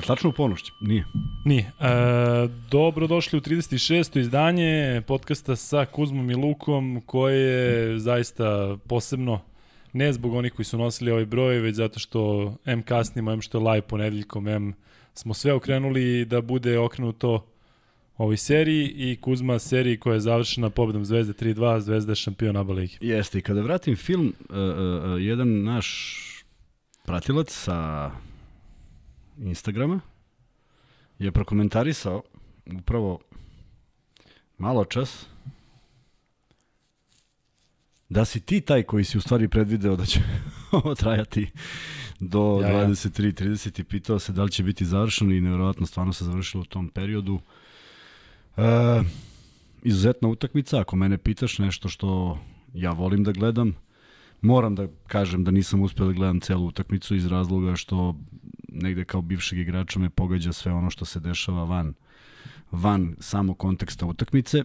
Je tačno u ponoć? Nije. Nije. E, dobro došli u 36. izdanje podcasta sa Kuzmom i Lukom, koje je zaista posebno ne zbog onih koji su nosili ovaj broj, već zato što M kasnimo, M što je live ponedeljkom, M smo sve okrenuli da bude okrenuto ovoj seriji i Kuzma seriji koja je završena pobedom Zvezde 3-2, Zvezda je šampion ABA ligi. Jeste, i kada vratim film, uh, uh, jedan naš pratilac sa Instagrama je prokomentarisao upravo malo čas da si ti taj koji si u stvari predvideo da će ovo trajati do ja, 23.30 i pitao se da li će biti završeno i nevjerojatno stvarno se završilo u tom periodu. E, izuzetna utakmica, ako mene pitaš nešto što ja volim da gledam, moram da kažem da nisam uspeo da gledam celu utakmicu iz razloga što negde kao bivšeg igrača me pogađa sve ono što se dešava van van samo konteksta utakmice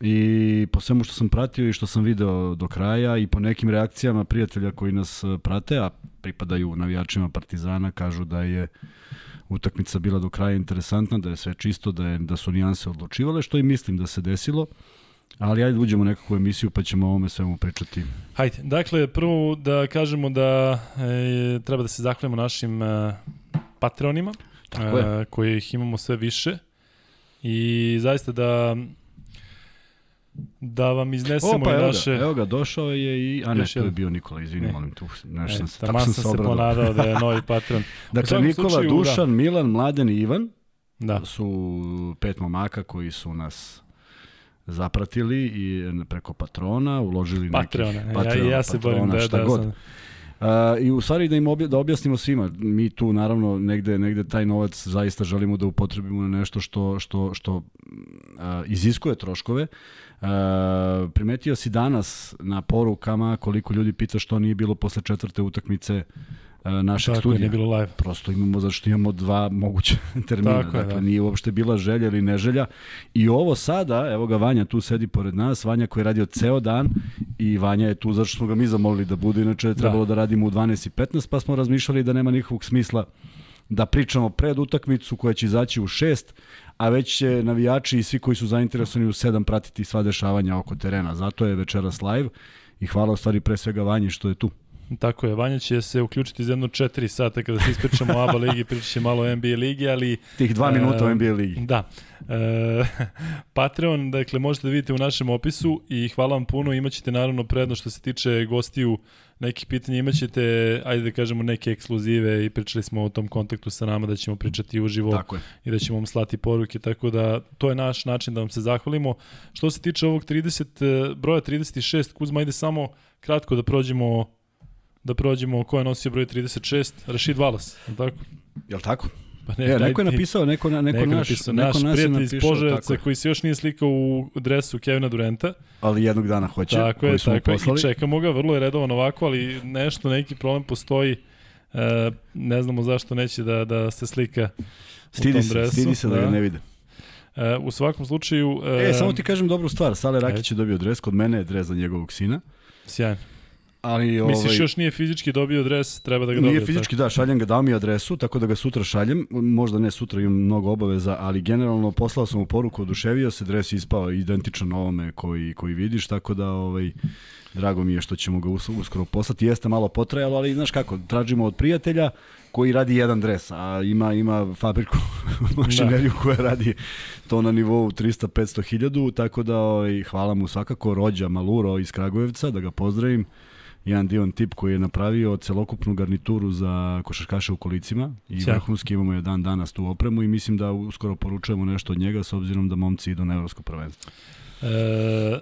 i po svemu što sam pratio i što sam video do kraja i po nekim reakcijama prijatelja koji nas prate, a pripadaju navijačima Partizana, kažu da je utakmica bila do kraja interesantna, da je sve čisto, da, je, da su nijanse odlučivale, što i mislim da se desilo. Ali ajde uđemo u nekakvu emisiju pa ćemo o ovome svemu pričati. Hajde, dakle prvo da kažemo da e, treba da se zahvalimo našim e, patronima, Tako e, koji ih imamo sve više i zaista da da vam iznesemo i naše... Evo ga, evo ga, došao je i... A ne, je bio Nikola, izvini, ne. molim tu. Nešto e, sam se, tako sam se, se ponadao da je novi patron. dakle, Nikola, slučaju, Dušan, da. Milan, Mladen i Ivan da. su pet momaka koji su nas zapratili i preko patrona, uložili Patreona, nekih patrona, ja, ja se borim da, šta da, god. Sam... Uh, I u stvari da im obja, da objasnimo svima, mi tu naravno negde, negde taj novac zaista želimo da upotrebimo na nešto što, što, što uh, iziskuje troškove. Uh, primetio si danas na porukama koliko ljudi pita što nije bilo posle četvrte utakmice E, našeg Tako studija. Tako je, bilo live. Prosto imamo, zašto imamo dva moguće termina. Tako dakle, je, da. nije uopšte bila želja ili neželja. I ovo sada, evo ga Vanja tu sedi pored nas, Vanja koji je radio ceo dan i Vanja je tu zašto smo ga mi zamolili da bude, inače je da. trebalo da, da radimo u 12.15, pa smo razmišljali da nema nikakvog smisla da pričamo pred utakmicu koja će izaći u 6, a već će navijači i svi koji su zainteresovani u 7 pratiti sva dešavanja oko terena. Zato je večeras live i hvala u stvari pre svega Vanji što je tu. Tako je, Vanja će se uključiti za jedno 4 sata kada se ispričamo o ABA ligi, pričat će malo o NBA ligi, ali... Tih dva minuta o NBA ligi. Da. E, Patreon, dakle, možete da vidite u našem opisu i hvala vam puno, imaćete naravno predno što se tiče gostiju nekih pitanja, imaćete, ajde da kažemo, neke ekskluzive i pričali smo o tom kontaktu sa nama da ćemo pričati uživo i da ćemo vam slati poruke, tako da to je naš način da vam se zahvalimo. Što se tiče ovog 30, broja 36, Kuzma, ajde samo kratko da prođemo da prođemo ko je nosio broj 36, Rashid Wallace, je tako? Je li tako? Pa ne, e, neko je napisao, neko, neko, neko naš, napisao, neko naš prijatelj iz Požarevca koji se još nije slikao u dresu Kevina Durenta. Ali jednog dana hoće. Tako je, tako je. I čekamo ga, vrlo je redovan ovako, ali nešto, neki problem postoji. E, ne znamo zašto neće da, da se slika stidi u tom se, dresu. Stidi se da, da ga ne vide. E, u svakom slučaju... E, e, samo ti kažem dobru stvar. Sale Rakić je dobio dres, kod mene je dres za njegovog sina. Sjajno. Ali, ovaj, Misliš još nije fizički dobio adres, treba da ga dobije? Nije fizički, tako. da, šaljem ga, dao mi adresu, tako da ga sutra šaljem. Možda ne sutra, imam mnogo obaveza, ali generalno poslao sam mu poruku, oduševio se, dres ispao identičan ovome koji, koji vidiš, tako da ovaj, drago mi je što ćemo ga uskoro poslati. Jeste malo potrajalo, ali znaš kako, tražimo od prijatelja koji radi jedan dres, a ima ima fabriku mašineriju da. koja radi to na nivou 300-500 hiljadu, tako da ovaj, hvala mu svakako rođa Maluro iz Kragujevca, da ga pozdravim jedan divan tip koji je napravio celokupnu garnituru za košarkaše u kolicima i Sjak. vrhunski imamo je dan danas tu opremu i mislim da uskoro poručujemo nešto od njega s obzirom da momci idu na evropsko prvenstvo. E,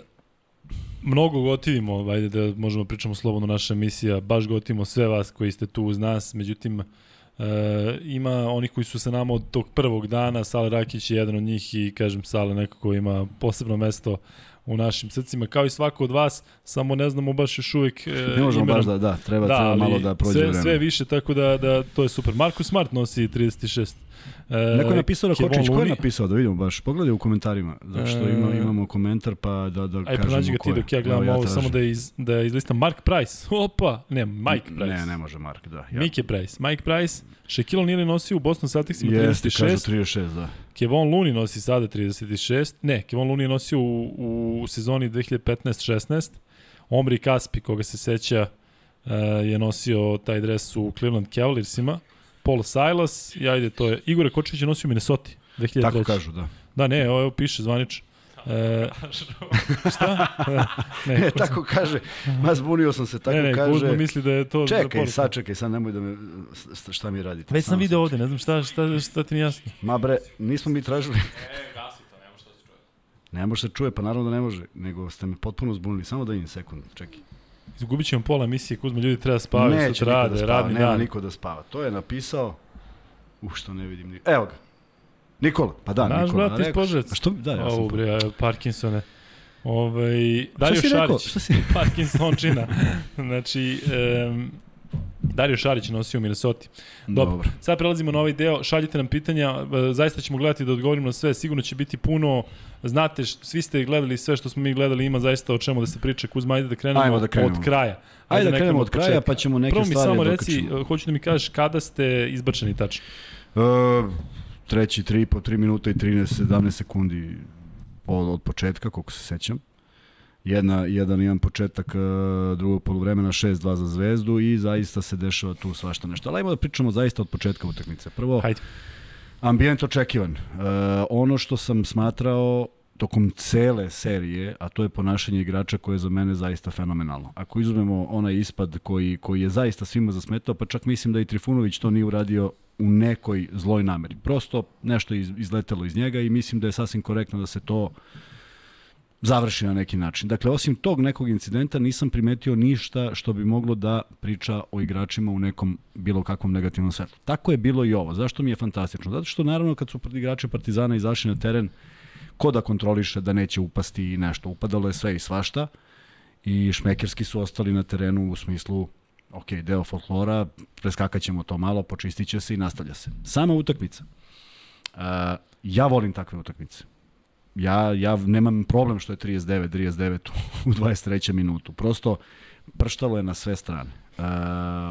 mnogo gotivimo, ajde da možemo da pričamo slobodno naša emisija, baš gotivimo sve vas koji ste tu uz nas, međutim E, ima onih koji su sa nama od tog prvog dana, Sale Rakić je jedan od njih i kažem Sale nekako ima posebno mesto u našim srcima, kao i svako od vas, samo ne znamo baš još uvijek e, Ne možemo imenom. baš da, da, treba, da, treba malo da prođe sve, vreme. Sve više, tako da, da to je super. Marko Smart nosi 36. E, Neko je napisao na Kočić, ko je napisao, da vidimo baš, pogledaj u komentarima, zato što ima, e, imamo komentar, pa da, da Aj, kažemo ga ti dok ja gledam ovo, samo da, iz, da izlistam Mark Price, opa, ne, Mike Price. Ne, ne može Mark, da. Ja. Mike Price, Mike Price, Shaquille O'Neal nosio u Boston Celticsima 36. Jeste, kažu 36, da. Kevon Looney nosi sada 36, ne, Kevon Looney je nosio u, u sezoni 2015-16, Omri Kaspi, koga se seća, uh, je nosio taj dres u Cleveland Cavaliersima, Paul Silas, i ajde, to je, Igor Kočić je nosio u Minnesota 2003. Tako kažu, da. Da, ne, ovo piše zvanično. E, šta? ne, ne tako kaže. Ma zbunio sam se, tako ne, ne, kaže. Kuzma misli da je to... Čekaj, da sad čekaj, sad nemoj da me... Šta mi radite? Već sam video ovde, ne znam šta, šta, šta ti nije jasno. Ma bre, nismo mi tražili... E, gasi to, ne može da se čuje. Ne može se čuje, pa naravno da ne može, nego ste me potpuno zbunili. Samo da im sekund, čekaj. Izgubit ćemo pola emisije, Kuzma, ljudi treba spavati, Neće niko rade, da spava, radni nema dan. niko da spava. To je napisao... Uh, što ne vidim ni... Evo ga. Nikola, pa da, Naš Nikola. Naš brat iz Požac. A što, da, ja sam... Ovo, bre, Parkinsone. Ovaj, Dario Šarić. Rekao? Parkinsončina. znači, um, Dario Šarić nosio u Minnesota. Dobro. Dobro. Sad prelazimo na ovaj deo. Šaljite nam pitanja. E, zaista ćemo gledati da odgovorimo na sve. Sigurno će biti puno. Znate, svi ste gledali sve što smo mi gledali. Ima zaista o čemu da se priča. Kuzma, ajde da krenemo, ajde da krenemo. od kraja. Ajde, ajde da krenemo od kraja, pa ćemo neke stvari Prvo mi samo reci, e, hoću da mi kažeš kada ste izbačeni tačno. Uh, treći, tri po 3 minuta i 13, 17 sekundi od, od početka, koliko se sećam. Jedna, jedan jedan početak uh, drugog polovremena 6-2 za Zvezdu i zaista se dešava tu svašta nešto. Ali ajmo da pričamo zaista od početka utakmice. Prvo, Hajde. ambijent očekivan. Uh, ono što sam smatrao tokom cele serije, a to je ponašanje igrača koje je za mene zaista fenomenalno. Ako izuzmemo onaj ispad koji, koji je zaista svima zasmetao, pa čak mislim da i Trifunović to nije uradio u nekoj zloj nameri. Prosto nešto je izletelo iz njega i mislim da je sasvim korektno da se to završi na neki način. Dakle, osim tog nekog incidenta nisam primetio ništa što bi moglo da priča o igračima u nekom bilo kakvom negativnom svetlu. Tako je bilo i ovo. Zašto mi je fantastično? Zato što naravno kad su igrači Partizana izašli na teren, ko da kontroliše da neće upasti i nešto. Upadalo je sve i svašta i šmekerski su ostali na terenu u smislu ok, deo folklora, preskakat ćemo to malo, počistit će se i nastavlja se. Sama utakmica. Uh, ja volim takve utakmice. Ja, ja nemam problem što je 39, 39 u 23. minutu. Prosto prštalo je na sve strane. Uh,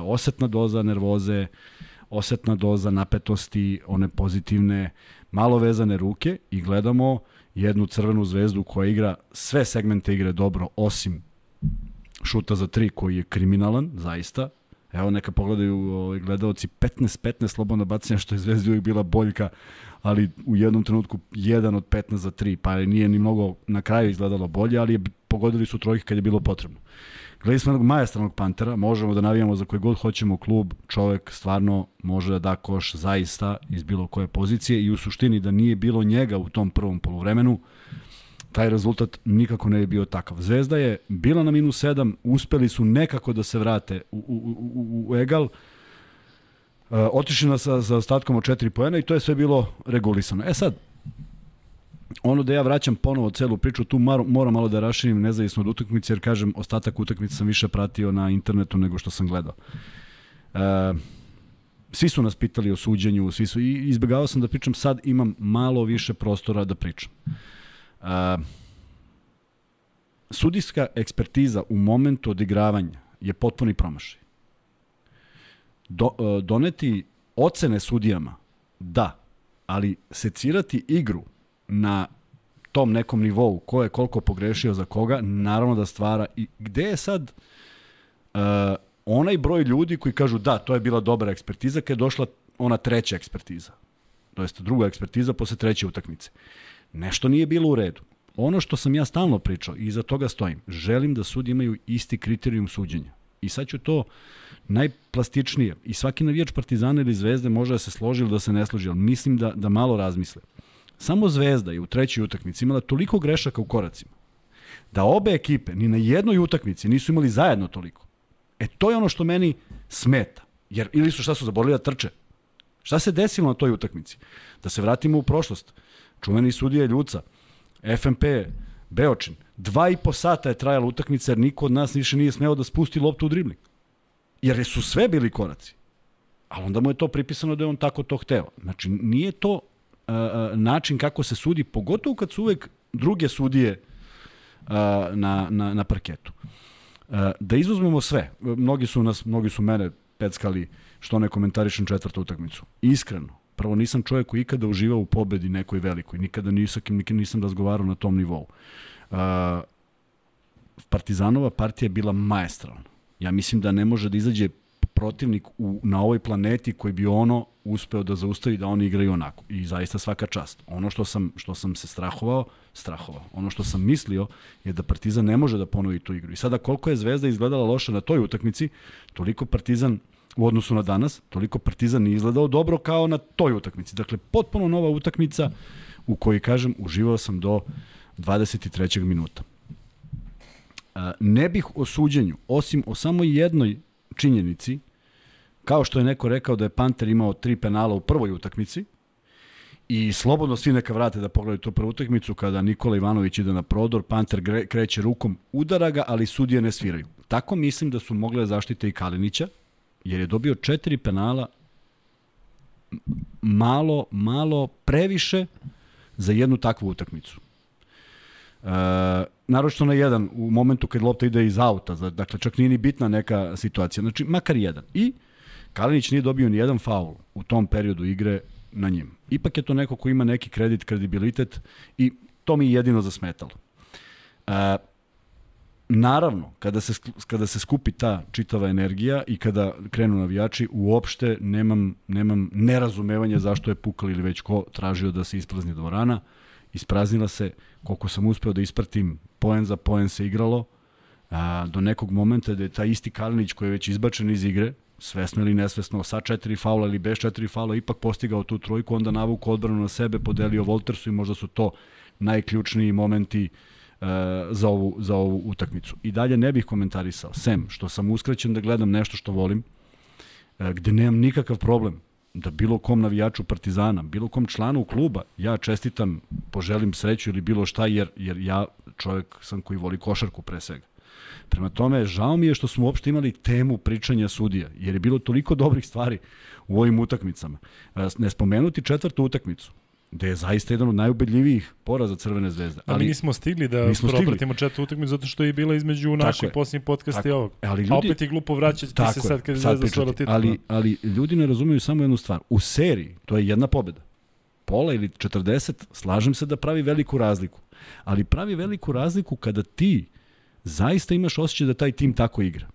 osetna doza nervoze, osetna doza napetosti, one pozitivne, malo vezane ruke i gledamo jednu crvenu zvezdu koja igra sve segmente igre dobro, osim šuta za tri koji je kriminalan, zaista. Evo neka pogledaju ovaj, gledalci 15-15 slobodna bacanja što je Zvezdi uvijek bila boljka, ali u jednom trenutku 1 od 15 za 3, pa nije ni mnogo na kraju izgledalo bolje, ali je, pogodili su trojke kad je bilo potrebno. Gledali smo jednog majestranog pantera, možemo da navijamo za koji god hoćemo klub, čovek stvarno može da da koš zaista iz bilo koje pozicije i u suštini da nije bilo njega u tom prvom polovremenu, taj rezultat nikako ne bi bio takav. Zvezda je bila na minus 7, uspeli su nekako da se vrate u, u, u, u egal, otišli na sa, sa ostatkom od 4 poena i to je sve bilo regulisano. E sad, ono da ja vraćam ponovo celu priču, tu mar, moram malo da raširim nezavisno od utakmice, jer kažem, ostatak utakmice sam više pratio na internetu nego što sam gledao. Uh, svi su nas pitali o suđenju, svi su, i izbjegavao sam da pričam, sad imam malo više prostora da pričam. Uh, sudijska ekspertiza u momentu odigravanja je potpuni promašaj. Do, uh, doneti ocene sudijama, da, ali secirati igru na tom nekom nivou, ko je koliko pogrešio za koga, naravno da stvara. I gde je sad uh, onaj broj ljudi koji kažu da, to je bila dobra ekspertiza, kada je došla ona treća ekspertiza. To jest druga ekspertiza posle treće utakmice. Nešto nije bilo u redu. Ono što sam ja stalno pričao i iza toga stojim, želim da sudi imaju isti kriterijum suđenja. I sad ću to najplastičnije. I svaki navijač Partizana ili Zvezde može da se složi ili da se ne složi, ali mislim da, da malo razmisle. Samo Zvezda je u trećoj utakmici imala toliko grešaka u koracima, da obe ekipe ni na jednoj utakmici nisu imali zajedno toliko. E to je ono što meni smeta. Jer ili su šta su zaborili da trče. Šta se desilo na toj utakmici? Da se vratimo u prošlost. Čuveni sudija Ljuca, FMP, Beočin. Dva i po sata je trajala utakmica jer niko od nas više nije smeo da spusti loptu u dribling. Jer su sve bili koraci. ali onda mu je to pripisano da je on tako to hteo. Znači, nije to uh, način kako se sudi, pogotovo kad su uvek druge sudije uh, na, na, na parketu. Uh, da izuzmemo sve, mnogi su, nas, mnogi su mene peckali što ne komentarišem četvrtu utakmicu. Iskreno, prvo nisam čovjek koji ikada uživao u pobedi nekoj velikoj, nikada nisam, nikada nisam razgovarao na tom nivou. Uh, Partizanova partija je bila maestralna. Ja mislim da ne može da izađe protivnik u, na ovoj planeti koji bi ono uspeo da zaustavi da oni igraju onako. I zaista svaka čast. Ono što sam, što sam se strahovao, strahovao. Ono što sam mislio je da Partizan ne može da ponovi tu igru. I sada koliko je Zvezda izgledala loše na toj utakmici, toliko Partizan u odnosu na danas, toliko Partizan nije izgledao dobro kao na toj utakmici. Dakle, potpuno nova utakmica u kojoj, kažem, uživao sam do 23. minuta. Ne bih o suđenju, osim o samo jednoj činjenici, kao što je neko rekao da je Panter imao tri penala u prvoj utakmici, I slobodno svi neka vrate da pogledaju tu prvu utakmicu kada Nikola Ivanović ide na prodor, Panter kreće rukom, udara ga, ali sudije ne sviraju. Tako mislim da su mogle zaštite i Kalinića, jer je dobio četiri penala malo, malo previše za jednu takvu utakmicu. E, naročito na jedan, u momentu kad lopta ide iz auta, dakle čak nije ni bitna neka situacija, znači makar jedan. I Kalinić nije dobio ni jedan faul u tom periodu igre na njim. Ipak je to neko ko ima neki kredit, kredibilitet i to mi je jedino zasmetalo. E, naravno, kada se, kada se skupi ta čitava energija i kada krenu navijači, uopšte nemam, nemam nerazumevanja zašto je Pukal ili već ko tražio da se isprazni dvorana. Ispraznila se, koliko sam uspeo da ispratim, poen za poen se igralo, a, do nekog momenta da je taj isti Kalinić koji je već izbačen iz igre, svesno ili nesvesno, sa četiri faula ili bez četiri faula, ipak postigao tu trojku, onda navuku odbranu na sebe, podelio Voltersu i možda su to najključniji momenti uh, za, ovu, za ovu utakmicu. I dalje ne bih komentarisao, sem što sam uskraćen da gledam nešto što volim, uh, gde nemam nikakav problem da bilo kom navijaču Partizana, bilo kom članu kluba, ja čestitam, poželim sreću ili bilo šta, jer, jer ja čovjek sam koji voli košarku pre svega. Prema tome, žao mi je što smo uopšte imali temu pričanja sudija, jer je bilo toliko dobrih stvari u ovim utakmicama. E, ne spomenuti četvrtu utakmicu, gde je zaista jedan od najubedljivijih poraza Crvene zvezde. Ali, ali mi nismo stigli da nismo propratimo četvrtu utakmicu zato što je bila između naših posljednjih podcasta i ovog. Ali ljudi, A opet je glupo vraćati tako se sad kad Zvezda svojila titul. Ali, ali ljudi ne razumiju samo jednu stvar. U seriji to je jedna pobeda. Pola ili 40, slažem se da pravi veliku razliku. Ali pravi veliku razliku kada ti zaista imaš osjećaj da taj tim tako igra.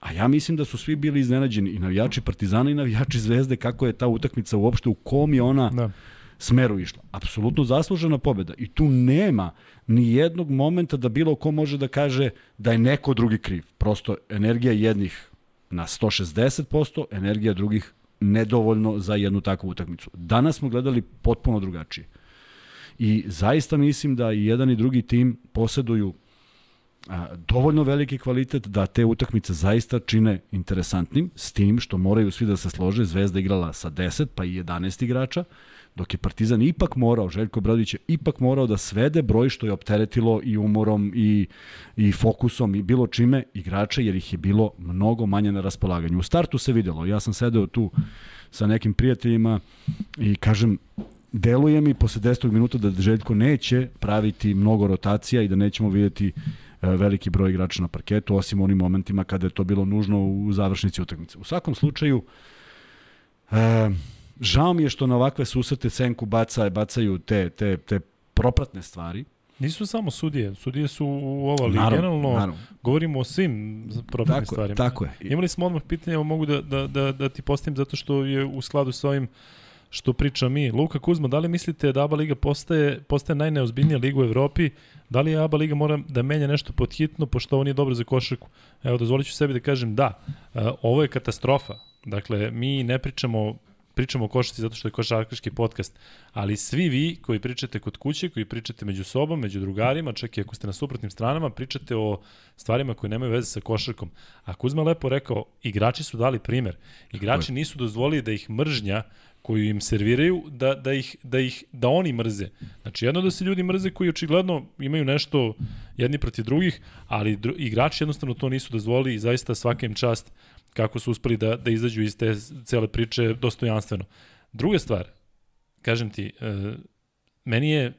A ja mislim da su svi bili iznenađeni, i navijači Partizana i navijači Zvezde, kako je ta utakmica uopšte, u kom je ona da. Smeru išla. Apsolutno zaslužena pobeda. I tu nema ni jednog momenta da bilo ko može da kaže da je neko drugi kriv. Prosto energija jednih na 160%, energija drugih nedovoljno za jednu takvu utakmicu. Danas smo gledali potpuno drugačije. I zaista mislim da i jedan i drugi tim poseduju a, dovoljno veliki kvalitet da te utakmice zaista čine interesantnim, s tim što moraju svi da se slože, Zvezda igrala sa 10 pa i 11 igrača, dok je Partizan ipak morao, Željko Bradović je ipak morao da svede broj što je opteretilo i umorom i, i fokusom i bilo čime igrača, jer ih je bilo mnogo manje na raspolaganju. U startu se videlo, ja sam sedeo tu sa nekim prijateljima i kažem, deluje mi posle 10. minuta da Željko neće praviti mnogo rotacija i da nećemo vidjeti E, veliki broj igrača na parketu, osim onim momentima kada je to bilo nužno u završnici utakmice. U svakom slučaju, e, žao mi je što na ovakve susrete Senku baca, bacaju te, te, te propratne stvari, Nisu samo sudije, sudije su u ova, naravno, generalno naravno. govorimo o svim propratnim tako, stvarima. Tako je. Imali smo odmah pitanje, mogu da, da, da, da ti postavim zato što je u skladu sa ovim što priča mi. Luka Kuzma, da li mislite da ABA Liga postaje, postaje najneozbiljnija liga u Evropi? Da li ABA Liga mora da menja nešto podhitno, pošto ovo nije dobro za košarku? Evo, dozvolit ću sebi da kažem da. E, ovo je katastrofa. Dakle, mi ne pričamo pričamo o košarci zato što je košarkaški podcast, ali svi vi koji pričate kod kuće, koji pričate među sobom, među drugarima, čak i ako ste na suprotnim stranama, pričate o stvarima koje nemaju veze sa košarkom. A Kuzma lepo rekao, igrači su dali primer. Igrači nisu dozvolili da ih mržnja koju im serviraju da, da, ih, da, ih, da oni mrze. Znači, jedno da se ljudi mrze koji očigledno imaju nešto jedni protiv drugih, ali dru, igrači jednostavno to nisu dozvolili i zaista svaka im čast kako su uspeli da, da izađu iz te cele priče dostojanstveno. Druga stvar, kažem ti, e, meni je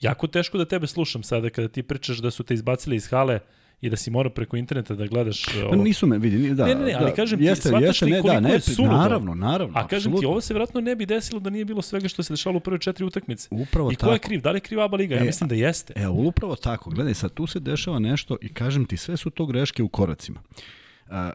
jako teško da tebe slušam sada kada ti pričaš da su te izbacili iz hale i da si mora preko interneta da gledaš pa ovo. Nisu me, vidi, da. Ne, ne, ne, ali da, kažem ti, jeste, shvataš jeste, ti ne, koliko da, ne, je suludo. Naravno, naravno, A kažem apsolutno. ti, ovo se vjerojatno ne bi desilo da nije bilo svega što se dešavalo u prve četiri utakmice. Upravo I ko tako. je kriv? Da li je kriv ABA Liga? Ja E, mislim da jeste. Evo, upravo tako. Gledaj, sad tu se dešava nešto i kažem ti, sve su to greške u koracima. A,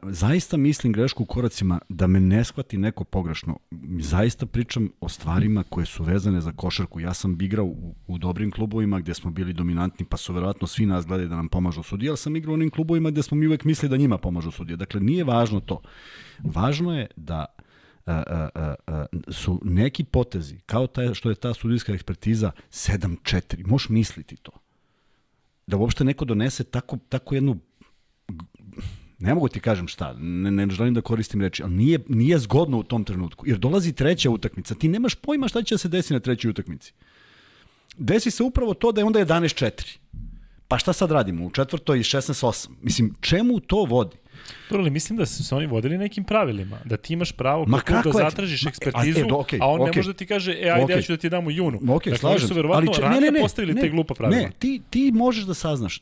zaista mislim grešku u koracima da me ne shvati neko pogrešno. Zaista pričam o stvarima koje su vezane za košarku. Ja sam igrao u, u dobrim klubovima gde smo bili dominantni, pa su verovatno svi nas gledali da nam pomažu sudije, ali sam igrao u onim klubovima gde smo mi uvek mislili da njima pomažu sudije. Dakle, nije važno to. Važno je da a, a, a, su neki potezi, kao taj, što je ta sudijska ekspertiza 7-4, možeš misliti to. Da uopšte neko donese tako, tako jednu ne mogu ti kažem šta, ne, ne želim da koristim reči, ali nije, nije zgodno u tom trenutku, jer dolazi treća utakmica, ti nemaš pojma šta će da se desi na trećoj utakmici. Desi se upravo to da je onda 11-4. Pa šta sad radimo? U četvrtoj 16-8. Mislim, čemu to vodi? Dobro, ali mislim da su se oni vodili nekim pravilima. Da ti imaš pravo Ma kako da kako je- zatražiš Ma, ekspertizu, a, e, okej, a on ne okej. može da ti kaže, e, ajde, ja Okej. ću da ti dam u junu. Ok, dakle, oni su verovatno če- ranije postavili te glupa pravila. Ne, ti, ti možeš da saznaš.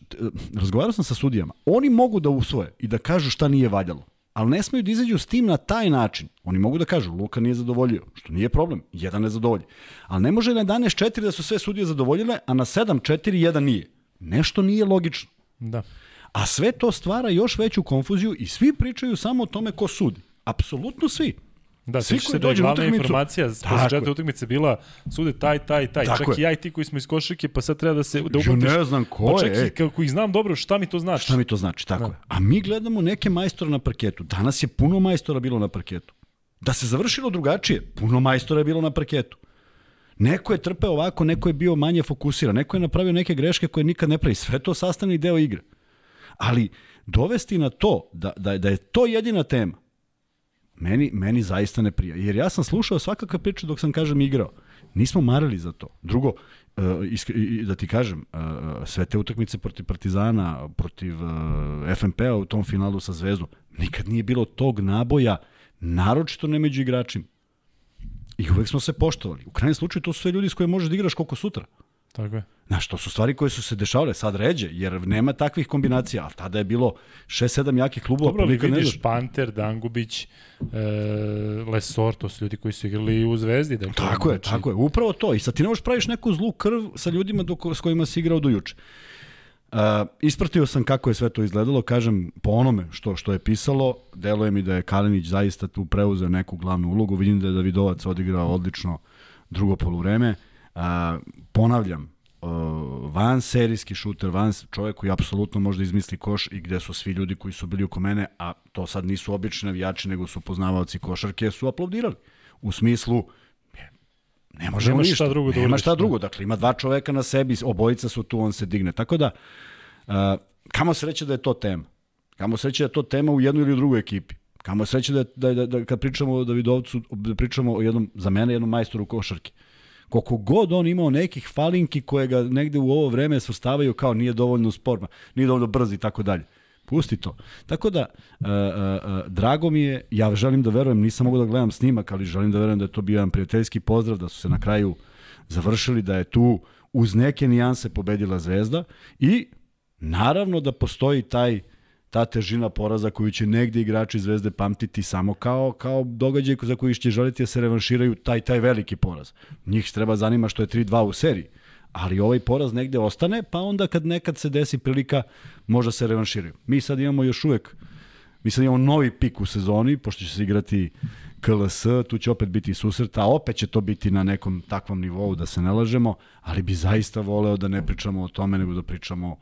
Razgovarao sam sa sudijama. Oni mogu da usvoje i da kažu šta nije valjalo. Ali ne smeju da izađu s tim na taj način. Oni mogu da kažu, Luka nije zadovoljio, što nije problem, jedan ne zadovolji. Ali ne može na 11-4 da su sve sudije zadovoljile, a na 7-4 jedan nije. Nešto nije logično. Da. A sve to stvara još veću konfuziju i svi pričaju samo o tome ko sudi. Apsolutno svi. Da, Svi koji se da dođu glavna utakmicu- informacija četvrte je. utakmice bila sude taj, taj, taj. Tako čak je. i ja i ti koji smo iz košarke, pa sad treba da se da upatiš. ne znam ko pa čak je, i ej. kako ih znam dobro, šta mi to znači? Šta mi to znači? Tako Da. je. A mi gledamo neke majstora na parketu. Danas je puno majstora bilo na parketu. Da se završilo drugačije, puno majstora je bilo na parketu. Neko je trpeo ovako, neko je bio manje fokusiran, neko je napravio neke greške koje nikad ne pravi. Sve to sastavni deo igre. Ali dovesti na to da, da, da je to jedina tema, meni, meni zaista ne prija. Jer ja sam slušao svakakve priče dok sam, kažem, igrao. Nismo marali za to. Drugo, i- da ti kažem, uh, sve te utakmice protiv Partizana, protiv FNP-a u tom finalu sa Zvezdom, nikad nije bilo tog naboja, naročito ne među igračima. I uvek smo se poštovali. U krajnjem slučaju to su sve ljudi s kojima možeš da igraš koliko sutra. Tako je. Znaš, to su stvari koje su se dešavale, sad ređe, jer nema takvih kombinacija, ali tada je bilo 6-7 jakih klubova, Dobro, ali ne vidiš. Panter, Dangubić, e, Lesor, to su ljudi koji su igrali u Zvezdi. Dakle, Tako je, tako je, upravo to. I sad ti ne možeš praviš neku zlu krv sa ljudima do, s kojima si igrao do juče. Uh, ispratio sam kako je sve to izgledalo, kažem, po onome što što je pisalo, deluje mi da je Kalinić zaista tu preuzeo neku glavnu ulogu, vidim da je Davidovac odigrao odlično drugo poluvreme. Uh, ponavljam, uh, van serijski šuter, van čovjek koji apsolutno može da izmisli koš i gde su svi ljudi koji su bili oko mene, a to sad nisu obični navijači, nego su poznavaoci košarke, su aplaudirali. U smislu, ne možemo Nemaš ništa. šta drugo da Nema šta da. drugo. Dakle, ima dva čoveka na sebi, obojica su tu, on se digne. Tako da, uh, kamo sreće da je to tema. Kamo sreće da je to tema u jednoj ili u drugoj ekipi. Kamo sreće da, je- da, da, da kad pričamo o Davidovcu, da pričamo o jednom, za mene, jednom majstoru košarke. Koliko god on imao nekih falinki koje ga negde u ovo vreme svrstavaju kao nije dovoljno sporma, nije dovoljno brz i tako dalje. Pusti to. Tako da, uh, uh, uh, drago mi je, ja želim da verujem, nisam mogu da gledam snimak, ali želim da verujem da je to bio jedan prijateljski pozdrav, da su se na kraju završili, da je tu uz neke nijanse pobedila Zvezda i naravno da postoji taj ta težina poraza koju će negde igrači Zvezde pamtiti samo kao kao događaj za koji će želiti da se revanširaju taj taj veliki poraz. Njih treba zanima što je 3-2 u seriji. Ali ovaj poraz negde ostane, pa onda kad nekad se desi prilika, možda se revanširaju. Mi sad imamo još uvek Mi sad imamo novi pik u sezoni, pošto će se igrati KLS, tu će opet biti susret, a opet će to biti na nekom takvom nivou, da se ne lažemo, ali bi zaista voleo da ne pričamo o tome, nego da pričamo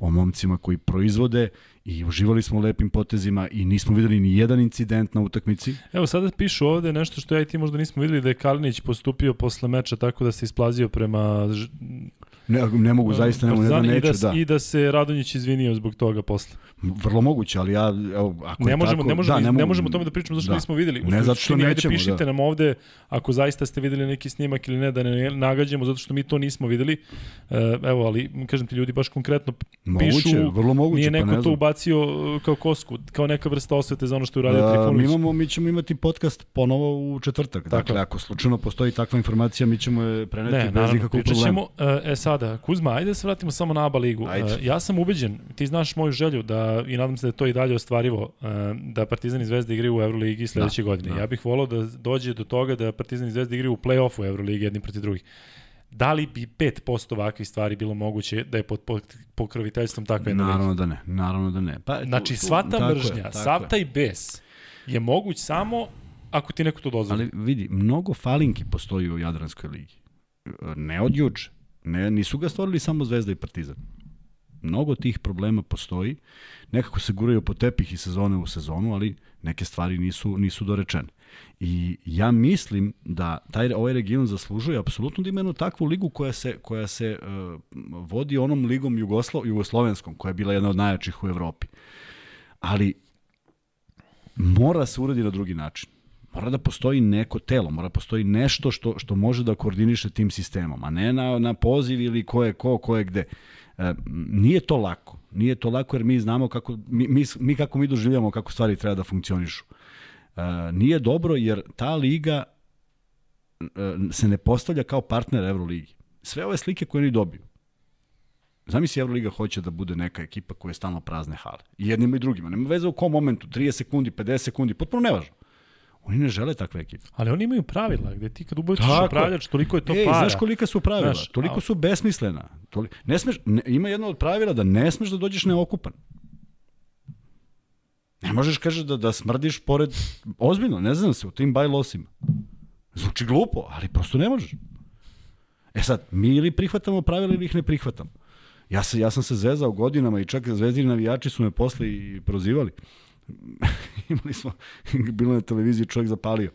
o momcima koji proizvode i uživali smo u lepim potezima i nismo videli ni jedan incident na utakmici. Evo sada pišu ovde nešto što ja i ti možda nismo videli da je Kalinić postupio posle meča tako da se isplazio prema Ne, ne mogu, zaista ne mogu ne da neću, da. i da se Radonjić izvinio zbog toga posle. Vrlo moguće, ali ja evo ako ne je možemo, tako, ne možemo, da, ne, ne, ne možemo o tome da pričamo zašto da. nismo videli. Ne zato što suštini, ajde, nećemo, pišite da. nam ovde ako zaista ste videli neki snimak ili ne da ne nagađamo zato što mi to nismo videli. E, evo, ali kažem ti ljudi baš konkretno Moguće, pišu, vrlo moguće, nije pa neko ne to ubacio uh, kao kosku, kao neka vrsta osvete za ono što je uradio A, mi, Trifunović. imamo, mi ćemo imati podcast ponovo u četvrtak. Dakle, je. ako slučajno postoji takva informacija, mi ćemo je preneti Ne, bez naravno, ikakvog pričat problema. ćemo. E, sada, Kuzma, ajde da se vratimo samo na ABA ligu. Ajde. E, ja sam ubeđen, ti znaš moju želju da, i nadam se da je to i dalje ostvarivo, e, da Partizan i Zvezda igraju u Euroligi sledeće godine. da. Ja bih volao da dođe do toga da Partizan i Zvezda igraju u play-offu Euroligi jedni protiv drugih. Da li bi 5% ovakvih stvari bilo moguće da je pod, pokroviteljstvom takve jedne? Naravno da ne, naravno da ne. Pa, Znači, tu- sva ta je, mržnja, sav taj bes je moguć samo ako ti neko to dozvoli. Ali vidi, mnogo falinki postoji u Jadranskoj ligi. Ne od juče. Ne, nisu ga stvorili samo Zvezda i Partizan. Mnogo tih problema postoji. Nekako se guraju po tepih iz sezone u sezonu, ali neke stvari nisu, nisu dorečene. I ja mislim da taj ovaj region zaslužuje apsolutno da ima jednu takvu ligu koja se koja se uh, vodi onom ligom Jugoslo, jugoslovenskom koja je bila jedna od najjačih u Evropi. Ali mora se uradi na drugi način. Mora da postoji neko telo, mora da postoji nešto što što može da koordiniše tim sistemom, a ne na, na poziv ili ko je ko, ko je gde. E, nije to lako. Nije to lako jer mi znamo kako mi, mi, mi kako mi doživljamo kako stvari treba da funkcionišu. E, nije dobro jer ta liga e, se ne postavlja kao partner Euroligi. Sve ove slike koje oni dobiju. Zamisli Euroliga hoće da bude neka ekipa koja je stalno prazne hale. I jednima i drugima. Nema veze u kom momentu, 30 sekundi, 50 sekundi, potpuno nevažno. Oni ne žele takve ekipe. Ali oni imaju pravila, gde ti kad ubaciš upravljač, toliko je to Ej, para. znaš kolika su pravila? Znaš, toliko a- su besmislena. Toli... Ne smeš, ne, ima jedno od pravila da ne smeš da dođeš neokupan. Ne možeš, kažeš, da, da smrdiš pored... Ozbiljno, ne znam se, u tim bajlosima. Zvuči glupo, ali prosto ne možeš. E sad, mi ili prihvatamo pravila ili ih ne prihvatamo. Ja, se, ja sam se zezao godinama i čak zvezdini navijači su me posle i prozivali. Imali smo, bilo na televiziji čovjek zapalio.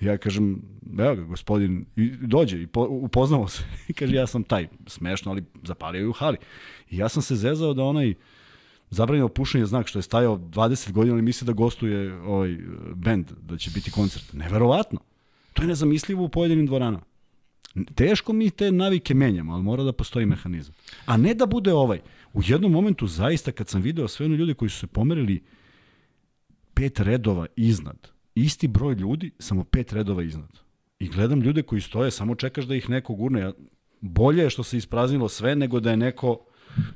Ja kažem, evo ga, gospodin, i dođe i po, upoznamo se. I kaže, ja sam taj, smešno, ali zapalio je u hali. I ja sam se zezao da onaj zabranjeno pušenje znak što je stajao 20 godina, ali misli da gostuje ovaj bend, da će biti koncert. Neverovatno. To je nezamislivo u pojedinim dvoranama. Teško mi te navike menjamo, ali mora da postoji mehanizam. A ne da bude ovaj. U jednom momentu zaista kad sam video sve one ljudi koji su se pomerili pet redova iznad, isti broj ljudi, samo pet redova iznad. I gledam ljude koji stoje, samo čekaš da ih neko gurne. Ja- Bolje je što se ispraznilo sve nego da je neko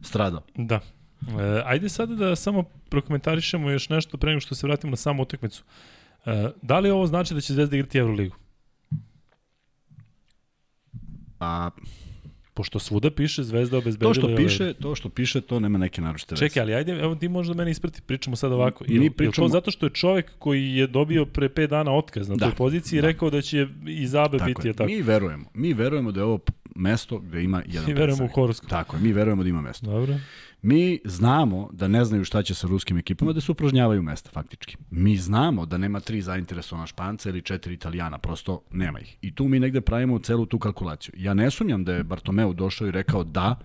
stradao. Da. E, ajde sada da samo prokomentarišemo još nešto pre nego što se vratimo na samu utakmicu. E, da li ovo znači da će Zvezda igrati Euroligu? A Pošto svuda piše Zvezda obezbedila... to što ove- piše, to što piše, to nema neke naročite veze. Čekaj, ali ajde, evo ti možda mene isprati, pričamo sad ovako. Mi Jel, jel pričamo- to zato što je čovek koji je dobio pre 5 dana otkaz na Da, toj poziciji da. rekao da će i Zabe Tako biti je. tako? Mi verujemo. Mi verujemo da je ovo mesto gde ima jedan Mi verujemo u horoskop. Tako je, mi verujemo da ima mesto. Dobro. Mi znamo da ne znaju šta će sa ruskim ekipama, da se upražnjavaju mesta, faktički. Mi znamo da nema tri zainteresovana španca ili četiri italijana, prosto nema ih. I tu mi negde pravimo celu tu kalkulaciju. Ja ne sumnjam da je Bartomeu došao i rekao da,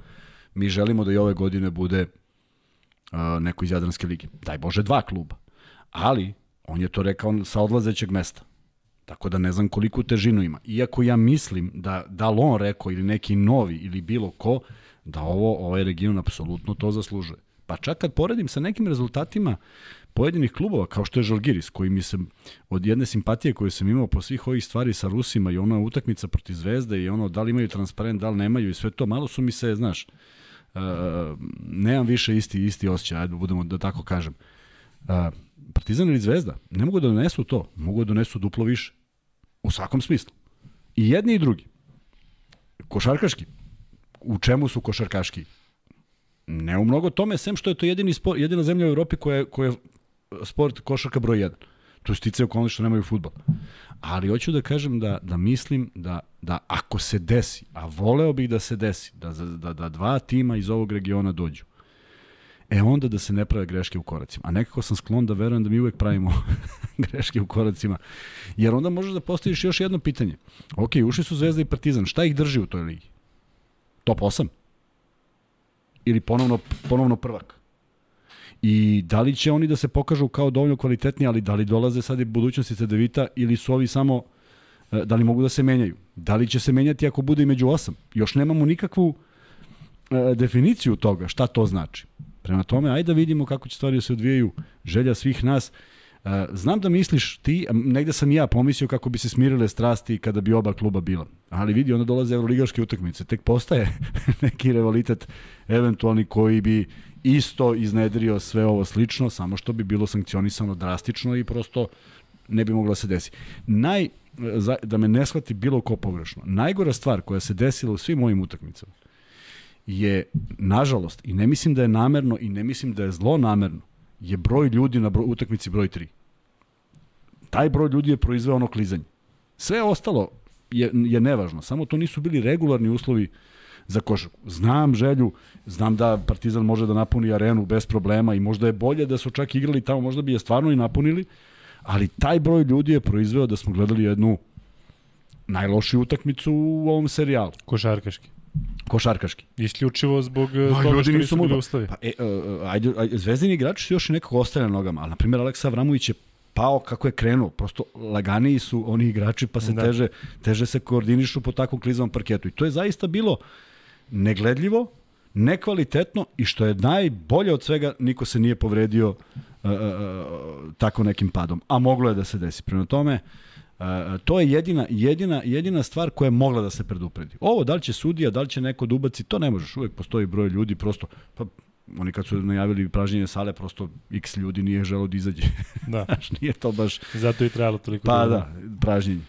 mi želimo da i ove godine bude uh, neko iz Jadranske lige. Daj Bože, dva kluba. Ali, on je to rekao sa odlazećeg mesta. Tako da ne znam koliku težinu ima. Iako ja mislim da da li on rekao ili neki novi ili bilo ko, da ovo ovaj region apsolutno to zaslužuje. Pa čak kad poredim sa nekim rezultatima pojedinih klubova, kao što je Žalgiris, koji mi se od jedne simpatije koju sam imao po svih ovih stvari sa Rusima i ona utakmica protiv Zvezde i ono da li imaju transparent, da li nemaju i sve to, malo su mi se, znaš, uh, nemam više isti, isti osjećaj, ajde budemo da tako kažem. Uh, Partizan ili Zvezda ne mogu da donesu to, mogu da donesu duplo više. U svakom smislu. I jedni i drugi. Košarkaški. U čemu su košarkaški? Ne u mnogo tome, sem što je to jedini sport, jedina zemlja u Evropi koja, je- koja je sport košarka broj 1. To je stice okolnosti što nemaju futbol. Ali hoću da kažem da, da mislim da, da ako se desi, a voleo bih da se desi, da, da, da dva tima iz ovog regiona dođu, e onda da se ne prave greške u koracima. A nekako sam sklon da verujem da mi uvek pravimo greške u koracima. Jer onda možeš da postaviš još jedno pitanje. Ok, ušli su Zvezda i Partizan. Šta ih drži u toj ligi? Top 8? Ili ponovno, ponovno prvak? I da li će oni da se pokažu kao dovoljno kvalitetni, ali da li dolaze sad i budućnosti CDVita ili su ovi samo, e, da li mogu da se menjaju? Da li će se menjati ako bude i među osam? Još nemamo nikakvu e, definiciju toga, šta to znači. Prema tome, ajde da vidimo kako će stvari da se odvijaju. Želja svih nas. Znam da misliš ti, negde sam ja pomislio kako bi se smirile strasti kada bi oba kluba bila. Ali vidi, onda dolaze evroligaške utakmice. Tek postaje neki rivalitet eventualni koji bi isto iznedrio sve ovo slično, samo što bi bilo sankcionisano drastično i prosto ne bi moglo da se desi. Naj, da me ne shvati bilo ko pogrešno, najgora stvar koja se desila u svim ovim utakmicama je, nažalost, i ne mislim da je namerno i ne mislim da je zlo namerno, je broj ljudi na broj, utakmici broj 3. Taj broj ljudi je proizveo ono klizanje. Sve ostalo je, je nevažno, samo to nisu bili regularni uslovi za košarku. Znam želju, znam da Partizan može da napuni arenu bez problema i možda je bolje da su čak igrali tamo, možda bi je stvarno i napunili, ali taj broj ljudi je proizveo da smo gledali jednu najlošiju utakmicu u ovom serijalu. Košarkaški. Košarkaški. Isključivo zbog no, toga ljudi što nisu bili ustavi. Pa, e, uh, ajde, ajde, zvezdini igrači su još i nekako ostali na nogama, ali na primjer Aleksa Avramović je pao kako je krenuo, prosto laganiji su oni igrači pa se da. teže, teže se koordinišu po takvom kliznom parketu i to je zaista bilo negledljivo, nekvalitetno i što je najbolje od svega, niko se nije povredio uh, uh, tako nekim padom. A moglo je da se desi. Prema tome, uh, to je jedina, jedina, jedina stvar koja je mogla da se predupredi. Ovo, da li će sudija, da li će neko da ubaci, to ne možeš. Uvek postoji broj ljudi, prosto, pa, oni kad su najavili pražnjenje sale, prosto x ljudi nije želo da izađe. Da. nije to baš... Zato i trajalo toliko. Pa da, pražnjenje.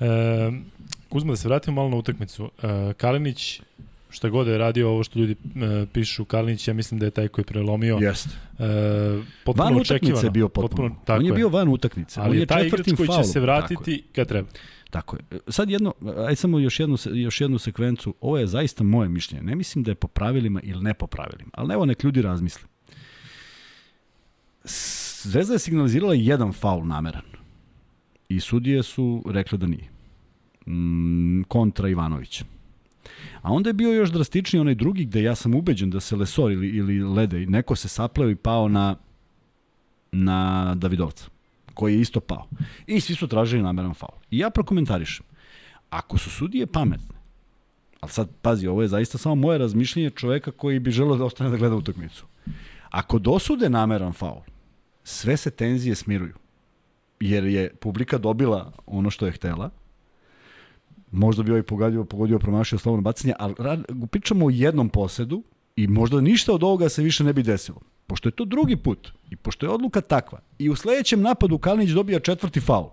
E, Kuzma, da se vratimo malo na utakmicu. E, Kalinić šta god da je radio ovo što ljudi e, pišu Kalinić, ja mislim da je taj koji je prelomio. Jeste. E, potpuno van utakmice je bio potpuno. potpuno tako On je, je bio van utakmice. Ali On je taj igrač koji će se vratiti kad treba. Tako je. Sad jedno, aj samo još jednu, još jednu sekvencu. Ovo je zaista moje mišljenje. Ne mislim da je po pravilima ili ne po pravilima. Ali evo nek ljudi razmisle. Zvezda je signalizirala jedan faul nameran. I sudije su rekli da nije. Mm, kontra Ivanovića. A onda je bio još drastičniji onaj drugi gde ja sam ubeđen da se Lesor ili, ili Lede, neko se sapleo i pao na, na Davidovca, koji je isto pao. I svi su tražili nameran faul. I ja prokomentarišem. Ako su sudije pametne, ali sad, pazi, ovo je zaista samo moje razmišljenje čoveka koji bi želeo da ostane da gleda utakmicu. Ako dosude nameran faul, sve se tenzije smiruju. Jer je publika dobila ono što je htela, možda bi ovaj pogodio, pogodio promašio slobodno bacanje, ali rad, pričamo o jednom posedu i možda ništa od ovoga se više ne bi desilo. Pošto je to drugi put i pošto je odluka takva i u sledećem napadu Kalinić dobija četvrti faul.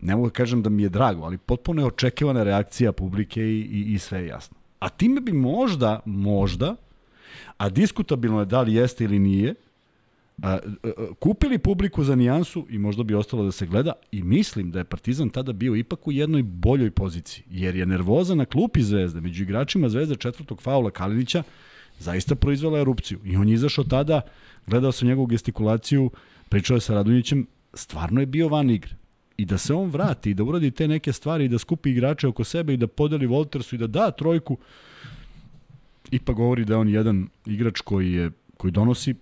Ne mogu da kažem da mi je drago, ali potpuno je očekivana reakcija publike i, i, i sve je jasno. A time bi možda, možda, a diskutabilno je da li jeste ili nije, a, a, kupili publiku za nijansu i možda bi ostalo da se gleda i mislim da je Partizan tada bio ipak u jednoj boljoj poziciji, jer je nervoza na klupi Zvezde, među igračima Zvezde četvrtog faula Kalinića, zaista proizvela erupciju. I on je izašao tada, gledao sam njegovu gestikulaciju, pričao je sa Radunjićem, stvarno je bio van igre. I da se on vrati i da uradi te neke stvari i da skupi igrače oko sebe i da podeli Voltersu i da da trojku, ipak govori da je on jedan igrač koji je koji donosi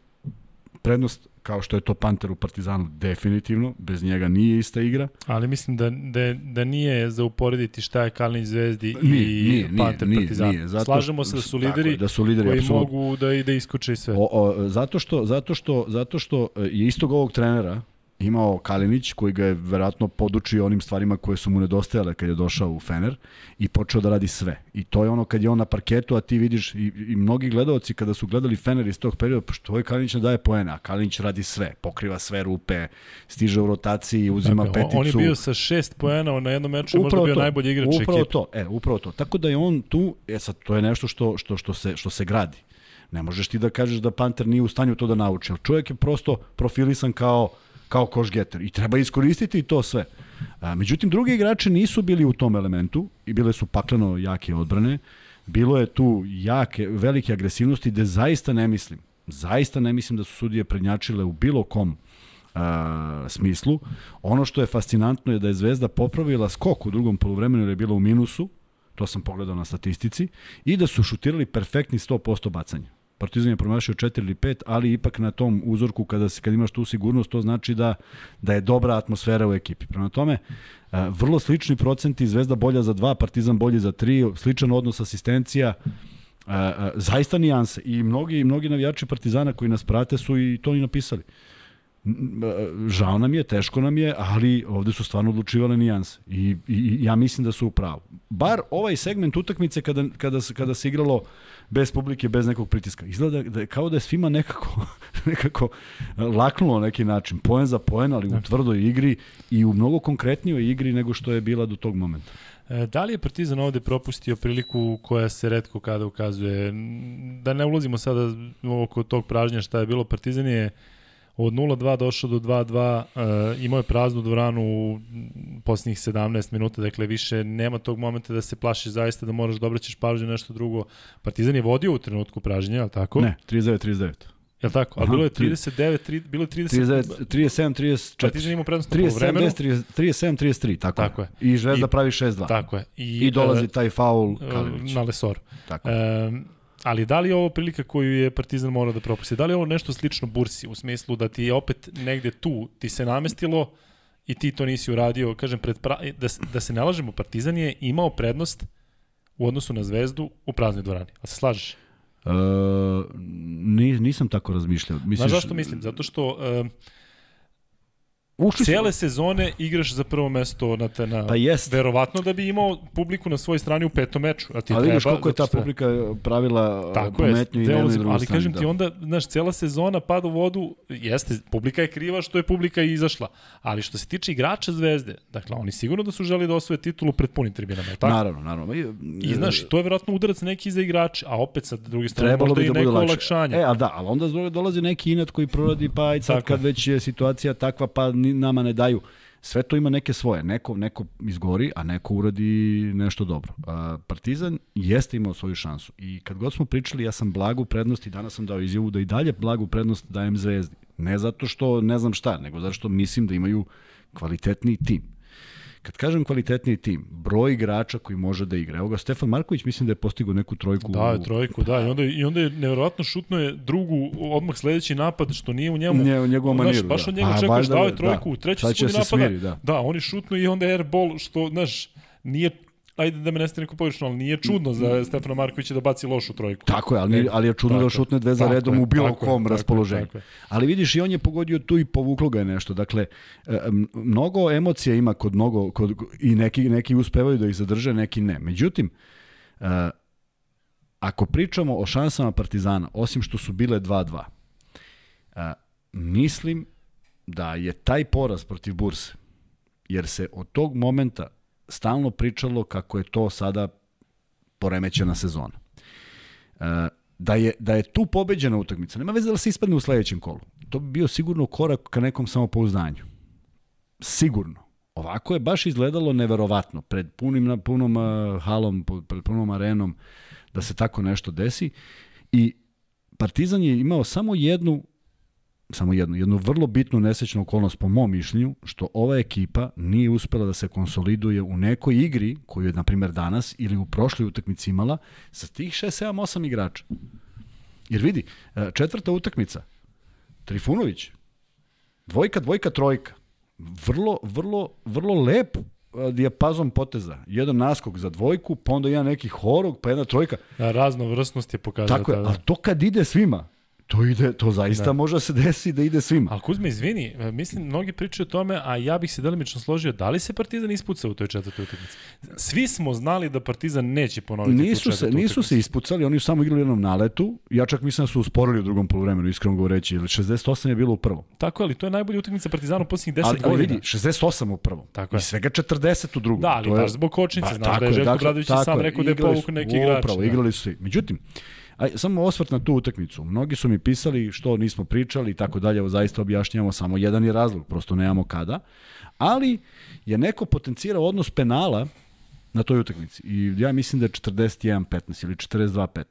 prednost kao što je to Panter u Partizanu definitivno, bez njega nije ista igra. Ali mislim da, da, da nije za uporediti šta je Kalinić Zvezdi nije, i nije, Panter nije, Partizanu. Nije, zato, Slažemo se da su lideri, je, da su lideri koji apsolutno. mogu da, da iskoče i sve. O, o, zato, što, zato, što, zato što je istog ovog trenera, imao Kalinić koji ga je verovatno podučio onim stvarima koje su mu nedostajale kad je došao u Fener i počeo da radi sve. I to je ono kad je on na parketu, a ti vidiš i, i mnogi gledalci kada su gledali Fener iz tog perioda, što ovaj Kalinić ne daje poena, a Kalinić radi sve, pokriva sve rupe, stiže u rotaciji, uzima dakle, peticu. On je bio sa šest poena na jednom meču, možda bio to, najbolji igrač upravo ekipa. Upravo to, e, upravo to. Tako da je on tu, e sad, to je nešto što, što, što, se, što se gradi. Ne možeš ti da kažeš da Panter nije u stanju to da nauči. Čovjek je prosto profilisan kao kao košgeter i treba iskoristiti to sve. A, međutim, drugi igrači nisu bili u tom elementu i bile su pakleno jake odbrane. Bilo je tu jake, velike agresivnosti gde zaista ne mislim, zaista ne mislim da su sudije prednjačile u bilo kom a, smislu. Ono što je fascinantno je da je Zvezda popravila skok u drugom poluvremenu jer je bila u minusu, to sam pogledao na statistici, i da su šutirali perfektni 100% bacanja. Partizan je promašio 4 ili 5, ali ipak na tom uzorku kada se kad imaš tu sigurnost, to znači da da je dobra atmosfera u ekipi. Prema tome, vrlo slični procenti, Zvezda bolja za 2, Partizan bolji za 3, sličan odnos asistencija. zaista nijanse i mnogi mnogi navijači Partizana koji nas prate su i to i napisali žao nam je, teško nam je, ali ovde su stvarno odlučivale nijanse. I, i ja mislim da su u pravu. Bar ovaj segment utakmice kada, kada, kada se igralo bez publike, bez nekog pritiska. Izgleda da je kao da je svima nekako, nekako laknulo neki način. Poen za poen, ali u tvrdoj igri i u mnogo konkretnijoj igri nego što je bila do tog momenta. E, da li je Partizan ovde propustio priliku koja se redko kada ukazuje? Da ne ulazimo sada oko tog pražnja šta je bilo. Partizan je od 0-2 došao do 2-2, uh, imao je praznu dvoranu u posljednjih 17 minuta, dakle više nema tog momenta da se plašiš zaista da moraš da obraćaš pažnju nešto drugo. Partizan je vodio u trenutku pražnjenja, ali tako? Ne, 39-39. Jel tako? Ali bilo je 39, 3, bilo je 30... 39, 37, 34. Partizan ima prednost na vremenu. 37, 33, tako, tako je. I Žezda I, pravi 6-2. Tako je. I, I dolazi uh, taj faul Kalinić. Na Lesoru. Tako je. Um, Ali da li je ovo prilika koju je Partizan morao da propusti? Da li je ovo nešto slično Bursi u smislu da ti je opet negde tu, ti se namestilo i ti to nisi uradio, kažem, pred pra... da, da se ne lažemo, Partizan je imao prednost u odnosu na Zvezdu u praznoj dvorani. A se slažeš? Uh, nisam tako razmišljao. Misliš... Znaš zašto mislim? Zato što uh, Ušli Cijele su... sezone igraš za prvo mesto na te na pa jest. verovatno da bi imao publiku na svojoj strani u petom meču, a ti ali vidiš koliko je ta publika pravila Tako pometnju i nema drugu Ali kažem da. ti onda, znaš, cijela sezona pada u vodu, jeste, publika je kriva što je publika izašla, ali što se tiče igrača Zvezde, dakle oni sigurno da su želi da osvoje titulu pred punim tribinama, tako? Naravno, naravno. I, I znaš, to je verovatno udarac neki za igrače, a opet sa druge strane Trebalo možda bi da i neko olakšanje. E, a da, ali onda dolazi neki inat koji proradi, pa i sad kad već je situacija takva, pa nama ne daju. Sve to ima neke svoje. Neko, neko izgori, a neko uradi nešto dobro. Partizan jeste imao svoju šansu. I kad god smo pričali, ja sam blagu prednost i danas sam dao izjavu da i dalje blagu prednost dajem Zvezdi. Ne zato što ne znam šta, nego zato što mislim da imaju kvalitetni tim. Kad kažem kvalitetniji tim, broj igrača koji može da igra. Evo ga, Stefan Marković mislim da je postigao neku trojku. Da, je trojku, da. I onda, i onda je nevjerovatno šutno je drugu, odmah sledeći napad, što nije u njemu. Ne, u njegovom maniru, znaš, baš da. od njega čekaš, dao je trojku, da. u trećoj sekundi napada. Smiri, da. da, on je šutno i onda airball, što, znaš, nije ajde da me neste neko pogrešno, ali nije čudno za Stefana Markovića da baci lošu trojku. Tako je, ali, ali je čudno da šutne dve za redom je, u bilo kom je, raspoloženju. Tako tako. Ali vidiš, i on je pogodio tu i povuklo ga je nešto. Dakle, e, mnogo emocija ima kod mnogo, kod, i neki, neki uspevaju da ih zadrže, neki ne. Međutim, e, ako pričamo o šansama Partizana, osim što su bile 2-2, e, mislim da je taj poraz protiv Burse, jer se od tog momenta stalno pričalo kako je to sada poremećena sezona. E, da je, da je tu pobeđena utakmica, nema veze da se ispadne u sledećem kolu. To bi bio sigurno korak ka nekom samopouzdanju. Sigurno. Ovako je baš izgledalo neverovatno pred punim punom uh, halom, pred punom arenom da se tako nešto desi i Partizan je imao samo jednu samo jednu, jednu vrlo bitnu nesečnu okolnost po mom mišljenju, što ova ekipa nije uspela da se konsoliduje u nekoj igri, koju je, na primjer, danas ili u prošloj utakmici imala, sa tih 6, 7, 8 igrača. Jer vidi, e, četvrta utakmica, Trifunović, dvojka, dvojka, trojka, vrlo, vrlo, vrlo lep e, dijapazon poteza. Jedan naskok za dvojku, pa onda jedan neki horog, pa jedna trojka. Da, raznovrsnost je pokazala. Tako je, a to kad ide svima, To ide, to zaista da. može da se desi da ide svima. Ali Kuzma, izvini, mislim, mnogi pričaju o tome, a ja bih se delimično složio, da li se Partizan ispucao u toj četvrtoj utakmici? Svi smo znali da Partizan neće ponoviti nisu se, Nisu se ispucali, oni su samo igrali jednom naletu, ja čak mislim da su usporili u drugom polovremenu, iskreno govoreći, ili 68 je bilo u prvom. Tako ali to je najbolja utakmica Partizana u posljednjih 10 ali, godina. Ali vidi, 68 u prvom. Tako je. I svega 40 u drugom. Da, ali to baš zbog kočnice, ba, znaš da je Željko Bradović sam rekao da je povuk neki igrač. Upravo, da. igrali su svi. Međutim, Aj, samo osvrt na tu utakmicu. Mnogi su mi pisali što nismo pričali i tako dalje, zaista objašnjavamo samo jedan je razlog, prosto nemamo kada. Ali je neko potencirao odnos penala na toj utakmici. I ja mislim da je 41-15 ili 42-15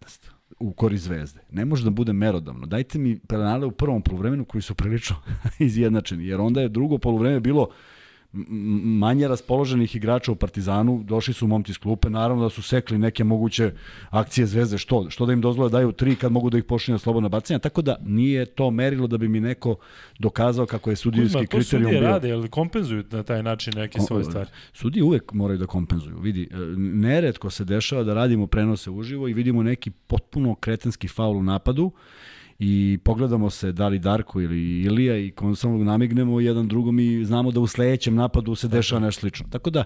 u kori zvezde. Ne može da bude merodavno. Dajte mi penale u prvom polovremenu koji su prilično izjednačeni, jer onda je drugo polovreme bilo manje raspoloženih igrača u Partizanu, došli su momci iz klupe, naravno da su sekli neke moguće akcije zvezde, što, što da im dozvole da daju tri kad mogu da ih pošli na slobodna bacanja, tako da nije to merilo da bi mi neko dokazao kako je sudijski kriterijum bio. To rade, ali kompenzuju na taj način neke svoje stvari? Sudije uvek moraju da kompenzuju. Vidi, e, neretko se dešava da radimo prenose uživo i vidimo neki potpuno kretenski faul u napadu i pogledamo se da li Darko ili Ilija i konstantno namignemo jedan drugom i znamo da u sledećem napadu se dešava nešto slično. Tako da,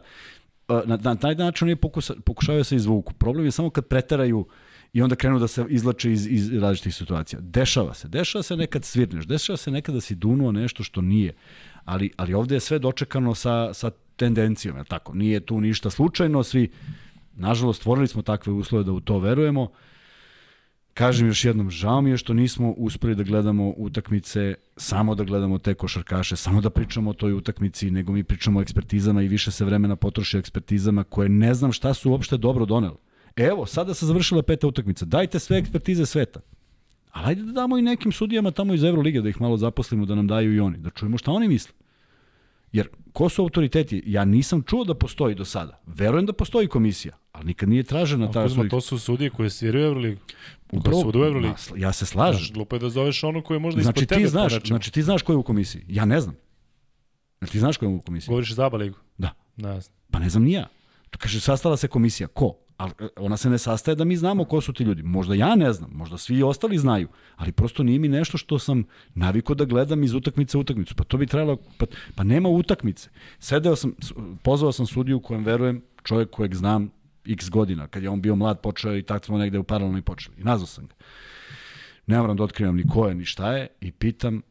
na, na taj način oni pokuša, pokušavaju se izvuku. Problem je samo kad preteraju i onda krenu da se izlače iz, iz različitih situacija. Dešava se. Dešava se nekad svirneš. Dešava se nekad da si dunuo nešto što nije. Ali, ali ovde je sve dočekano sa, sa tendencijom. Je tako? Nije tu ništa slučajno. Svi, nažalost, stvorili smo takve uslove da u to verujemo. Uh, Kažem još jednom, žao mi je što nismo uspeli da gledamo utakmice, samo da gledamo te košarkaše, samo da pričamo o toj utakmici, nego mi pričamo o ekspertizama i više se vremena potroši ekspertizama koje ne znam šta su uopšte dobro doneli. Evo, sada se završila peta utakmica. Dajte sve ekspertize sveta. Ali ajde da damo i nekim sudijama tamo iz Evrolige, da ih malo zaposlimo, da nam daju i oni, da čujemo šta oni misle. Jer ko su autoriteti? Ja nisam čuo da postoji do sada. Verujem da postoji komisija, ali nikad nije tražena ta sudija. To su sudije koje sviraju Euroligu. Upravo, koje su u Euroligu. Ja se slažem. Znaš, glupo je da zoveš ono koje je možda znači, ispod tebe. Ti znaš, znači ti znaš ko je u komisiji. Ja ne znam. Znači ti znaš ko je u komisiji? Govoriš za Ligu? Da. Ne znam. Pa ne znam ni ja. Kaže, sastala se komisija. Ko? Ali e, ona se ne sastaje da mi znamo ko su ti ljudi. Možda ja ne znam, možda svi ostali znaju, ali prosto nije mi nešto što sam naviko da gledam iz utakmice u utakmicu. Pa to bi trebalo, pa, pa nema utakmice. Sedeo sam, pozvao sam sudiju kojem verujem, čovjek kojeg znam x godina, kad je on bio mlad počeo i tako smo negde u paralelno i počeli. I nazvao sam ga. Ne moram da otkrivam ni ko je, ni šta je i pitam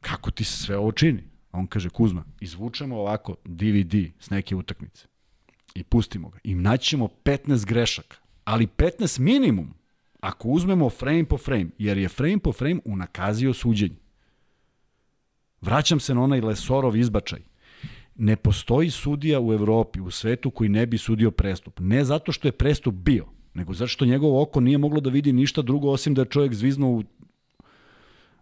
kako ti se sve ovo čini. A on kaže, Kuzma, izvučemo ovako DVD s neke utakmice i pustimo ga i naćemo 15 grešaka, ali 15 minimum ako uzmemo frame po frame, jer je frame po frame unakazio suđenje. Vraćam se na onaj Lesorov izbačaj. Ne postoji sudija u Evropi, u svetu koji ne bi sudio prestup. Ne zato što je prestup bio, nego zato što njegovo oko nije moglo da vidi ništa drugo osim da je čovjek zviznuo u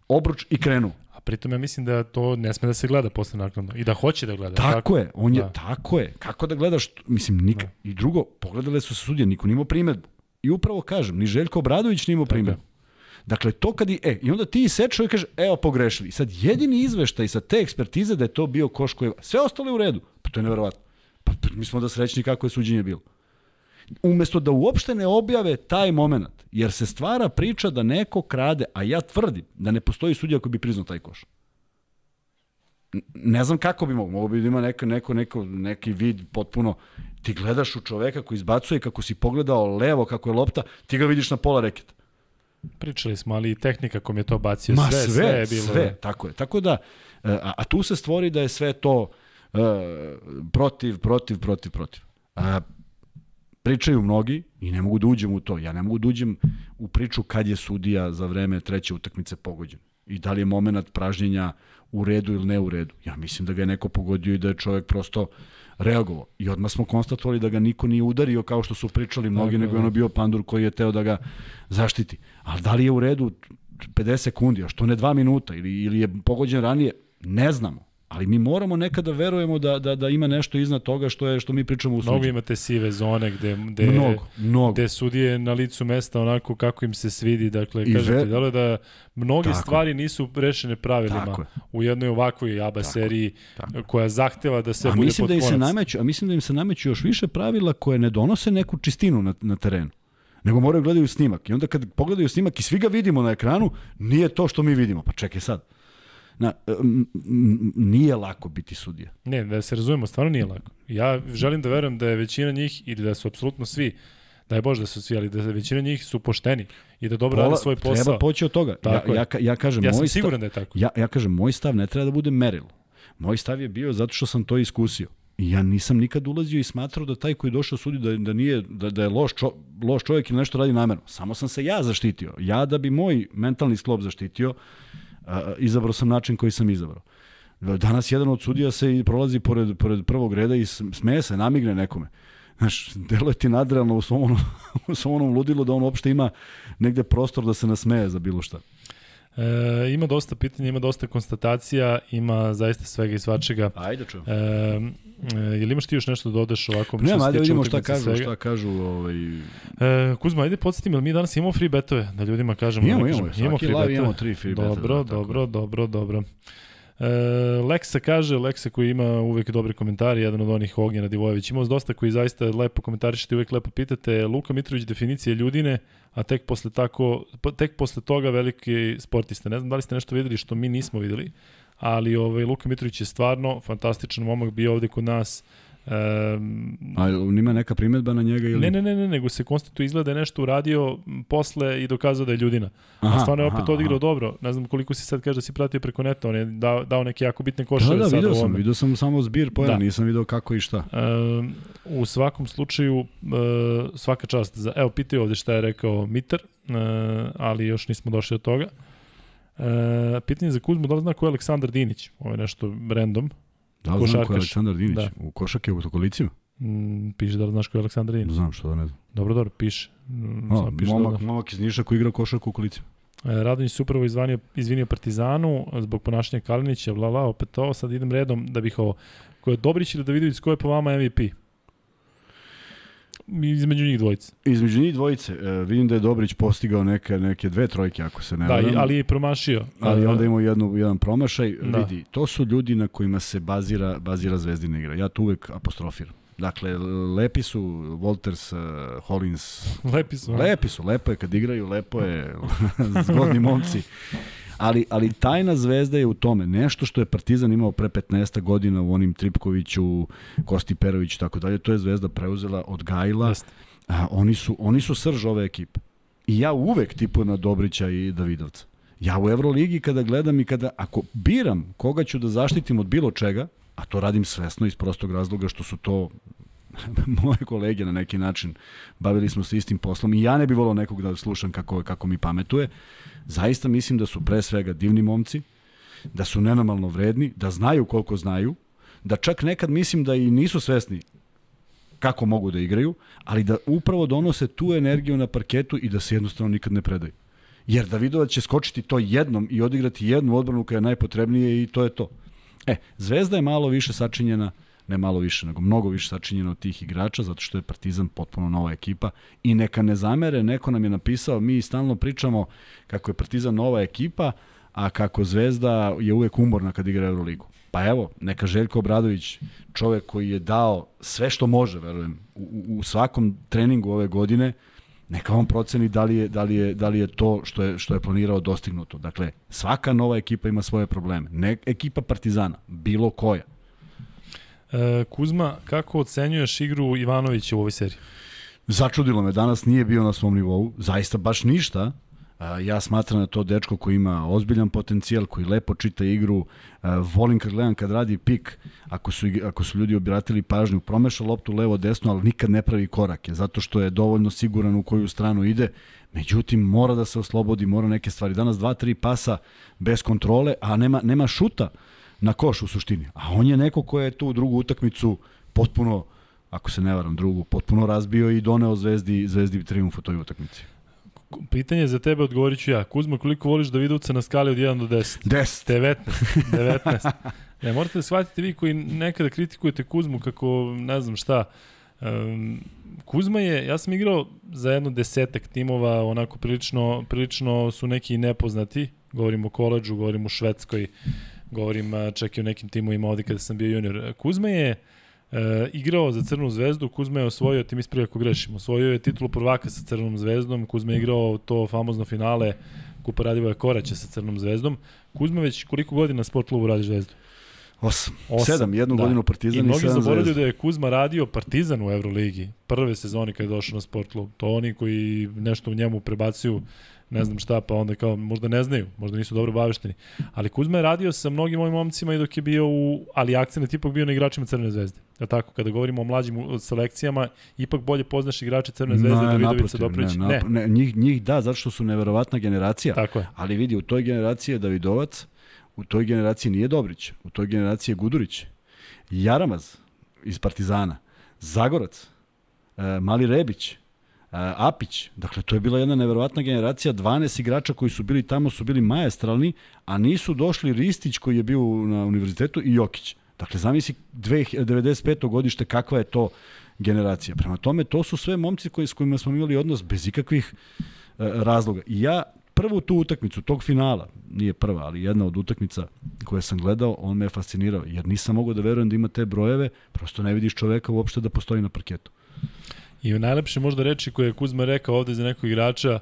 obruč i krenuo pritom ja mislim da to ne sme da se gleda posle naknadno i da hoće da gleda. Tako, tako? je, on je, da. tako je. Kako da gledaš, mislim, nik, da. i drugo, pogledale su se sudije, niko nimao primetbu. I upravo kažem, ni Željko Obradović nimao primetbu. Dakle, to kad i, e, i onda ti sečo i kaže, evo pogrešili. Sad jedini izveštaj sa te ekspertize da je to bio koš koji, sve ostalo je u redu. Pa to je neverovatno. Pa, pa mi smo da srećni kako je suđenje bilo umesto da uopšte ne objave taj moment, jer se stvara priča da neko krade, a ja tvrdim da ne postoji sudija koji bi priznao taj koš. Ne znam kako bi mogo, mogo bi da ima neka, neko, neko, neki vid potpuno, ti gledaš u čoveka koji izbacuje, kako si pogledao levo, kako je lopta, ti ga vidiš na pola reketa. Pričali smo, ali i tehnika kom je to bacio, Ma, sve, sve, sve je bilo. Sve, tako je. Tako da, e, a, a tu se stvori da je sve to uh, protiv, protiv, protiv, protiv. A, pričaju mnogi i ne mogu da uđem u to. Ja ne mogu da uđem u priču kad je sudija za vreme treće utakmice pogođen. I da li je moment pražnjenja u redu ili ne u redu. Ja mislim da ga je neko pogodio i da je čovjek prosto reagovao. I odmah smo konstatovali da ga niko nije udario kao što su pričali mnogi, nego je ono bio pandur koji je teo da ga zaštiti. Ali da li je u redu 50 sekundi, a što ne 2 minuta ili, ili je pogođen ranije, ne znamo. Ali mi moramo nekada verujemo da, da, da ima nešto iznad toga što je što mi pričamo u suđenju. Mnogo imate sive zone gde, gde, mnogo, mnogo. gde sudije na licu mesta onako kako im se svidi. Dakle, I kažete, ve... da da mnoge tako. stvari nisu rešene pravilima u jednoj ovakvoj ABA tako. seriji tako. koja zahteva da se a bude mislim pod da im se nameću, A mislim da im se nameću još više pravila koje ne donose neku čistinu na, na terenu nego moraju da gledaju snimak. I onda kad pogledaju snimak i svi ga vidimo na ekranu, nije to što mi vidimo. Pa čekaj sad. Na, nije lako biti sudija. Ne, da se razumemo, stvarno nije lako. Ja želim da verujem da je većina njih ili da su apsolutno svi daj Bože da su svi, ali da većina njih su pošteni i da dobro rade svoj posao. Treba poći od toga. Tako ja, ja, ja, kažem, ja moj sam siguran da je tako. Ja, ja kažem, moj stav ne treba da bude merilo. Moj stav je bio zato što sam to iskusio. I ja nisam nikad ulazio i smatrao da taj koji je došao sudi da, da, nije, da, da je loš, čo, loš čovjek ili nešto radi namerno. Samo sam se ja zaštitio. Ja da bi moj mentalni sklop zaštitio, izabrao sam način koji sam izabrao. Danas jedan od sudija se i prolazi pored, pored prvog reda i smeje se, namigne nekome. Znaš, delo je ti nadrealno u svom, onom, u svom onom ludilu da on uopšte ima negde prostor da se nasmeje za bilo šta. E, ima dosta pitanja, ima dosta konstatacija, ima zaista svega i svačega. Ajde čujem. E, e, je li imaš ti još nešto da dodeš ovako? Ne, ajde vidimo šta kažu, svega? šta kažu. Ovaj... E, Kuzma, ajde podsjetim, jel mi danas imamo free betove, da ljudima kažemo. Imamo, da imamo, imamo free betove. Imamo tri free betove. Dobro, dobro, dobro, dobro. E, Leksa kaže, Leksa koji ima uvek dobre komentari, jedan od onih Ognjena Divojević, imao dosta koji zaista lepo komentarišete, uvek lepo pitate. Luka Mitrović definicije ljudine, a tek posle, tako, tek posle toga veliki sportista. Ne znam da li ste nešto videli što mi nismo videli, ali ovaj, Luka Mitrović je stvarno fantastičan momak, bio ovde kod nas, Um, A nima neka primetba na njega ili? Ne, ne, ne, ne, nego se konstatuje izgleda je nešto uradio posle i dokazao da je ljudina. Aha, A stvarno je opet aha, odigrao aha. dobro. Ne znam koliko si sad kaže da si pratio preko neta, on je dao, dao neke jako bitne koševe. Da, da, vidio sam, vidio sam samo zbir pojena, da. nisam video kako i šta. Um, u svakom slučaju, uh, svaka čast. Za, evo, pitaju ovde šta je rekao Mitar, uh, ali još nismo došli od toga. Uh, pitanje za Kuzmu, da li zna ko je Aleksandar Dinić? Ovo je nešto random. Da li znam ko je Aleksandar Dinić? Da. U košake u okolicima? Mm, piše da li znaš ko je Aleksandar Dinić? Znam što da ne znam. Dobro, dobro, piše. Mm, A, piše momak, da, da. momak iz Niša koji igra košarku u kolicima. E, Radonjić se upravo izvanio, izvinio Partizanu zbog ponašanja Kalinića, bla, bla, opet to, sad idem redom da bih ovo. Ko je Dobrić ili Davidović, ko je po vama MVP? Između njih dvojice. Između njih dvojice. E, vidim da je Dobrić postigao neke, neke dve trojke, ako se ne Da, i, ali je promašio. Ali onda imao jednu, jedan promašaj. Da. Vidi, to su ljudi na kojima se bazira, bazira zvezdina igra. Ja to uvek apostrofiram. Dakle, lepi su Walters, uh, Hollins. Lepi su. Lepi su, lepo je kad igraju, lepo je, zgodni momci. Ali, ali tajna zvezda je u tome. Nešto što je Partizan imao pre 15 godina u onim Tripkoviću, Kosti Perović i tako dalje, to je zvezda preuzela od Gajla. A, oni, su, oni su srž ove ekipe. I ja uvek tipujem na Dobrića i Davidovca. Ja u Euroligi kada gledam i kada, ako biram koga ću da zaštitim od bilo čega, a to radim svesno iz prostog razloga što su to moje kolege na neki način bavili smo se istim poslom i ja ne bih volao nekog da slušam kako, kako mi pametuje. Zaista mislim da su pre svega divni momci, da su nenormalno vredni, da znaju koliko znaju, da čak nekad mislim da i nisu svesni kako mogu da igraju, ali da upravo donose tu energiju na parketu i da se jednostavno nikad ne predaju. Jer Davidovac će skočiti to jednom i odigrati jednu odbranu koja je najpotrebnije i to je to. E, Zvezda je malo više sačinjena ne malo više, nego mnogo više sačinjeno od tih igrača, zato što je Partizan potpuno nova ekipa i neka ne zamere, neko nam je napisao, mi stalno pričamo kako je Partizan nova ekipa, a kako Zvezda je uvek umorna kad igra Euroligu. Pa evo, neka Željko Obradović, čovek koji je dao sve što može, verujem, u, u svakom treningu ove godine, neka on proceni da li je, da li je, da li je to što je, što je planirao dostignuto. Dakle, svaka nova ekipa ima svoje probleme. Ne ekipa Partizana, bilo koja. E, Kuzma, kako ocenjuješ igru Ivanovića u ovoj seriji? Začudilo me, danas nije bio na svom nivou, zaista baš ništa. E, ja smatram da to dečko koji ima ozbiljan potencijal, koji lepo čita igru, e, volim kad gledam kad radi pik, ako su, ako su ljudi obratili pažnju, promeša loptu levo desno, ali nikad ne pravi korake, zato što je dovoljno siguran u koju stranu ide, međutim mora da se oslobodi, mora neke stvari. Danas dva, tri pasa bez kontrole, a nema, nema šuta na koš u suštini. A on je neko ko je tu drugu utakmicu potpuno, ako se ne varam, drugu, potpuno razbio i doneo Zvezdi, Zvezdi triumf u toj utakmici. Pitanje za tebe odgovorit ću ja. Kuzma, koliko voliš Davidovca na skali od 1 do 10? 10. 19. 19. ne, morate da shvatiti vi koji nekada kritikujete Kuzmu kako ne znam šta. Um, Kuzma je, ja sam igrao za jedno desetak timova, onako prilično, prilično su neki nepoznati, govorim o koleđu, govorim o Švedskoj, govorim čak i o nekim timovima ovde kada sam bio junior. Kuzma je uh, igrao za Crnu zvezdu, Kuzma je osvojio, ti mi ispravi ako grešim, osvojio je titulu prvaka sa Crnom zvezdom, Kuzma je igrao to famozno finale Kupa Radivoja Koraća sa Crnom zvezdom. Kuzma već koliko godina na sport klubu radiš zvezdu? Osam. Osam. Sedam, jednu da. godinu Partizan i, i mnogi zaboravljaju da je Kuzma radio Partizan u Euroligi. Prve sezone kada je došao na sport klub. To oni koji nešto u njemu prebacuju ne znam šta, pa onda kao možda ne znaju, možda nisu dobro bavešteni. Ali Kuzma je radio sa mnogim mojim momcima i dok je bio u, ali akcent ipak bio na igračima Crne zvezde. Ja tako, kada govorimo o mlađim selekcijama, ipak bolje poznaš igrače Crne zvezde, da Davidovića Doprić. Ne, ne, ne, njih, njih da, zato što su neverovatna generacija. Tako je. Ali vidi, u toj generaciji je Davidovac, u toj generaciji nije Dobrić, u toj generaciji je Gudurić, Jaramaz iz Partizana, Zagorac, e, Mali Rebić, Apić, dakle to je bila jedna neverovatna generacija, 12 igrača koji su bili tamo su bili majestralni, a nisu došli Ristić koji je bio na univerzitetu i Jokić. Dakle, zamisli 95. godište kakva je to generacija. Prema tome, to su sve momci koji, s kojima smo imali odnos bez ikakvih e, razloga. I ja prvu tu utakmicu, tog finala, nije prva, ali jedna od utakmica koje sam gledao, on me je fascinirao, jer nisam mogao da verujem da ima te brojeve, prosto ne vidiš čoveka uopšte da postoji na parketu. I najlepše možda reči koje je Kuzma rekao ovde za nekog igrača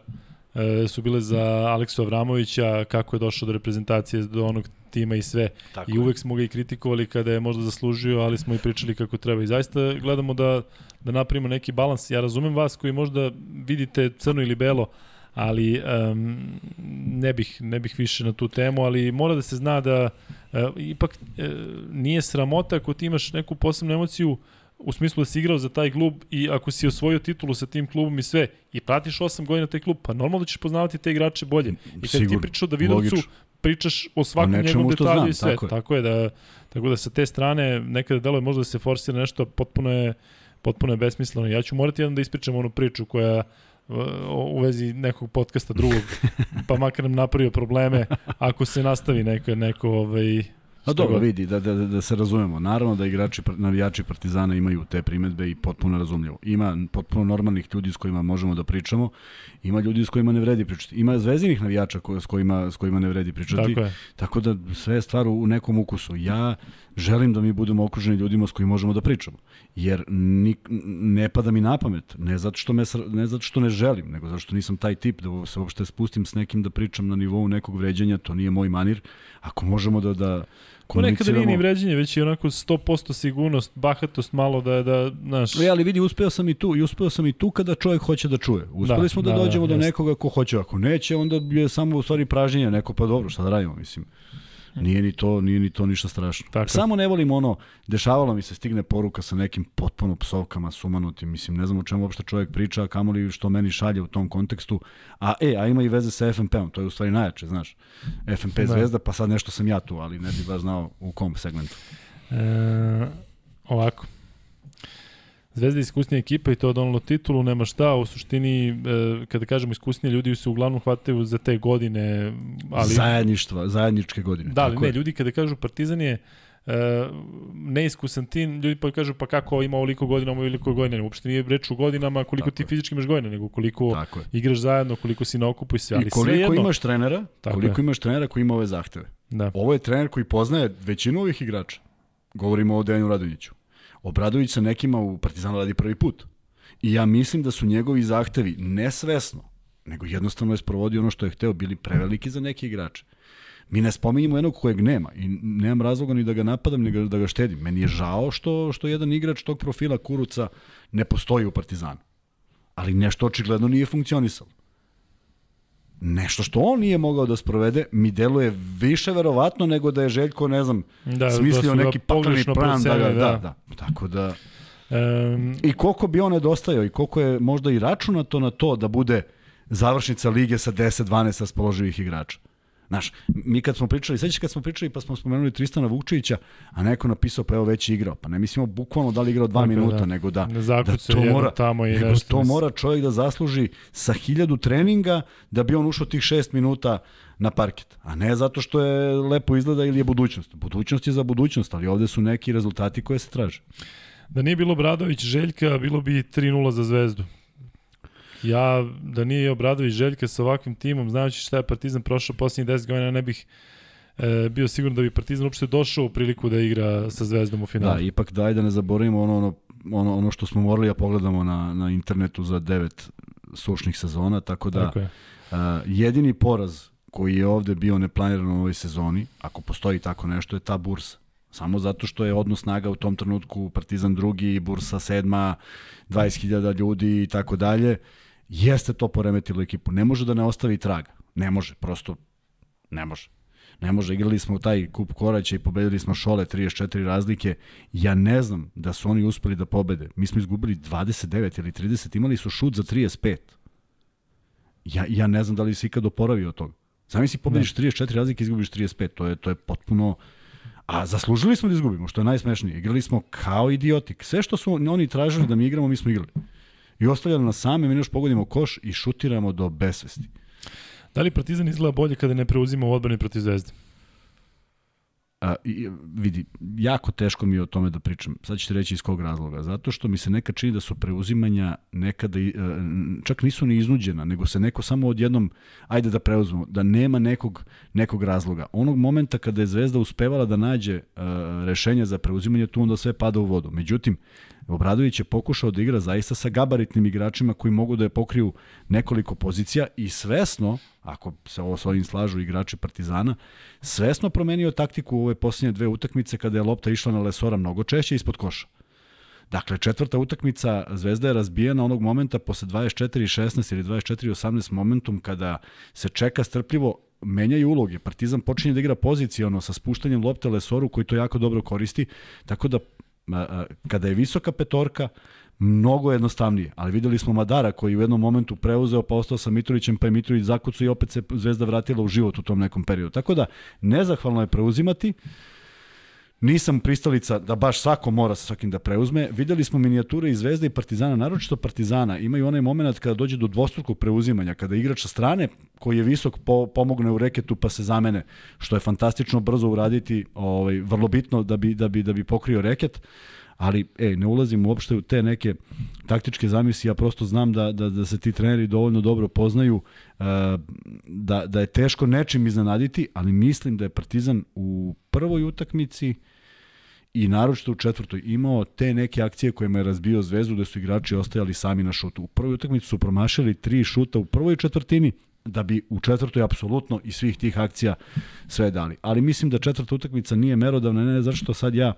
e, su bile za Aleksu Avramovića, kako je došao do reprezentacije, do onog tima i sve. Tako I uvek smo ga i kritikovali kada je možda zaslužio, ali smo i pričali kako treba. I zaista gledamo da, da napravimo neki balans. Ja razumem vas koji možda vidite crno ili belo, ali um, ne bih ne bih više na tu temu, ali mora da se zna da uh, ipak uh, nije sramota ako ti imaš neku posebnu emociju u smislu da si igrao za taj klub i ako si osvojio titulu sa tim klubom i sve i pratiš 8 godina taj klub, pa normalno da ćeš poznavati te igrače bolje. I kad Sigur, ti pričaš o Davidovcu, pričaš o svakom njegovom detalju i sve. Tako je. tako je da tako da sa te strane nekada deluje možda da se forsira nešto potpuno je potpuno je besmisleno. Ja ću morati jedan da ispričam onu priču koja u vezi nekog podcasta drugog, pa makar nam napravio probleme ako se nastavi neko, neko ovaj, A dobro, vidi, da, da, da se razumemo. Naravno da igrači, navijači Partizana imaju te primetbe i potpuno razumljivo. Ima potpuno normalnih ljudi s kojima možemo da pričamo, ima ljudi s kojima ne vredi pričati. Ima zvezdinih navijača ko, s, kojima, s kojima ne vredi pričati. Tako, je. tako da sve je stvar u nekom ukusu. Ja želim da mi budemo okruženi ljudima s kojima možemo da pričamo. Jer ni, ne pada mi na pamet, ne zato, što me, ne zato što ne želim, nego zato što nisam taj tip da se uopšte spustim s nekim da pričam na nivou nekog vređenja, to nije moj manir. Ako možemo da, da Ponekad nije ni vređenje, već je onako 100% sigurnost, bahatost malo da, da, znaš... E, ali vidi, uspeo sam i tu, i uspeo sam i tu kada čovjek hoće da čuje. Uspeli da, smo da, da dođemo da, do nekoga ko hoće, ako neće, onda je samo u stvari pražnjenje, neko pa dobro, šta da radimo, mislim. Nije ni to, nije ni to ništa strašno. Tako. Samo ne volim ono, dešavalo mi se stigne poruka sa nekim potpuno psovkama, sumanutim, mislim, ne znam o čemu uopšte čovjek priča, kamoli što meni šalje u tom kontekstu. A e, a ima i veze sa FNP-om, to je u stvari najjače, znaš. FNP da. zvezda, pa sad nešto sam ja tu, ali ne bih baš znao u kom segmentu. E, ovako, Zvezda je iskusnija ekipa i to je donalo titulu, nema šta, u suštini, e, kada kažemo iskusnije, ljudi se uglavnom hvataju za te godine. Ali... Zajedništva, zajedničke godine. Da, ali ne, je. ljudi kada kažu Partizan je e, neiskusan tim, ljudi pa kažu pa kako ima ovoliko godina, ima ovoliko godina. Uopšte nije reč u godinama koliko tako ti fizički imaš godina, nego koliko igraš zajedno, koliko si na okupu i sve. Ali I koliko jedno, imaš trenera, tako koliko je. imaš trenera koji ima ove zahteve. Da. Ovo je trener koji poznaje većinu ovih igrača. Govorimo o Dejanu Radonjiću. Obradović sa nekima u Partizanu radi prvi put. I ja mislim da su njegovi zahtevi nesvesno, nego jednostavno je sprovodio ono što je hteo, bili preveliki za neke igrače. Mi ne spominjemo jednog kojeg nema i nemam razloga ni da ga napadam, ni da ga štedim. Meni je žao što, što jedan igrač tog profila Kuruca ne postoji u Partizanu. Ali nešto očigledno nije funkcionisalo nešto što on nije mogao da sprovede, mi deluje više verovatno nego da je Željko, ne znam, da, da smislio da neki pakleni plan da ga, da, da, da. Tako da, um, i koliko bi on nedostajao i koliko je možda i računato na to da bude završnica lige sa 10-12 raspoloživih igrača. Znaš, mi kad smo pričali, sećaš kad smo pričali pa smo spomenuli Tristana Vukčevića, a neko napisao pa evo već igrao. Pa ne mislimo bukvalno da li igrao dva dakle, minuta, da. nego da, da to mora, tamo i nešto. To mora čovjek da zasluži sa hiljadu treninga da bi on ušao tih šest minuta na parket. A ne zato što je lepo izgleda ili je budućnost. Budućnost je za budućnost, ali ovde su neki rezultati koje se traže. Da nije bilo Bradović Željka, bilo bi 3-0 za Zvezdu. Ja, da nije Obradović Željka sa ovakvim timom, znajući šta je Partizan prošao poslednjih 10 godina, ne bih e, bio siguran da bi Partizan uopšte došao u priliku da igra sa Zvezdom u finalu. Da, ipak daj da ne zaboravimo ono, ono, ono, ono što smo morali da pogledamo na, na internetu za devet sušnih sezona, tako da tako je. a, jedini poraz koji je ovde bio neplaniran u ovoj sezoni, ako postoji tako nešto, je ta bursa. Samo zato što je odnos snaga u tom trenutku Partizan drugi, Bursa sedma, 20.000 ljudi i tako dalje jeste to poremetilo ekipu. Ne može da ne ostavi traga. Ne može, prosto ne može. Ne može, igrali smo taj kup koraća i pobedili smo Šole 34 razlike. Ja ne znam da su oni uspeli da pobede. Mi smo izgubili 29 ili 30, imali su šut za 35. Ja, ja ne znam da li se ikad oporavio od toga. Zamisli pobediš 34 razlike i izgubiš 35. To je, to je potpuno... A zaslužili smo da izgubimo, što je najsmešnije. Igrali smo kao idiotik. Sve što su oni tražili da mi igramo, mi smo igrali. I ostavlja nas sami, mi još pogodimo koš i šutiramo do besvesti. Da li Partizan izgleda bolje kada ne preuzima u odbrani protiv Zvezde? A, i, vidi, jako teško mi je o tome da pričam. Sad ćete reći iz kog razloga. Zato što mi se nekad čini da su preuzimanja nekada, e, čak nisu ni iznuđena, nego se neko samo odjednom, ajde da preuzmemo, da nema nekog, nekog razloga. Onog momenta kada je Zvezda uspevala da nađe uh, rešenje za preuzimanje, tu onda sve pada u vodu. Međutim, Obradović je pokušao da igra zaista sa gabaritnim igračima koji mogu da je pokriju nekoliko pozicija i svesno, ako se ovo s ovim slažu igrači Partizana, svesno promenio taktiku u ove posljednje dve utakmice kada je lopta išla na Lesora mnogo češće ispod koša. Dakle, četvrta utakmica Zvezda je razbijena onog momenta posle 24-16 ili 24-18 momentum kada se čeka strpljivo menjaju uloge. Partizan počinje da igra pozicijono sa spuštanjem lopte Lesoru koji to jako dobro koristi, tako da kada je visoka petorka, mnogo jednostavnije. Ali videli smo Madara koji u jednom momentu preuzeo, pa ostao sa Mitrovićem, pa je Mitrović zakucu i opet se Zvezda vratila u život u tom nekom periodu. Tako da, nezahvalno je preuzimati. Nisam pristalica da baš svako mora sa svakim da preuzme. Videli smo minijature i Zvezda i Partizana, naročito Partizana. Imaju onaj moment kada dođe do dvostrukog preuzimanja, kada igrač sa strane koji je visok po, pomogne u reketu pa se zamene, što je fantastično brzo uraditi, ovaj, vrlo bitno da bi, da bi, da bi pokrio reket ali ej, ne ulazim uopšte u te neke taktičke zamisli, ja prosto znam da, da, da se ti treneri dovoljno dobro poznaju, uh, da, da je teško nečim iznenaditi, ali mislim da je Partizan u prvoj utakmici i naročito u četvrtoj imao te neke akcije kojima je razbio zvezdu gde su igrači ostajali sami na šutu. U prvoj utakmici su promašili tri šuta u prvoj četvrtini, da bi u četvrtoj apsolutno i svih tih akcija sve dali. Ali mislim da četvrta utakmica nije merodavna, ne, ne zašto sad ja,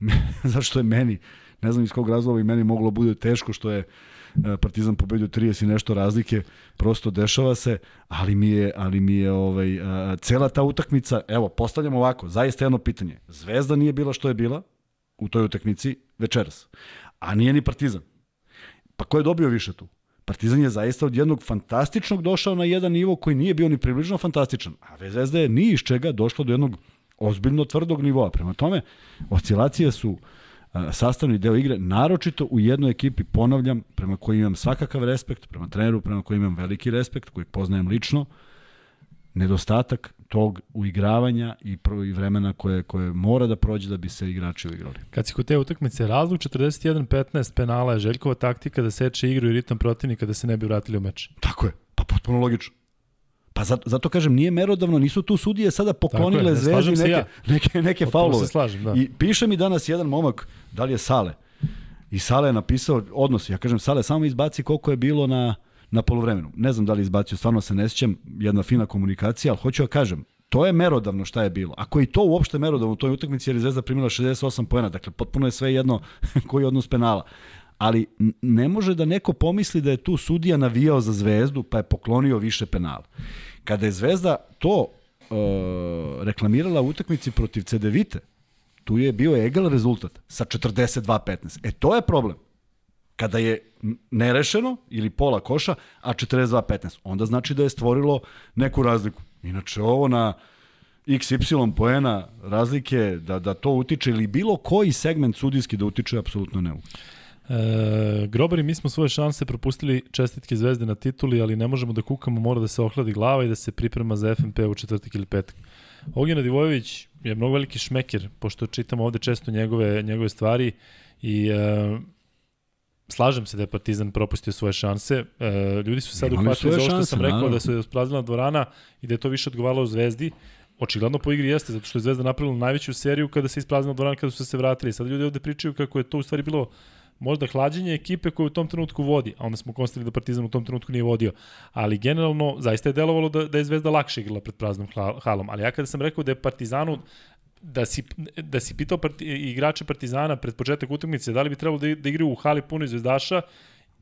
zašto je meni, ne znam iz kog razloga i meni moglo bude teško što je e, Partizan pobedio 30 i nešto razlike, prosto dešava se, ali mi je, ali mi je ovaj, a, cela ta utakmica, evo, postavljam ovako, zaista jedno pitanje. Zvezda nije bila što je bila u toj utakmici večeras, a nije ni Partizan. Pa ko je dobio više tu? Partizan je zaista od jednog fantastičnog došao na jedan nivo koji nije bio ni približno fantastičan, a Zvezda je ni iz čega došla do jednog ozbiljno tvrdog nivoa. Prema tome, oscilacije su sastavni deo igre, naročito u jednoj ekipi, ponavljam, prema kojoj imam svakakav respekt, prema treneru, prema kojoj imam veliki respekt, koji poznajem lično, nedostatak tog uigravanja i, i vremena koje, koje mora da prođe da bi se igrači uigrali. Kad si kod te utakmice, razlog 41-15 penala je Željkova taktika da seče igru i ritam protivnika da se ne bi vratili u meč. Tako je, pa potpuno logično. Pa zato, zato kažem, nije merodavno, nisu tu sudije sada poklonile je, zvezdi neke, ja. neke, neke faulove. Se slažem, da. I piše mi danas jedan momak, da li je Sale, i Sale je napisao odnos, ja kažem Sale, samo izbaci koliko je bilo na, na polovremenu. Ne znam da li izbacio, stvarno se ne sjećam, jedna fina komunikacija, ali hoću da kažem, to je merodavno šta je bilo. Ako je to uopšte merodavno u toj utakmici jer je Zvezda primila 68 poena, dakle potpuno je sve jedno koji je odnos penala. Ali ne može da neko pomisli da je tu sudija navijao za Zvezdu pa je poklonio više penala. Kada je Zvezda to uh, reklamirala u utakmici protiv CDVite, tu je bio egal rezultat sa 42-15. E to je problem. Kada je nerešeno ili pola koša, a 42-15, onda znači da je stvorilo neku razliku. Inače ovo na XY poena razlike, da, da to utiče ili bilo koji segment sudijski da utiče, apsolutno ne. E, Grobari, mi smo svoje šanse propustili čestitke zvezde na tituli, ali ne možemo da kukamo, mora da se ohladi glava i da se priprema za FNP u četvrtak ili petak. Ognjena Divojević je mnogo veliki šmeker, pošto čitamo ovde često njegove, njegove stvari i e, slažem se da je Partizan propustio svoje šanse. E, ljudi su sad uhvatili za ovo što sam rekao, naravno. da se ispraznila dvorana i da je to više odgovaralo Zvezdi. Očigledno po igri jeste, zato što je Zvezda napravila najveću seriju kada se ispraznila dvorana kada su se vratili. Sad ljudi ovde pričaju kako je to u stvari bilo možda hlađenje ekipe koja u tom trenutku vodi, a onda smo konstatovali da Partizan u tom trenutku nije vodio. Ali generalno, zaista je delovalo da, da je Zvezda lakše igrala pred praznom halom. Ali ja kada sam rekao da je Partizanu da si, da si pitao parti, igrače Partizana pred početak utakmice da li bi trebalo da, da igraju u hali puno zvezdaša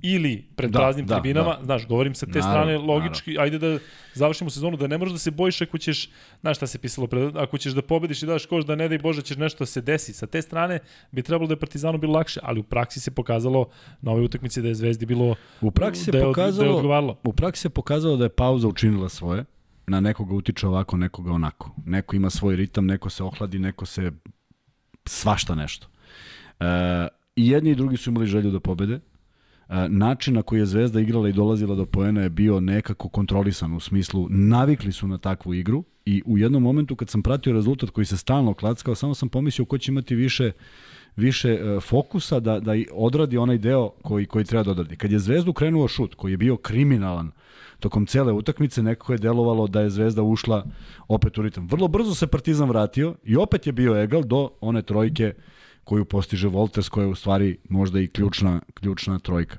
ili pred da, praznim da, tribinama, da. znaš, govorim sa te naravno, strane logički, naravno. ajde da završimo sezonu, da ne možeš da se bojiš ako ćeš, znaš šta se pisalo, pred, ako ćeš da pobediš i daš koš da ne daj Bože ćeš nešto se desi. Sa te strane bi trebalo da je Partizanu bilo lakše, ali u praksi se pokazalo na ovoj utakmici da je Zvezdi bilo u praksi se da je, pokazalo, da je odgovaralo. U praksi se pokazalo da je pauza učinila svoje, na nekoga utiče ovako, nekoga onako. Neko ima svoj ritam, neko se ohladi, neko se svašta nešto. E, I jedni i drugi su imali želju da pobede, način na koji je Zvezda igrala i dolazila do poena je bio nekako kontrolisan u smislu navikli su na takvu igru i u jednom momentu kad sam pratio rezultat koji se stalno klackao, samo sam pomislio ko će imati više više fokusa da, da odradi onaj deo koji, koji treba da odradi. Kad je Zvezdu krenuo šut, koji je bio kriminalan tokom cele utakmice, nekako je delovalo da je Zvezda ušla opet u ritam. Vrlo brzo se Partizan vratio i opet je bio egal do one trojke koju postiže Volters, koja je u stvari možda i ključna, ključna trojka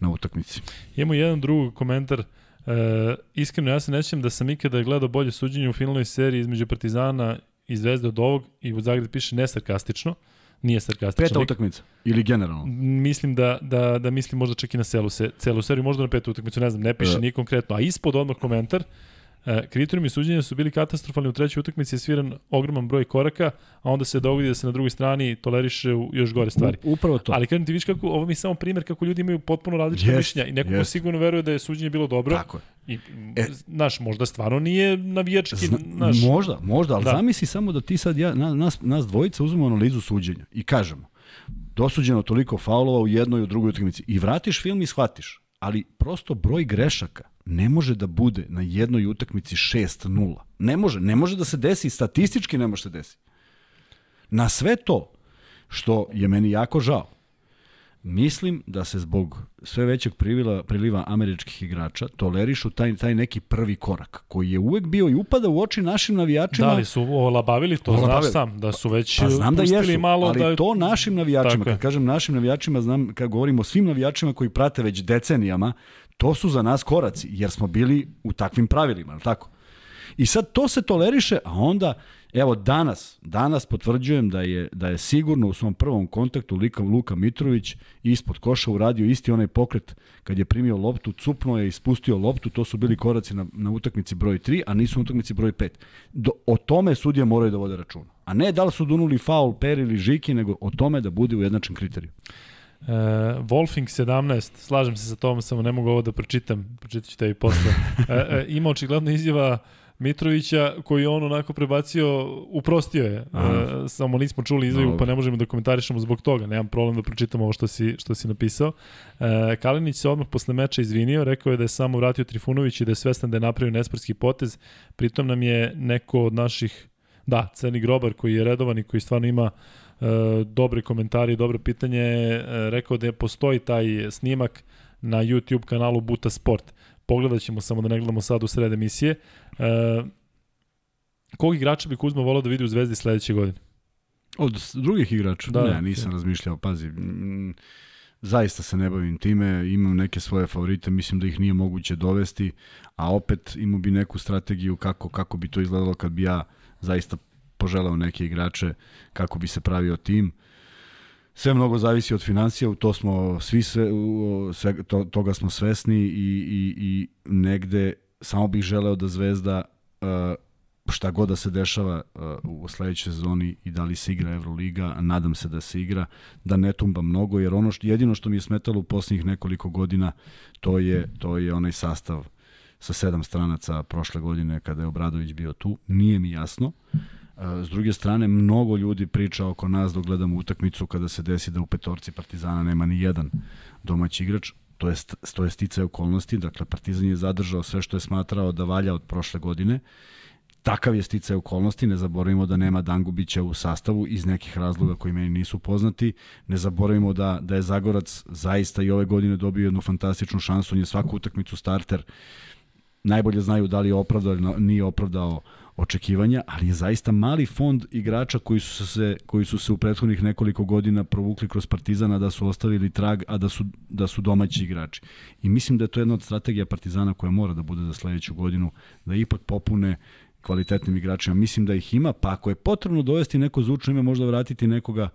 na utakmici. Imamo jedan drugi komentar. E, iskreno, ja se nećem da sam ikada gledao bolje suđenje u finalnoj seriji između Partizana i Zvezde od ovog i u Zagreb piše nesarkastično. Nije sarkastično. Peta utakmica ili generalno? Mislim da, da, da mislim možda čak i na celu, se, celu seriju, možda na petu utakmicu, ne znam, ne piše e. ni konkretno. A ispod odmah komentar, kriterijumi suđenja su bili katastrofalni u trećoj utakmici, je sviran ogroman broj koraka, a onda se dogodi da se na drugoj strani toleriše u još gore stvari. U, upravo to. Ali kažem ti viš kako, ovo mi je samo primer kako ljudi imaju potpuno različite yes, mišljenja i neko yes. sigurno veruje da je suđenje bilo dobro. Tako je. I, e, znaš, možda stvarno nije navijački, zna, naš... Možda, možda, ali da. zamisli samo da ti sad, ja, nas, nas dvojica uzmemo analizu suđenja i kažemo, dosuđeno toliko faulova u jednoj i u drugoj utakmici i vratiš film i shvatiš, ali prosto broj grešaka ne može da bude na jednoj utakmici 6-0. Ne može, ne može da se desi, statistički ne može da se desi. Na sve to, što je meni jako žao, mislim da se zbog sve većeg priliva, priliva američkih igrača tolerišu taj, taj neki prvi korak, koji je uvek bio i upada u oči našim navijačima. Da li su olabavili to, olabavili. znaš sam, da su već pa, znam da jesu, malo ali da... to našim navijačima, kad kažem našim navijačima, znam, kad govorimo o svim navijačima koji prate već decenijama, To su za nas koraci, jer smo bili u takvim pravilima, tako? I sad to se toleriše, a onda, evo danas, danas potvrđujem da je, da je sigurno u svom prvom kontaktu Luka, Luka Mitrović ispod koša uradio isti onaj pokret kad je primio loptu, cupno je i spustio loptu, to su bili koraci na, na utakmici broj 3, a nisu na utakmici broj 5. Do, o tome sudije moraju da vode računa. A ne da li su dunuli faul, per ili žiki, nego o tome da bude ujednačen kriterij. Uh, Wolfing 17, slažem se sa tom, samo ne mogu ovo da pročitam, pročitat ću te i posle. uh, uh, ima očigledno izjava Mitrovića koji on onako prebacio, uprostio je. Uh, samo nismo čuli izjavu, pa ne možemo da komentarišemo zbog toga. Nemam problem da pročitam ovo što si, što si napisao. Uh, Kalinić se odmah posle meča izvinio, rekao je da je samo vratio Trifunović i da je svestan da je napravio nesportski potez. Pritom nam je neko od naših, da, Crni Grobar koji je redovan i koji stvarno ima e, dobre komentari, dobro pitanje, e, rekao da je postoji taj snimak na YouTube kanalu Buta Sport. Pogledat ćemo samo da ne gledamo sad u sred emisije. E, kog igrača bi Kuzma volao da vidi u Zvezdi sledeće godine? Od drugih igrača? Da, ne, nisam razmišljao, pazi. Zaista se ne bavim time, imam neke svoje favorite, mislim da ih nije moguće dovesti, a opet imao bi neku strategiju kako, kako bi to izgledalo kad bi ja zaista poželeo neke igrače kako bi se pravio tim. Sve mnogo zavisi od financija, to smo svi sve, sve to, toga smo svesni i, i, i negde samo bih želeo da Zvezda uh, šta god da se dešava uh, u sledećoj sezoni i da li se igra Euroliga, nadam se da se igra, da ne tumba mnogo, jer ono što, jedino što mi je smetalo u poslednjih nekoliko godina, to je, to je onaj sastav sa sedam stranaca prošle godine kada je Obradović bio tu. Nije mi jasno. S druge strane, mnogo ljudi priča oko nas dok gledamo utakmicu kada se desi da u petorci Partizana nema ni jedan domaći igrač. To je, to je sticaj okolnosti, dakle Partizan je zadržao sve što je smatrao da valja od prošle godine. Takav je sticaj okolnosti, ne zaboravimo da nema Dangubića u sastavu iz nekih razloga koji meni nisu poznati. Ne zaboravimo da, da je Zagorac zaista i ove godine dobio jednu fantastičnu šansu, on je svaku utakmicu starter. Najbolje znaju da li je opravdao ili nije opravdao očekivanja, ali je zaista mali fond igrača koji su se koji su se u prethodnih nekoliko godina provukli kroz Partizana da su ostavili trag, a da su da su domaći igrači. I mislim da je to jedna od strategija Partizana koja mora da bude za sledeću godinu da ipak popune kvalitetnim igračima. Mislim da ih ima, pa ako je potrebno dovesti neko zvučno ime, možda vratiti nekoga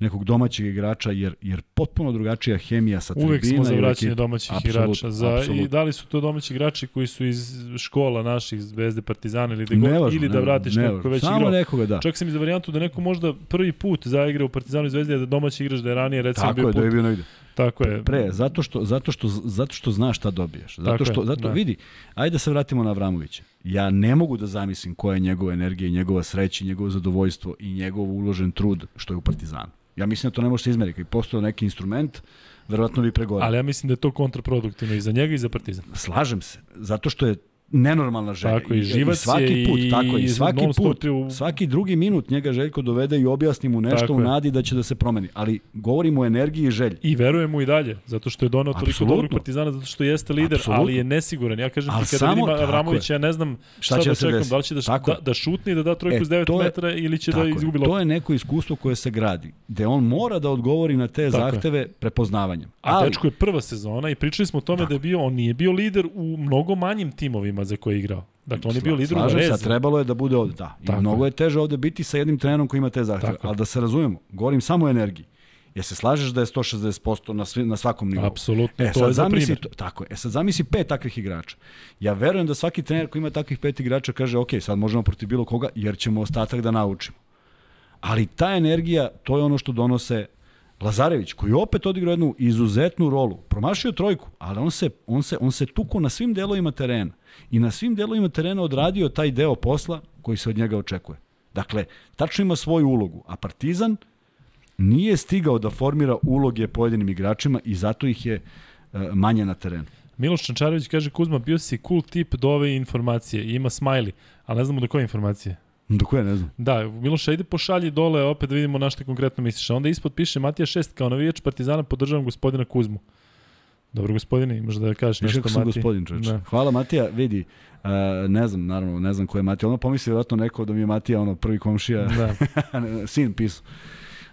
nekog domaćeg igrača, jer, jer potpuno drugačija hemija sa tribina. Uvek smo za vraćanje domaćih absolut, igrača. Za, absolut. I da li su to domaći igrači koji su iz škola naših Zvezde, Partizana ili, god, ili da vratiš ne nekog već Samo igrao. nekoga, da. Čak sam i za varijantu da neko možda prvi put zaigra u Partizanu i Zvezdi, da domaći igrač da je ranije recimo Tako bio je, put. da je bio negde. Tako je. Pre, zato što, zato što, zato što znaš šta dobiješ. Zato Tako što, je, zato da. vidi, ajde da se vratimo na Avramovića. Ja ne mogu da zamislim koja je njegova energija i njegova sreća i njegovo zadovoljstvo i njegov uložen trud što je u Partizanu. Ja mislim da to ne može se izmeriti. Kad postoje neki instrument, verovatno bi pregorao. Ali ja mislim da je to kontraproduktivno i za njega i za Partizan. Slažem se, zato što je nenormalna želja. Tako i živac I svaki je put, i tako i svaki put, je u- svaki drugi minut njega Željko dovede i objasni mu nešto Tako u je. nadi da će da se promeni. Ali govorimo o energiji i želji. I verujem mu i dalje, zato što je donao toliko dobrog partizana, zato što jeste lider, Apsolutno. ali je nesiguran. Ja kažem Ali ti kada samo- vidim Avramovića, ja ne znam šta, Šta će da da se čekam, da li će da, Tako da, je. da šutne i da da trojku E, iz 9 to je- metara ili će da je. izgubi To loptu. je neko iskustvo koje se gradi, gde on mora da odgovori na te Tako je. zahteve prepoznavanjem. A Ali, dečko je prva sezona i pričali smo o tome da je bio, on nije bio lider u mnogo manjim timovima za koje je igrao. Dakle, on je bio lider u Slažem se, Varezi. trebalo je da bude ovde, da. I Tako mnogo je teže ovde biti sa jednim trenerom koji ima te je. Ali da se razumemo, govorim samo o energiji. Jer se slažeš da je 160% na, svi, na svakom nivou. Apsolutno, E, to je za zamisli, primjer. to- tako je. E sad zamisli pet takvih igrača. Ja verujem da svaki trener koji ima takvih pet igrača kaže, ok, sad možemo protiv bilo koga, jer ćemo ostatak da naučimo. Ali ta energija, to je ono što donose Lazarević, koji opet odigrao jednu izuzetnu rolu. Promašio trojku, ali on se, on se, on se tuko na svim delovima terena. I na svim delovima terena odradio taj deo posla koji se od njega očekuje. Dakle, tačno ima svoju ulogu. A Partizan nije stigao da formira uloge pojedinim igračima i zato ih je e, manje na terenu. Miloš Čančarević kaže, Kuzma, bio si cool tip do ove informacije. I ima smiley, ali ne znamo do koje informacije. Do koje ne znam. Da, Miloš, ajde pošalji dole, opet da vidimo na što konkretno misliš. A onda ispod piše Matija 6, kao navijač Partizana podržavam gospodina Kuzmu. Dobro, gospodine, imaš da kažeš Viš nešto, Matija? gospodin čoveče. Da. Hvala Matija, vidi, uh, ne znam, naravno, ne znam ko je Matija. Ono pomisli vjerojatno neko da mi je Matija ono prvi komšija, Da. sin pisao.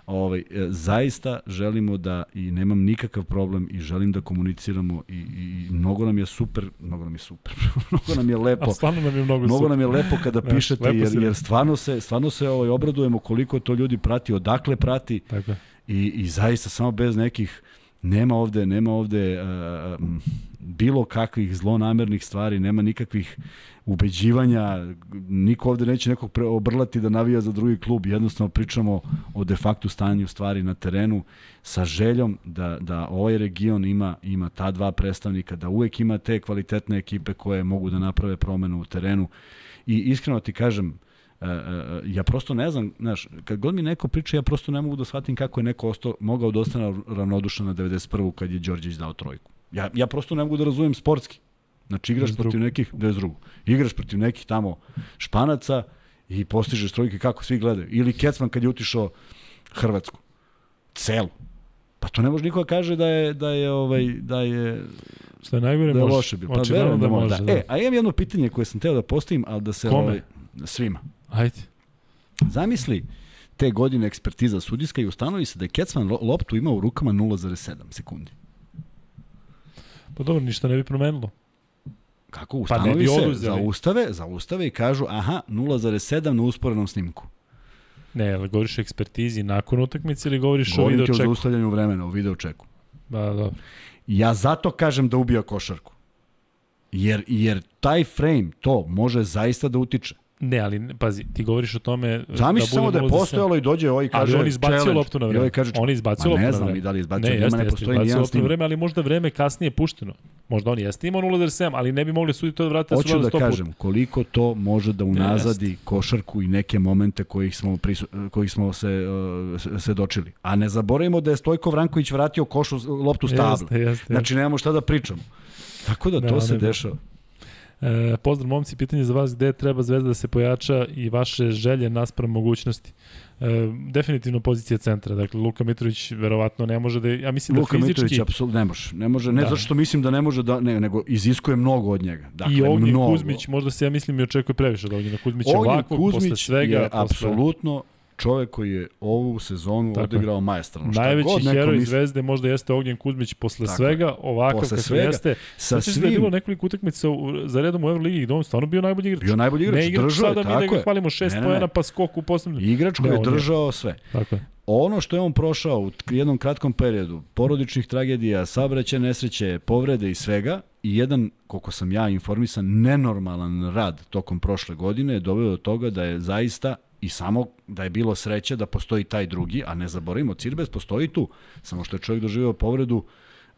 Ovaj, e, zaista želimo da i nemam nikakav problem i želim da komuniciramo i, i, i mnogo nam je super, mnogo nam je super, mnogo nam je lepo. A stvarno nam je mnogo, Mnogo super. nam je lepo kada Da, pišete lepo jer, jer stvarno se stvarno se ovaj obradujemo koliko to ljudi prati, odakle prati Tako i, i zaista samo bez nekih nema ovde nema ovde uh, bilo kakvih zlonamernih stvari, nema nikakvih ubeđivanja, niko ovde neće nekog obrlati da navija za drugi klub, jednostavno pričamo o de facto stanju stvari na terenu sa željom da, da ovaj region ima, ima ta dva predstavnika, da uvek ima te kvalitetne ekipe koje mogu da naprave promenu u terenu i iskreno ti kažem, Uh, uh, ja prosto ne znam, znaš, kad god mi neko priča, ja prosto ne mogu da shvatim kako je neko ostao, mogao da ostane ravnodušan na 91. kad je Đorđević dao trojku. Ja, ja prosto ne mogu da razumem sportski. Znači, igraš 22. protiv nekih, 22. Igraš protiv nekih tamo španaca i postižeš trojke kako svi gledaju. Ili Kecman kad je utišao Hrvatsku. Celu. Pa to ne može niko da kaže da je, da je, ovaj, da je Što je najgore, da je može. loše bilo. Pa verujem da, može. Da. da. E, a imam jedno pitanje koje sam teo da postavim, ali da se Kome? ovaj, svima. Ajde. Zamisli te godine ekspertiza sudijska i ustanovi se da je Kecman lo- loptu imao u rukama 0,7 sekundi. Pa dobro, ništa ne bi promenilo. Kako Pa ustanovi bi se, zaustave, zaustave i kažu aha, 0,7 na usporenom snimku. Ne, ali govoriš o ekspertizi nakon utakmice ili govoriš o Govorim video ti o čeku? zaustavljanju vremena, o video čeku. Ba, dobro. Ja zato kažem da ubija košarku. Jer, jer taj frame, to može zaista da utiče. Ne, ali pazi, ti govoriš o tome Zamisli da samo da je bude 0,7. postojalo i dođe ovaj kaže Ali on izbacio loptu na vreme. ovaj kaže, on izbacio loptu ne na znam vreme. i da li izbacio, ne, nema, jeste, ne jeste, postoji nijedan snimak. vreme, ali možda vreme kasnije pušteno. Možda on jeste imao 0,7, ali ne bi mogli suditi to da vrate da su Hoću da gledali 100 kažem koliko to može da unazadi košarku i neke momente kojih smo, prisu, kojih smo se, uh, se dočili. A ne zaboravimo da je Stojko Vranković vratio košu, loptu stablu. Jeste, jeste. Znači nemamo šta da pričamo. Tako da Ne, to ne, se ne. dešava. E, pozdrav momci, pitanje za vas, gde treba Zvezda da se pojača i vaše želje naspram mogućnosti? E, definitivno pozicija centra, dakle Luka Mitrović verovatno ne može da, ja mislim Luka da Mitrović fizički apsolutno ne može. Ne može, ne Da. zato što mislim da ne može da ne, nego iziskuje mnogo od njega. Dakle, i Ognjen mnogo. Kuzmić, možda se ja mislim i očekuje previše od Ognjena Kuzmića Ognjen ovako, posle Kuzmić svega, je posle... apsolutno čovek koji je ovu sezonu Tako je. odigrao maestralno. Šta Najveći god heroj misli- Zvezde možda jeste Ognjen Kuzmić posle Tako svega, ovako Posle svega, jeste. Sa se da je bilo svim nekoliko utakmica za redom u Euroligi gde on stvarno bio najbolji igrač. bio najbolji igrač, ne igrač držao je, sada mi da tako ga je. hvalimo šest Ne, ne, ne. pojena pa skok u poslednjem. Igrač koji je je- držao sve. Tako je. Ono što je on prošao u jednom kratkom periodu, porodičnih tragedija, saobraćaja nesreće, povrede i svega, i jedan, koliko sam ja informisan, nenormalan rad tokom prošle godine je doveo do toga da je zaista i samo da je bilo sreće da postoji taj drugi, a ne zaboravimo, Cirbes postoji tu, samo što je čovjek doživeo povredu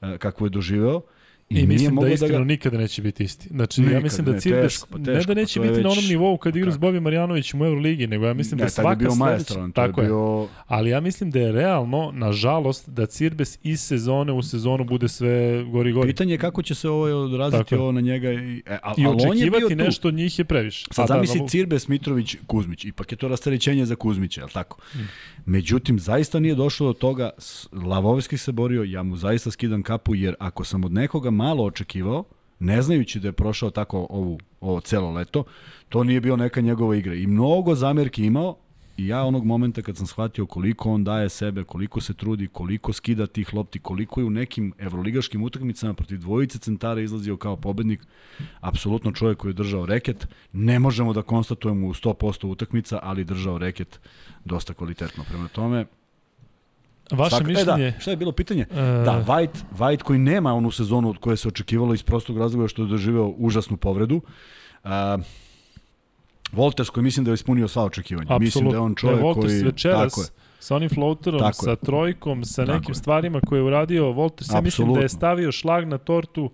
e, kakvu je doživeo I, I mislim da iskreno da ga... nikada neće biti isti. Znači, Nikad, ja mislim da Cirbes, teško, pa teško, ne da neće pa biti već... na onom nivou kad igra s Bobi Marjanovićem u Euroligi, nego ja mislim ne, da svaka bio sledeća... Tako je. Bio... Ali ja mislim da je realno, nažalost, da Cirbes iz sezone u sezonu bude sve gori gori. Pitanje je kako će se ovo odraziti ovo na njega. I, e, a, I očekivati nešto od njih je previše. Sad da, zamisli da, Cirbes, Mitrović, Kuzmić. Ipak je to rasterećenje za Kuzmića, je li tako? Mm. Međutim, zaista nije došlo do toga, Lavovski se borio, ja mu zaista skidam kapu, jer ako sam od nekoga malo očekivao, ne znajući da je prošao tako ovu, ovo celo leto, to nije bio neka njegova igra. I mnogo zamerki imao, I ja onog momenta kad sam shvatio koliko on daje sebe, koliko se trudi, koliko skida tih lopti, koliko je u nekim evroligaškim utakmicama protiv dvojice centara izlazio kao pobednik, apsolutno čovjek koji je držao reket. Ne možemo da konstatujemo u 100% utakmica, ali držao reket dosta kvalitetno. Prema tome, Vaše Svaka, mišljenje... E da, šta je bilo pitanje? Uh... Da, White, White koji nema onu sezonu od koje se očekivalo iz prostog razloga što je doživeo užasnu povredu. Uh, Volters koji mislim da je ispunio sva očekivanja. Absolut. Mislim da je on čovjek ne, koji... Večeras, tako je. sa onim floaterom, tako sa trojkom, sa nekim tako stvarima koje je uradio Volters, ja mislim da je stavio šlag na tortu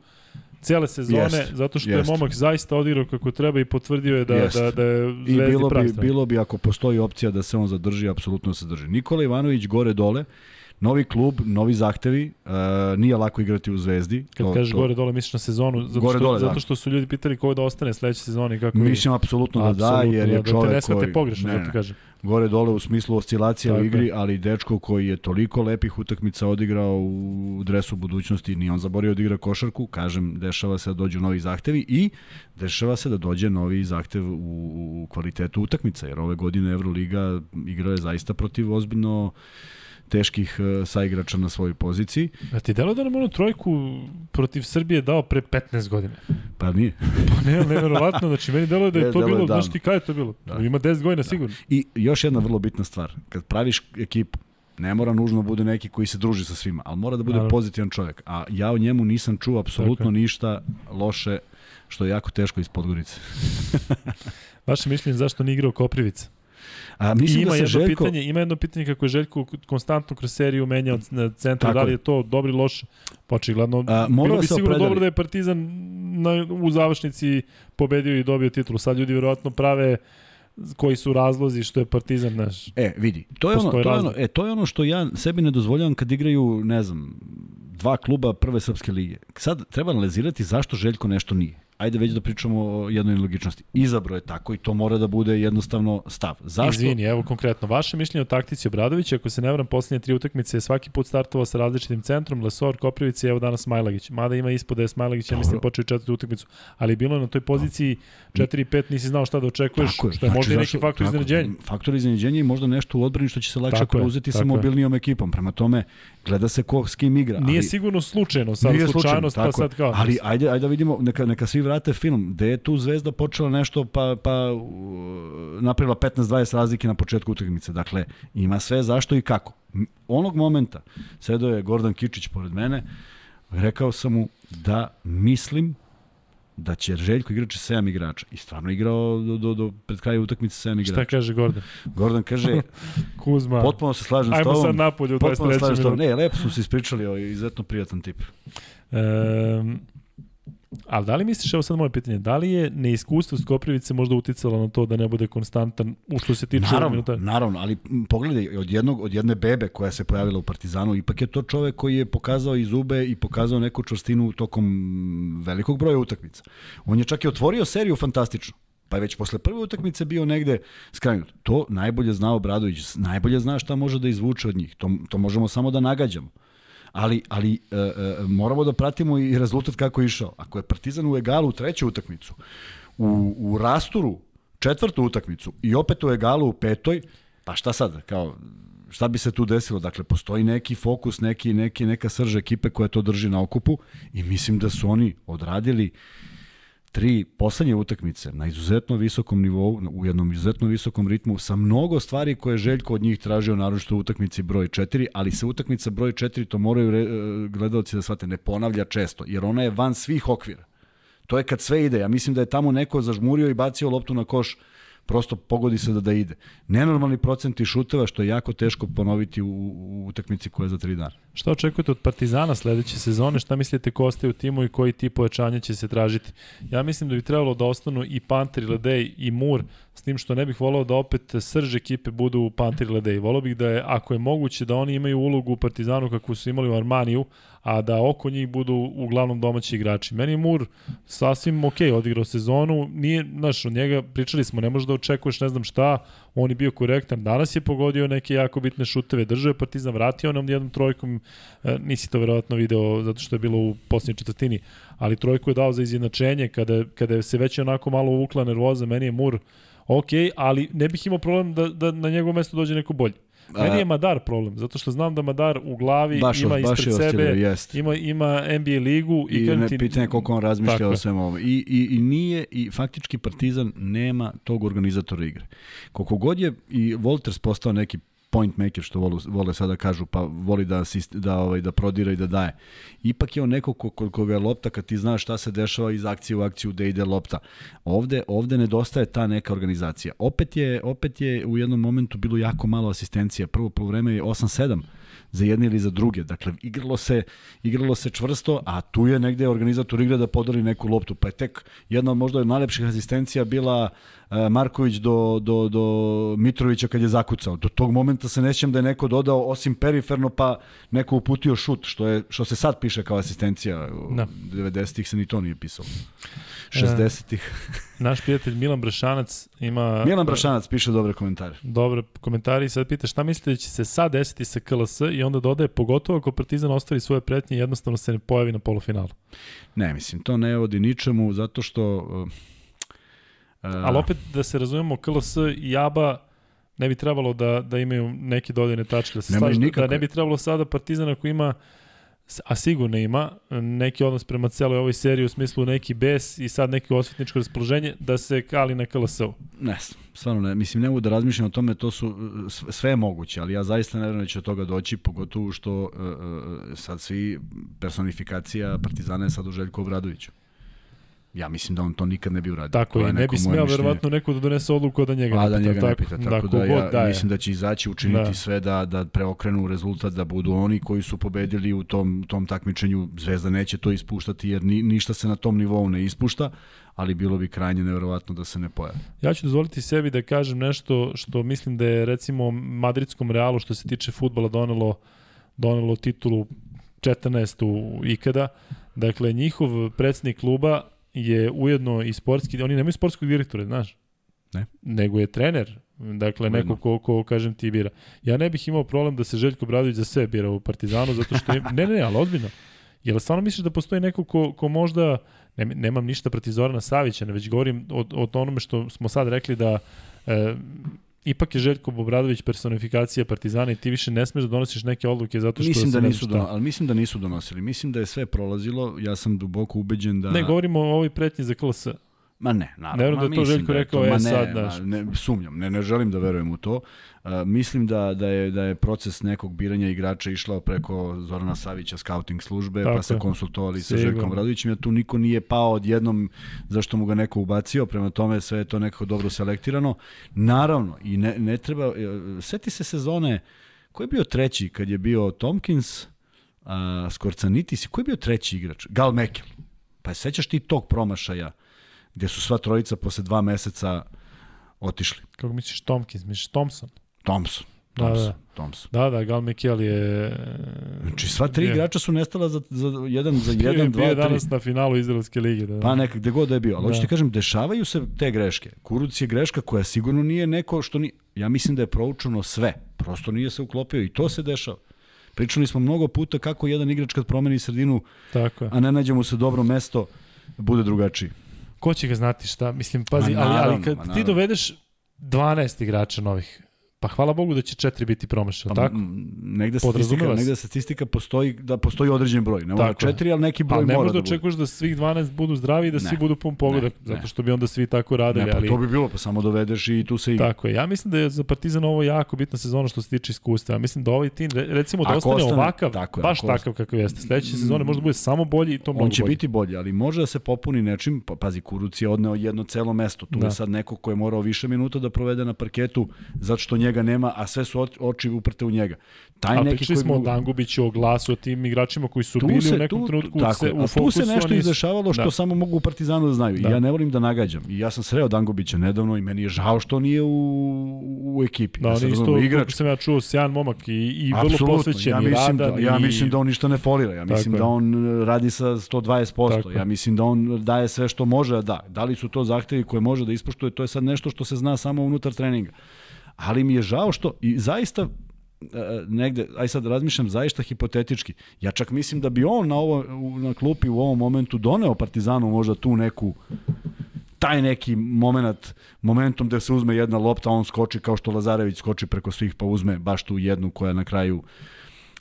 cele sezone, jest, zato što jest. je momak zaista odigrao kako treba i potvrdio je da, jest. da, da je I bilo bi, bilo bi ako postoji opcija da se on zadrži, apsolutno se drži. Nikola Ivanović gore dole, Novi klub, novi zahtevi, uh, nije lako igrati u Zvezdi. Kad to, kažeš to... gore dole, misliš na sezonu, zato, gore, što, dole, zato da. što su ljudi pitali ko da ostane sledeće sezone. Kako Mislim, apsolutno da da, jer je da, čovek da te ne koji... pogrešno, ne, zato kažem. Gore dole u smislu oscilacija Tako u igri, ali dečko koji je toliko lepih utakmica odigrao u dresu budućnosti, ni on zaborio da igra košarku, kažem, dešava se da dođu novi zahtevi i dešava se da dođe novi zahtev u, u kvalitetu utakmica, jer ove godine Euroliga igrao je zaista protiv ozbiljno teških uh, saigrača na svojoj poziciji. A ti delo da nam onu trojku protiv Srbije dao pre 15 godina? Pa nije. pa ne, neverovatno, znači meni delo da je to bilo, znaš ti kada je to bilo? Da. Ima 10 godina da. sigurno. I još jedna vrlo bitna stvar, kad praviš ekipu, ne mora nužno da bude neki koji se druži sa svima, ali mora da bude Naravno. pozitivan čovjek. A ja o njemu nisam čuo apsolutno ništa loše, što je jako teško iz Podgorice. Vaše mišljenje zašto nije igrao Koprivica? A, mislim ima da se jedno Željko... pitanje, ima jedno pitanje kako je Željko konstantno kroz seriju menjao na centru, da li je to dobro ili loše? Pa očigledno, A, bilo bi sigurno dobro da je Partizan na, u završnici pobedio i dobio titulu. Sad ljudi vjerojatno prave koji su razlozi što je Partizan naš. E, vidi, to je ono, to je ono, e, to je ono što ja sebi ne dozvoljavam kad igraju, ne znam, dva kluba prve srpske lige. Sad treba analizirati zašto Željko nešto nije ajde već da pričamo o jednoj logičnosti. Izabro je tako i to mora da bude jednostavno stav. Zašto? Izvini, evo konkretno, vaše mišljenje o taktici Obradovića, ako se ne vram, poslednje tri utakmice je svaki put startovao sa različitim centrom, Lesor, Koprivica i evo danas Smajlagić. Mada ima ispod da je Smajlagić, ja mislim, počeo četvrtu utakmicu, ali bilo je na toj poziciji 4-5, nisi znao šta da očekuješ, tako je, što je znači, možda zašto, neki faktor iznenađenja. Faktor iznenađenja i možda nešto u odbrani što će se lakše tako preuzeti sa mobilnijom je. ekipom. Prema tome, gleda se ko s kim igra. Nije ali, sigurno slučajno, sad nije slučajnost, pa sad kao. Ali ajde, ajde da vidimo, neka, neka svi vrate film, gde je tu Zvezda počela nešto pa, pa napravila 15-20 razlike na početku utakmice. Dakle, ima sve zašto i kako. Onog momenta sedao je Gordon Kičić pored mene, rekao sam mu da mislim da će Željko igrači 7 igrača. I stvarno igrao do, do, do pred kraja utakmice 7 igrača. Šta kaže Gordon? Gordon kaže, Kuzma, potpuno se slažem s tobom. Ajmo sad napolje u 23. minutu. Ne, lepo smo se ispričali, o izuzetno prijatan tip. Um, Ali da li misliš, evo sad moje pitanje, da li je neiskustvo Skoprivice možda uticalo na to da ne bude konstantan u što se tiče naravno, minuta? Naravno, ali pogledaj, od, jednog, od jedne bebe koja se pojavila u Partizanu, ipak je to čovek koji je pokazao i zube i pokazao neku čvrstinu tokom velikog broja utakmica. On je čak i otvorio seriju fantastično pa je već posle prve utakmice bio negde skrenut. To najbolje zna Obradović, najbolje zna šta može da izvuče od njih. To, to možemo samo da nagađamo ali, ali e, e, moramo da pratimo i rezultat kako je išao. Ako je Partizan u egalu treću utakmicu, u, u rasturu četvrtu utakmicu i opet u egalu u petoj, pa šta sad, kao, šta bi se tu desilo? Dakle, postoji neki fokus, neki, neki, neka srž ekipe koja to drži na okupu i mislim da su oni odradili uh, tri poslednje utakmice na izuzetno visokom nivou, u jednom izuzetno visokom ritmu, sa mnogo stvari koje Željko od njih tražio, naročito u utakmici broj 4, ali se utakmica broj 4, to moraju re, e, gledalci da shvate, ne ponavlja često, jer ona je van svih okvira. To je kad sve ide. Ja mislim da je tamo neko zažmurio i bacio loptu na koš prosto pogodi se da da ide. Nenormalni procenti šuteva što je jako teško ponoviti u, u utakmici koja je za tri dana. Šta očekujete od Partizana sledeće sezone? Šta mislite ko ostaje u timu i koji tip pojačanja će se tražiti? Ja mislim da bi trebalo da ostanu i Panter i Ledej i Mur, s tim što ne bih volao da opet srž ekipe budu u Panter i Ledej. Volao bih da je, ako je moguće, da oni imaju ulogu u Partizanu kako su imali u Armaniju, a da oko njih budu uglavnom domaći igrači. Meni je Mur sasvim ok, odigrao sezonu, nije, znaš, od njega pričali smo, ne možeš da očekuješ ne znam šta, on je bio korektan, danas je pogodio neke jako bitne šuteve, držao je Partizan, vratio nam jednom trojkom, e, nisi to verovatno video zato što je bilo u posljednjoj četvrtini, ali trojku je dao za izjednačenje, kada, kada se već onako malo uvukla nervoza, meni je Mur ok, ali ne bih imao problem da, da na njegovo mesto dođe neko bolji. Meni je Madar problem, zato što znam da Madar u glavi baš, ima baš ispred sebe, jest. ima, ima NBA ligu. I, I ne ti... pitanje koliko on razmišlja o svemu ovom. I, i, I nije, i faktički Partizan nema tog organizatora igre. Koliko god je i Wolters postao neki point maker što vole, vole sada kažu, pa voli da, asist, da, ovaj, da prodira i da daje. Ipak je on neko ko, ko, koga je lopta kad ti znaš šta se dešava iz akcije u akciju da ide lopta. Ovde, ovde nedostaje ta neka organizacija. Opet je, opet je u jednom momentu bilo jako malo asistencija. Prvo po vreme je 8-7 za jedne ili za druge. Dakle, igralo se, igralo se čvrsto, a tu je negde organizator igre da podari neku loptu. Pa je tek jedna od možda najlepših asistencija bila Marković do, do, do Mitrovića kad je zakucao. Do tog momenta se nećem da je neko dodao osim periferno pa neko uputio šut, što, je, što se sad piše kao asistencija. Da. 90-ih se ni to nije pisalo. 60-ih. E, naš prijatelj Milan Brašanac ima... Milan Brašanac piše dobre komentare. Dobre komentari i sad pita šta mislite da će se sad desiti sa KLS i onda dodaje pogotovo ako Partizan ostavi svoje pretnje jednostavno se ne pojavi na polufinalu. Ne, mislim, to ne vodi ničemu zato što... Uh, Ali opet da se razumemo, KLS i ABA ne bi trebalo da, da imaju neke dodajne tačke. Da, se slaži, da ne bi trebalo sada Partizan ako ima a sigurno ima neki odnos prema celoj ovoj seriji u smislu neki bes i sad neki osvetničko raspoloženje da se kali na KLS-u. Ne, stvarno ne. Mislim, ne mogu da razmišljam o tome, to su sve je moguće, ali ja zaista ne verujem da će od toga doći, pogotovo što uh, sad svi personifikacija Partizana je sad u Željku Obradoviću. Ja mislim da on to nikad ne bi uradio. Tako je, ne bi smeo verovatno neko da donese odluku da njega A, da njega ne pita. Tako, tako da, ja da mislim da će izaći učiniti da. sve da, da preokrenu rezultat, da budu oni koji su pobedili u tom, tom takmičenju. Zvezda neće to ispuštati jer ni, ništa se na tom nivou ne ispušta, ali bilo bi krajnje neverovatno da se ne pojavi. Ja ću dozvoliti sebi da kažem nešto što mislim da je recimo Madridskom Realu što se tiče futbala donelo, donelo titulu 14. ikada. Dakle, njihov predsednik kluba je ujedno i sportski, oni nemaju sportskog direktora, znaš? Ne. Nego je trener, dakle ujedno. neko ko, ko, kažem ti, bira. Ja ne bih imao problem da se Željko Bradović za sve bira u Partizanu, zato što je, ne, ne, ne, ali ozbiljno. Jel stvarno misliš da postoji neko ko, ko možda, ne, nemam ništa protiv Zorana Savića, ne već govorim o, o onome što smo sad rekli da e, ipak je Željko Obradović personifikacija Partizana i ti više ne smeš da donosiš neke odluke zato što mislim da nisu dono, ali mislim da nisu donosili. Mislim da je sve prolazilo. Ja sam duboko ubeđen da Ne govorimo o ovoj pretnji za KLS. Ma ne, naravno. Ne verujem da to Željko da rekao, to, je ne, sad, daš. Ne, sumnjam, ne, ne želim da verujem u to. Uh, mislim da, da, je, da je proces nekog biranja igrača išlao preko Zorana Savića, scouting službe, pa Tako pa se konsultovali sa Željkom Vradovićem, ja tu niko nije pao odjednom zašto mu ga neko ubacio, prema tome sve je to nekako dobro selektirano. Naravno, i ne, ne treba, e, seti se sezone, ko je bio treći kad je bio Tompkins, uh, Skorcanitis, ko je bio treći igrač? Gal Mekel. Pa sećaš ti tog promašaja? Gde su sva trojica posle dva meseca otišli. Kako misliš Tomkins? Misliš Thompson? Thompson. Thompson. Da, da. Thompson. Da, da, Gal Mikel je... Znači, sva tri je. igrača su nestala za, za jedan, za jedan, bio, dva, bio tri. danas na finalu Izraelske lige. Da, da. Pa nekak, gde god da je bio. Ali da. hoćete kažem, dešavaju se te greške. Kuruc je greška koja sigurno nije neko što ni... Ja mislim da je proučeno sve. Prosto nije se uklopio i to se dešava. Pričali smo mnogo puta kako jedan igrač kad promeni sredinu, Tako je. a ne nađe mu se dobro mesto, bude drugačiji ko će ga znati šta, mislim, pazi, ali, ali kad ti dovedeš 12 igrača novih, Pa hvala Bogu da će četiri biti promašeno, Pa, tako? negde statistika, negde statistika postoji da postoji određen broj. Ne mora četiri, ali neki broj Ali ne mora možeš da da bude. očekuješ da svih 12 budu zdravi i da Ne. svi budu pun pogodak, Ne, ne. zato što bi onda svi tako radili. Ne, pa ali... to bi bilo, pa samo dovedeš i tu se igra. Tako je. Ja mislim da je za Partizan ovo jako bitna sezona što se tiče iskustva. Ja mislim da ovaj tim, re- recimo da Ako ostane ostane- ovakav, tako je, baš ako takav kakav jeste. Sledeće sezone možda bude samo bolji i to mnogo On će bolji. biti bolji, ali može da se popuni nečim, pa pazi, Kuruc je odneo jedno celo mesto, tu Da. je sad neko ko je morao više minuta da provede na parketu, zato što njega nema, a sve su oči- uprte u njega. Taj A neki pričali koji smo o mogu- Dangubiću, o glasu, o tim igračima koji su tu bili se, u nekom tu, trenutku tako, se, u a tu fokusu. se nešto oni izdešavalo što Da. samo mogu u Partizanu da znaju. Da. I ja ne volim da nagađam. I ja sam sreo Dangubića nedavno i meni je žao što nije u, u ekipi. Da, ja on je isto, igrač. sam ja čuo, sjajan momak i, i vrlo posvećen ja mislim radan. da, ja i... mislim da on ništa ne folira. Ja mislim Tako da on e, radi sa 120%. Tako ja mislim da on daje sve što može da da. Da li su to zahtevi koje može da ispoštuje, to je sad nešto što se zna samo unutar treninga. Ali mi je žao što, i zaista e, negde, aj sad razmišljam zaista hipotetički. Ja čak mislim da bi on na, ovo, na klupi u ovom momentu doneo Partizanu možda tu neku taj neki moment, momentum gde se uzme jedna lopta, on skoči kao što Lazarević skoči preko svih pa uzme baš tu jednu koja na kraju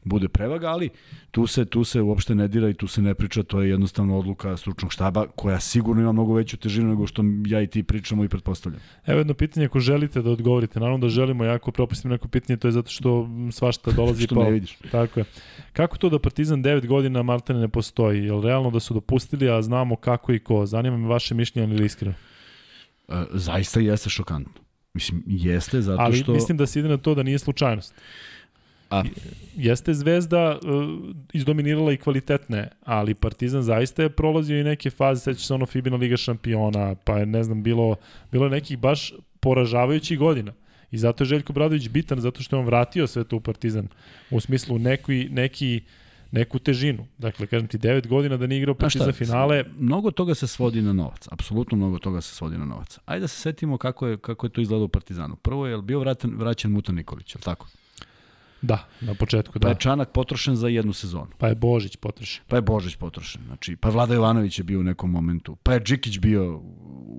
bude prevaga, ali tu se, tu se uopšte ne dira i tu se ne priča, to je jednostavno odluka stručnog štaba koja sigurno ima mnogo veću težinu nego što ja i ti pričamo i pretpostavljam. Evo jedno pitanje ako želite da odgovorite. Naravno da želimo, ja ako propustim neko pitanje, to je zato što svašta dolazi Što pa... ne vidiš. Tako je. Kako to da Partizan 9 godina Martene ne postoji? Je li realno da su dopustili, a znamo kako i ko? Zanima me vaše mišljenje ili iskreno. E, zaista jeste šokantno. Mislim, jeste zato Ali što... mislim da se ide na to da nije slučajnost. A, Jeste Zvezda uh, izdominirala i kvalitetne, ali Partizan zaista je prolazio i neke faze, seća se ono Fibina Liga šampiona, pa je, ne znam, bilo, bilo je nekih baš poražavajućih godina. I zato je Željko Bradović bitan, zato što je on vratio sve to u Partizan, u smislu neki, neki, neku težinu. Dakle, kažem ti, 9 godina da nije igrao Partizan finale, mnogo toga se svodi na novac. Apsolutno mnogo toga se svodi na novac. Ajde da se setimo kako je, kako je to izgledalo u Partizanu. Prvo je jel bio vraćen, vraćen Muta Nikolić, je li tako? Da, na početku, Pa da. je Čanak potrošen za jednu sezonu. Pa je Božić potrošen. Pa je Božić potrošen. Znači, pa Vlada Jovanović je bio u nekom momentu. Pa je Džikić bio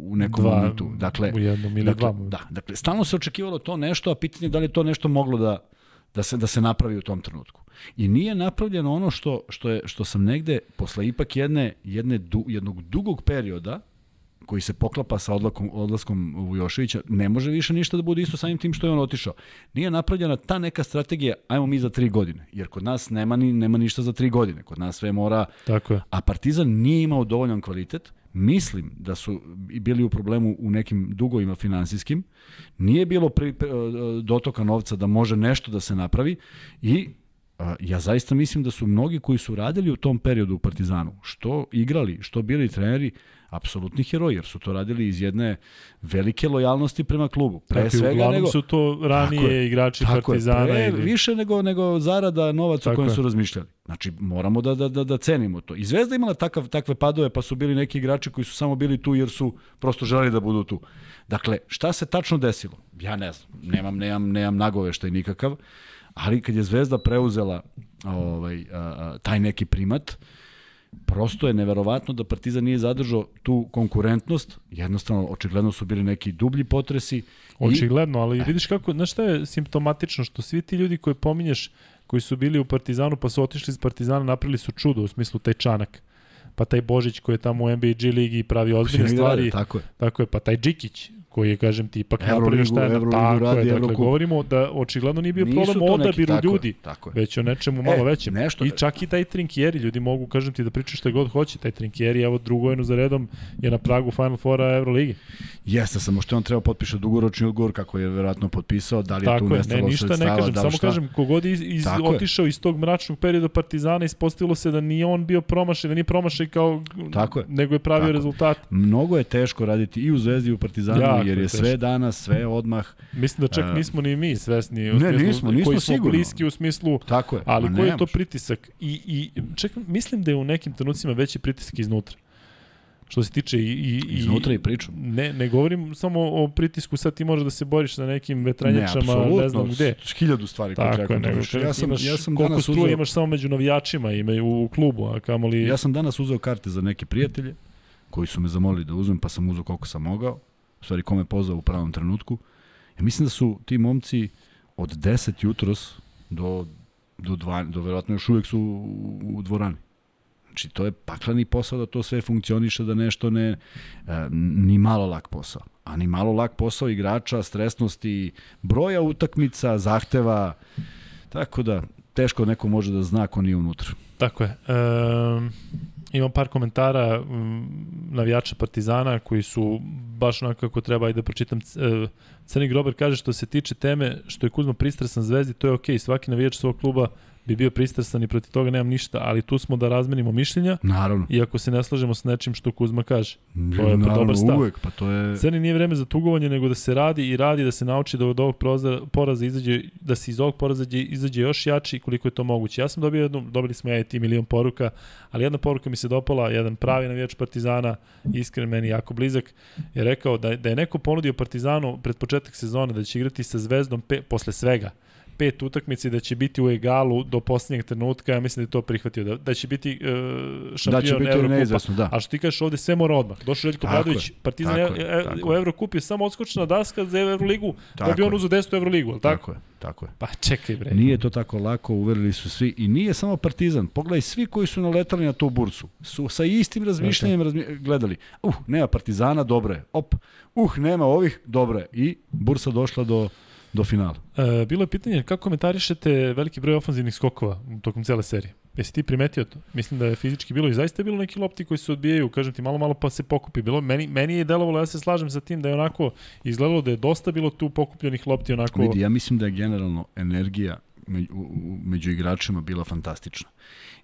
u nekom Dva, momentu. Dakle, u jednom ili dakle, dva momentu. Da, dakle, stalno se očekivalo to nešto, a pitanje je da li je to nešto moglo da, da, se, da se napravi u tom trenutku. I nije napravljeno ono što, što, je, što sam negde, posle ipak jedne, jedne du, jednog dugog perioda, koji se poklapa sa odlakom, odlaskom Vujoševića, ne može više ništa da bude isto samim tim što je on otišao. Nije napravljena ta neka strategija, ajmo mi za tri godine, jer kod nas nema, ni, nema ništa za tri godine, kod nas sve mora, Tako je. a Partizan nije imao dovoljan kvalitet, mislim da su bili u problemu u nekim dugovima finansijskim, nije bilo pri, pri, dotoka novca da može nešto da se napravi i a, ja zaista mislim da su mnogi koji su radili u tom periodu u Partizanu, što igrali, što bili treneri, apsolutni heroji, jer su to radili iz jedne velike lojalnosti prema klubu. Pre Tako, svega uglavnom nego... su to ranije Tako je, igrači Tako Partizana. je, pre, ili... više nego, nego zarada novac Tako o kojem je. su razmišljali. Znači, moramo da, da, da, da cenimo to. I Zvezda imala takav, takve padove, pa su bili neki igrači koji su samo bili tu jer su prosto želeli da budu tu. Dakle, šta se tačno desilo? Ja ne znam, nemam, nemam, nemam nagoveštaj nikakav, ali kad je Zvezda preuzela ovaj, a, a, taj neki primat, prosto je neverovatno da Partizan nije zadržao tu konkurentnost, jednostavno očigledno su bili neki dublji potresi. Očigledno, ali vidiš kako, znaš šta je simptomatično, što svi ti ljudi koje pominješ, koji su bili u Partizanu pa su otišli iz Partizana, napravili su čudo, u smislu taj Čanak, pa taj Božić koji je tamo u NBA G ligi i pravi ozbiljne stvari, Tako je. tako je, pa taj Džikić, koji je, kažem ti, ipak napravio šta je, Euroligu tako radi, je, dakle, Evrokup. govorimo da očigledno nije bio Nisu problem o odabiru tako ljudi, tako je. već o nečemu malo E, većem. nešto- I čak i taj Trinkieri, ljudi mogu, kažem ti, da pričaju šta god hoće, taj Trinkieri, evo drugo jednu za redom, je na pragu Final Fora Euroligi. Jeste, samo što on treba potpiše dugoročni ugovor kako je verovatno potpisao, da li je Tako tu nestalo ne, ništa ne kažem, da samo šta. kažem, kogod je iz, iz, Tako je. otišao iz tog mračnog perioda Partizana, ispostavilo se da nije on bio promašaj, da nije promašaj kao, Tako je. nego je pravio Tako rezultat. Mnogo je teško raditi i u Zvezdi i u Partizanu, Jako jer je je teško. sve danas, sve odmah. Mislim da čak nismo ni mi svesni, u ne, smislu, nismo, nismo koji smo sigurno. bliski u smislu, Tako je. ali koji je ne to pritisak? I, i čak, mislim da je u nekim trenucima veći pritisak iznutra. Što se tiče i... i, Iznutra i pričam. Ne, ne govorim samo o pritisku, sad ti možeš da se boriš sa nekim Ne, vetranjačama, ne, apsolutno, znam gde. Hiljadu stvari koje Tako treba je, kontroliš. Ja sam, imaš, ja sam koliko danas struje uzeo, imaš samo među navijačima, ima u klubu, a kamoli... ja sam danas uzeo karte za neke prijatelje koji su me zamolili da uzmem, pa sam uzeo koliko sam mogao. Stvari, ko me pozvao u pravom trenutku. Ja mislim da su ti momci od 10 jutros do, do, dva, do verovatno još uvek su u, u dvorani. Znači, to je paklani posao da to sve funkcioniše, da nešto ne, e, ni malo lak posao. A ni malo lak posao igrača, stresnosti, broja utakmica, zahteva, tako da teško neko može da zna ko nije unutra. Tako je. E, imam par komentara navijača Partizana koji su baš onako kako treba i da pročitam. E, Crni Grober kaže što se tiče teme što je Kuzma pristrasan zvezdi, to je okej. Okay. Svaki navijač svog kluba bi bio pristrasan i protiv toga nemam ništa, ali tu smo da razmenimo mišljenja. Naravno. Iako se ne slažemo s nečim što Kuzma kaže. To je Naravno, dobar stav. Uvek, pa to je... Crni nije vreme za tugovanje, nego da se radi i radi, da se nauči da od ovog poraza izađe, da se iz ovog poraza izađe još jači koliko je to moguće. Ja sam dobio jednu, dobili smo ja i ti milion poruka, ali jedna poruka mi se dopala, jedan pravi navijač Partizana, iskren meni jako blizak, je rekao da, da je neko ponudio Partizanu pred početak sezone da će igrati sa Zvezdom pe, posle svega pet utakmici da će biti u egalu do poslednjeg trenutka, ja mislim da je to prihvatio, da, da će biti uh, šampion da će biti Evrokupa. Da. A što ti kažeš ovde sve mora odmah. Došao Željko Bradović, Partizan tako je, tako u Evrokup je samo odskočena daska za Evroligu, da bi on uzeo 10. Evroligu, al tako? Tako je, tako je. Pa čekaj bre. Nije to tako lako, uverili su svi i nije samo Partizan. Pogledaj svi koji su naletali na tu bursu, su sa istim razmišljanjem razmi gledali. Uh, nema Partizana, dobro je. Op, uh, nema ovih, dobro je. I bursa došla do do finala. E, bilo je pitanje kako komentarišete veliki broj ofanzivnih skokova tokom cele serije? Jesi ti primetio to? Mislim da je fizički bilo i zaista je bilo neki lopti koji se odbijaju, kažem ti malo malo pa se pokupi. Bilo, meni, meni je delovalo, ja se slažem sa tim da je onako izgledalo da je dosta bilo tu pokupljenih lopti onako. Vidi, ja mislim da je generalno energija među igračima bila fantastična.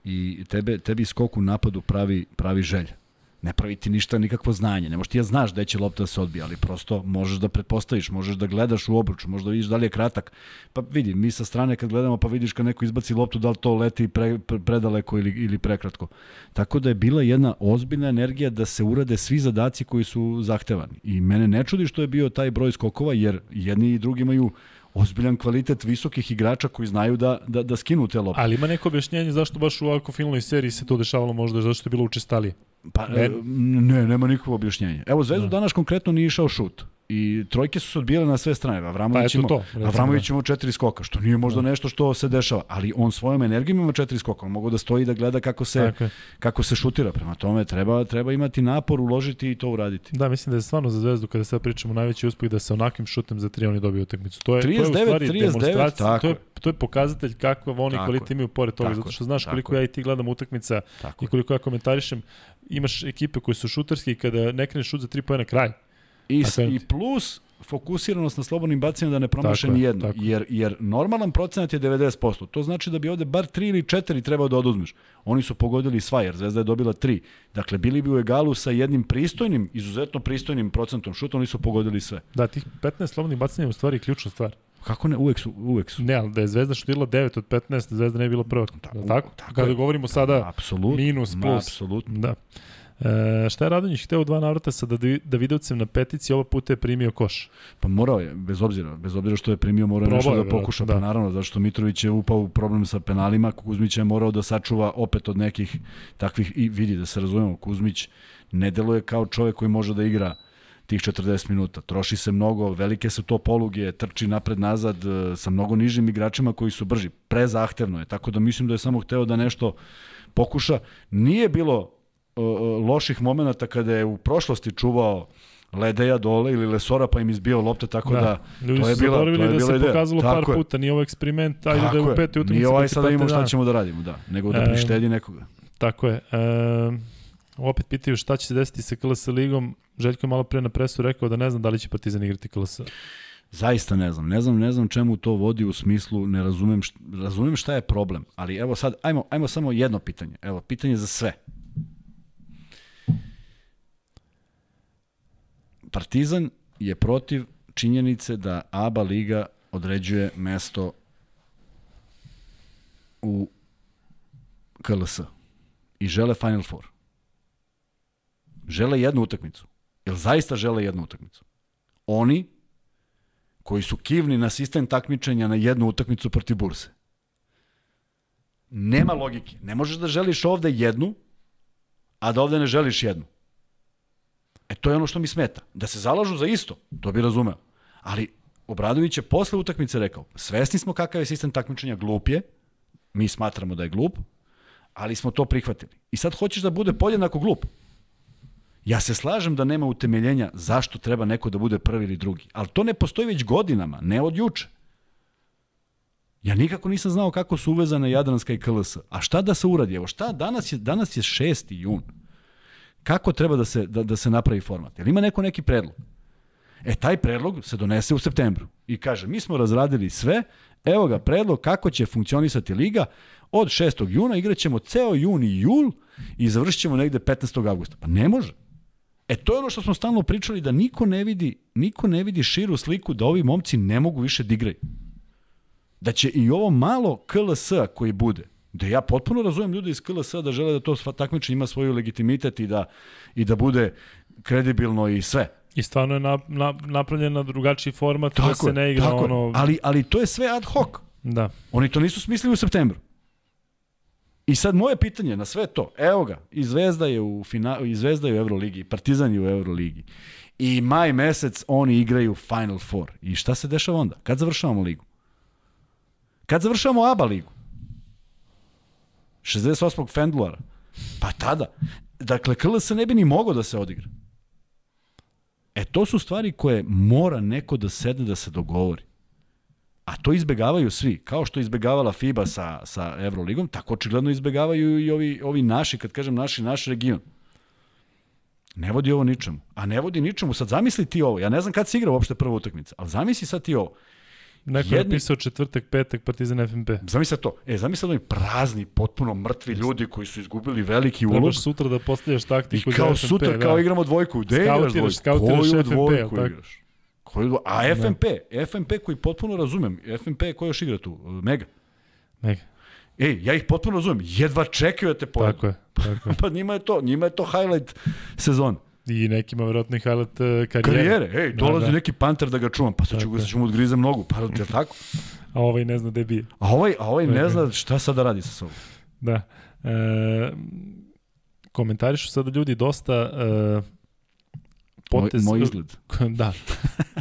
I tebe, tebi skok u napadu pravi, pravi želja ne pravi ti ništa, nikakvo znanje. Ne možeš ti ja znaš gde će lopta da se odbija, ali prosto možeš da pretpostaviš, možeš da gledaš u obruču, možeš da vidiš da li je kratak. Pa vidi, mi sa strane kad gledamo pa vidiš kad neko izbaci loptu, da li to leti pre, pre, predaleko ili, ili prekratko. Tako da je bila jedna ozbiljna energija da se urade svi zadaci koji su zahtevani. I mene ne čudi što je bio taj broj skokova, jer jedni i drugi imaju ozbiljan kvalitet visokih igrača koji znaju da, da, da skinu te lopte. Ali ima neko objašnjenje zašto baš u ovako finalnoj seriji se to dešavalo možda, zašto je bilo učestalije? Pa, ne, ne nema nikakvo objašnjenje. Evo, Zvezdu da. danas konkretno nije išao šut i trojke su se odbijale na sve strane. Avramović, pa ima, to, Avramović da. ima četiri skoka, što nije možda da. nešto što se dešava, ali on svojom energijom ima četiri skoka. On mogu da stoji da gleda kako se, Tako kako se šutira. Prema tome treba, treba imati napor, uložiti i to uraditi. Da, mislim da je stvarno za Zvezdu, kada sad pričamo, najveći uspeh da se onakim šutem za tri oni dobiju utakmicu. To je, 39, to je u stvari 39, demonstracija, tako. to je, to je pokazatelj kakva oni kvalitet imaju pored toga, zato što znaš koliko ja i ti gledam utakmica i koliko ja komentarišem, imaš ekipe koje su šuterske i kada ne kreneš šut za tri pojena kraj. I, I plus fokusiranost na slobodnim bacanjima da ne promaše ni jedno. Jer, jer normalan procenat je 90%. To znači da bi ovde bar 3 ili 4 trebao da oduzmeš. Oni su pogodili sva, jer Zvezda je dobila 3. Dakle, bili bi u egalu sa jednim pristojnim, izuzetno pristojnim procentom šuta, oni su pogodili sve. Da, tih 15 slobodnih bacanja je u stvari ključna stvar. Kako ne? Uvek su. Uvek su. Ne, ali da je Zvezda šutirala 9 od 15, Zvezda ne bi bila prva. Da, tako? tako? Kada je. govorimo sada Absolut, minus, plus. Apsolutno. Da. E, šta je Radonjić hteo u dva navrata sa Davidovcem na petici, ovo puta je primio koš? Pa morao je, bez obzira, bez obzira što je primio, morao je nešto da pokuša, da. pa naravno, zašto Mitrović je upao u problem sa penalima, Kuzmić je morao da sačuva opet od nekih takvih, i vidi da se razumemo, Kuzmić ne deluje kao čovek koji može da igra tih 40 minuta. Troši se mnogo, velike su to poluge, trči napred-nazad e, sa mnogo nižim igračima koji su brži. Prezahtevno je, tako da mislim da je samo hteo da nešto pokuša. Nije bilo loših momenata kada je u prošlosti čuvao Ledeja dole ili Lesora pa im izbio lopte tako da, da Ljudi to je bila to je da se ideja. pokazalo tako par je. puta, nije ovo eksperiment, ajde tako da je u peti utakmici. Nije ovaj sada imamo šta ćemo da radimo, da, nego da prištedi nekoga. Tako je. E, opet pitaju šta će se desiti sa KLS ligom. Željko je malo pre na presu rekao da ne znam da li će Partizan igrati KLS. Zaista ne znam, ne znam, ne znam čemu to vodi u smislu, ne razumem, šta, razumem šta je problem, ali evo sad, ajmo, ajmo samo jedno pitanje, evo, pitanje za sve. Partizan je protiv činjenice da ABA liga određuje mesto u KLS i žele Final Four. Žele jednu utakmicu. Jel zaista žele jednu utakmicu? Oni koji su kivni na sistem takmičenja na jednu utakmicu protiv Burse. Nema logike. Ne možeš da želiš ovde jednu, a da ovde ne želiš jednu. E to je ono što mi smeta. Da se zalažu za isto, to bi razumeo. Ali Obradović je posle utakmice rekao, svesni smo kakav je sistem takmičenja, glup je, mi smatramo da je glup, ali smo to prihvatili. I sad hoćeš da bude podjednako glup. Ja se slažem da nema utemeljenja zašto treba neko da bude prvi ili drugi, ali to ne postoji već godinama, ne od juče. Ja nikako nisam znao kako su uvezane Jadranska i KLS. A šta da se uradi? Evo šta, danas je, danas je 6. jun. Kako treba da se, da, da se napravi format? Jel ima neko neki predlog? E, taj predlog se donese u septembru i kaže, mi smo razradili sve, evo ga predlog kako će funkcionisati liga, od 6. juna igraćemo ceo jun i jul i završit ćemo negde 15. augusta. Pa ne može. E to je ono što smo stalno pričali da niko ne vidi, niko ne vidi širu sliku da ovi momci ne mogu više da igraju. Da će i ovo malo KLS koji bude, da ja potpuno razumem ljude iz KLS da žele da to takmičenje ima svoju legitimitet i da, i da bude kredibilno i sve. I stvarno je na, na, napravljen na drugačiji format tako da se ne igra tako ono... Ali, ali to je sve ad hoc. Da. Oni to nisu smislili u septembru. I sad moje pitanje na sve to, evo ga, i Zvezda je u, fina, i Zvezda je u Euroligi, Partizan je u Euroligi. I maj mesec oni igraju Final Four. I šta se dešava onda? Kad završavamo ligu? Kad završavamo ABA ligu? 68. Fendluara. Pa tada. Dakle, KLS ne bi ni mogao da se odigra. E, to su stvari koje mora neko da sedne da se dogovori. A to izbegavaju svi. Kao što izbegavala FIBA sa, sa Euroligom, tako očigledno izbegavaju i ovi, ovi naši, kad kažem naši, naš region. Ne vodi ovo ničemu. A ne vodi ničemu. Sad zamisli ti ovo. Ja ne znam kad se igra uopšte prva utakmica, ali zamisli sad ti ovo. Neko Jedni... je pisao četvrtak, petak, Partizan FNP. Zamisli to. E, zamisli oni prazni, potpuno mrtvi ljudi koji su izgubili veliki ulog. Trebaš sutra da postavljaš taktiku I kao FNP, sutra, da. kao igramo dvojku. Gde igraš dvojku? Koju dvojku FNP, igraš? Koju, a FNP, da. FNP koji potpuno razumem, FNP koji još igra tu? Mega. Mega. Ej, ja ih potpuno razumem, jedva čekaju da te pojedu. Tako je, tako je. pa njima je to, njima je to highlight sezona. I nekima verovatno i highlight uh, karijere. Karijere, ej, dolazi da, da. neki panter da ga čuvam, pa sad ću, sad ću mu odgrizam nogu, pa je tako? a ovaj ne zna gde bije. A ovaj, a ovaj ne zna šta sad da radi sa sobom. Da. E, komentarišu sada ljudi dosta e, potez... Moj, moj izgled. da,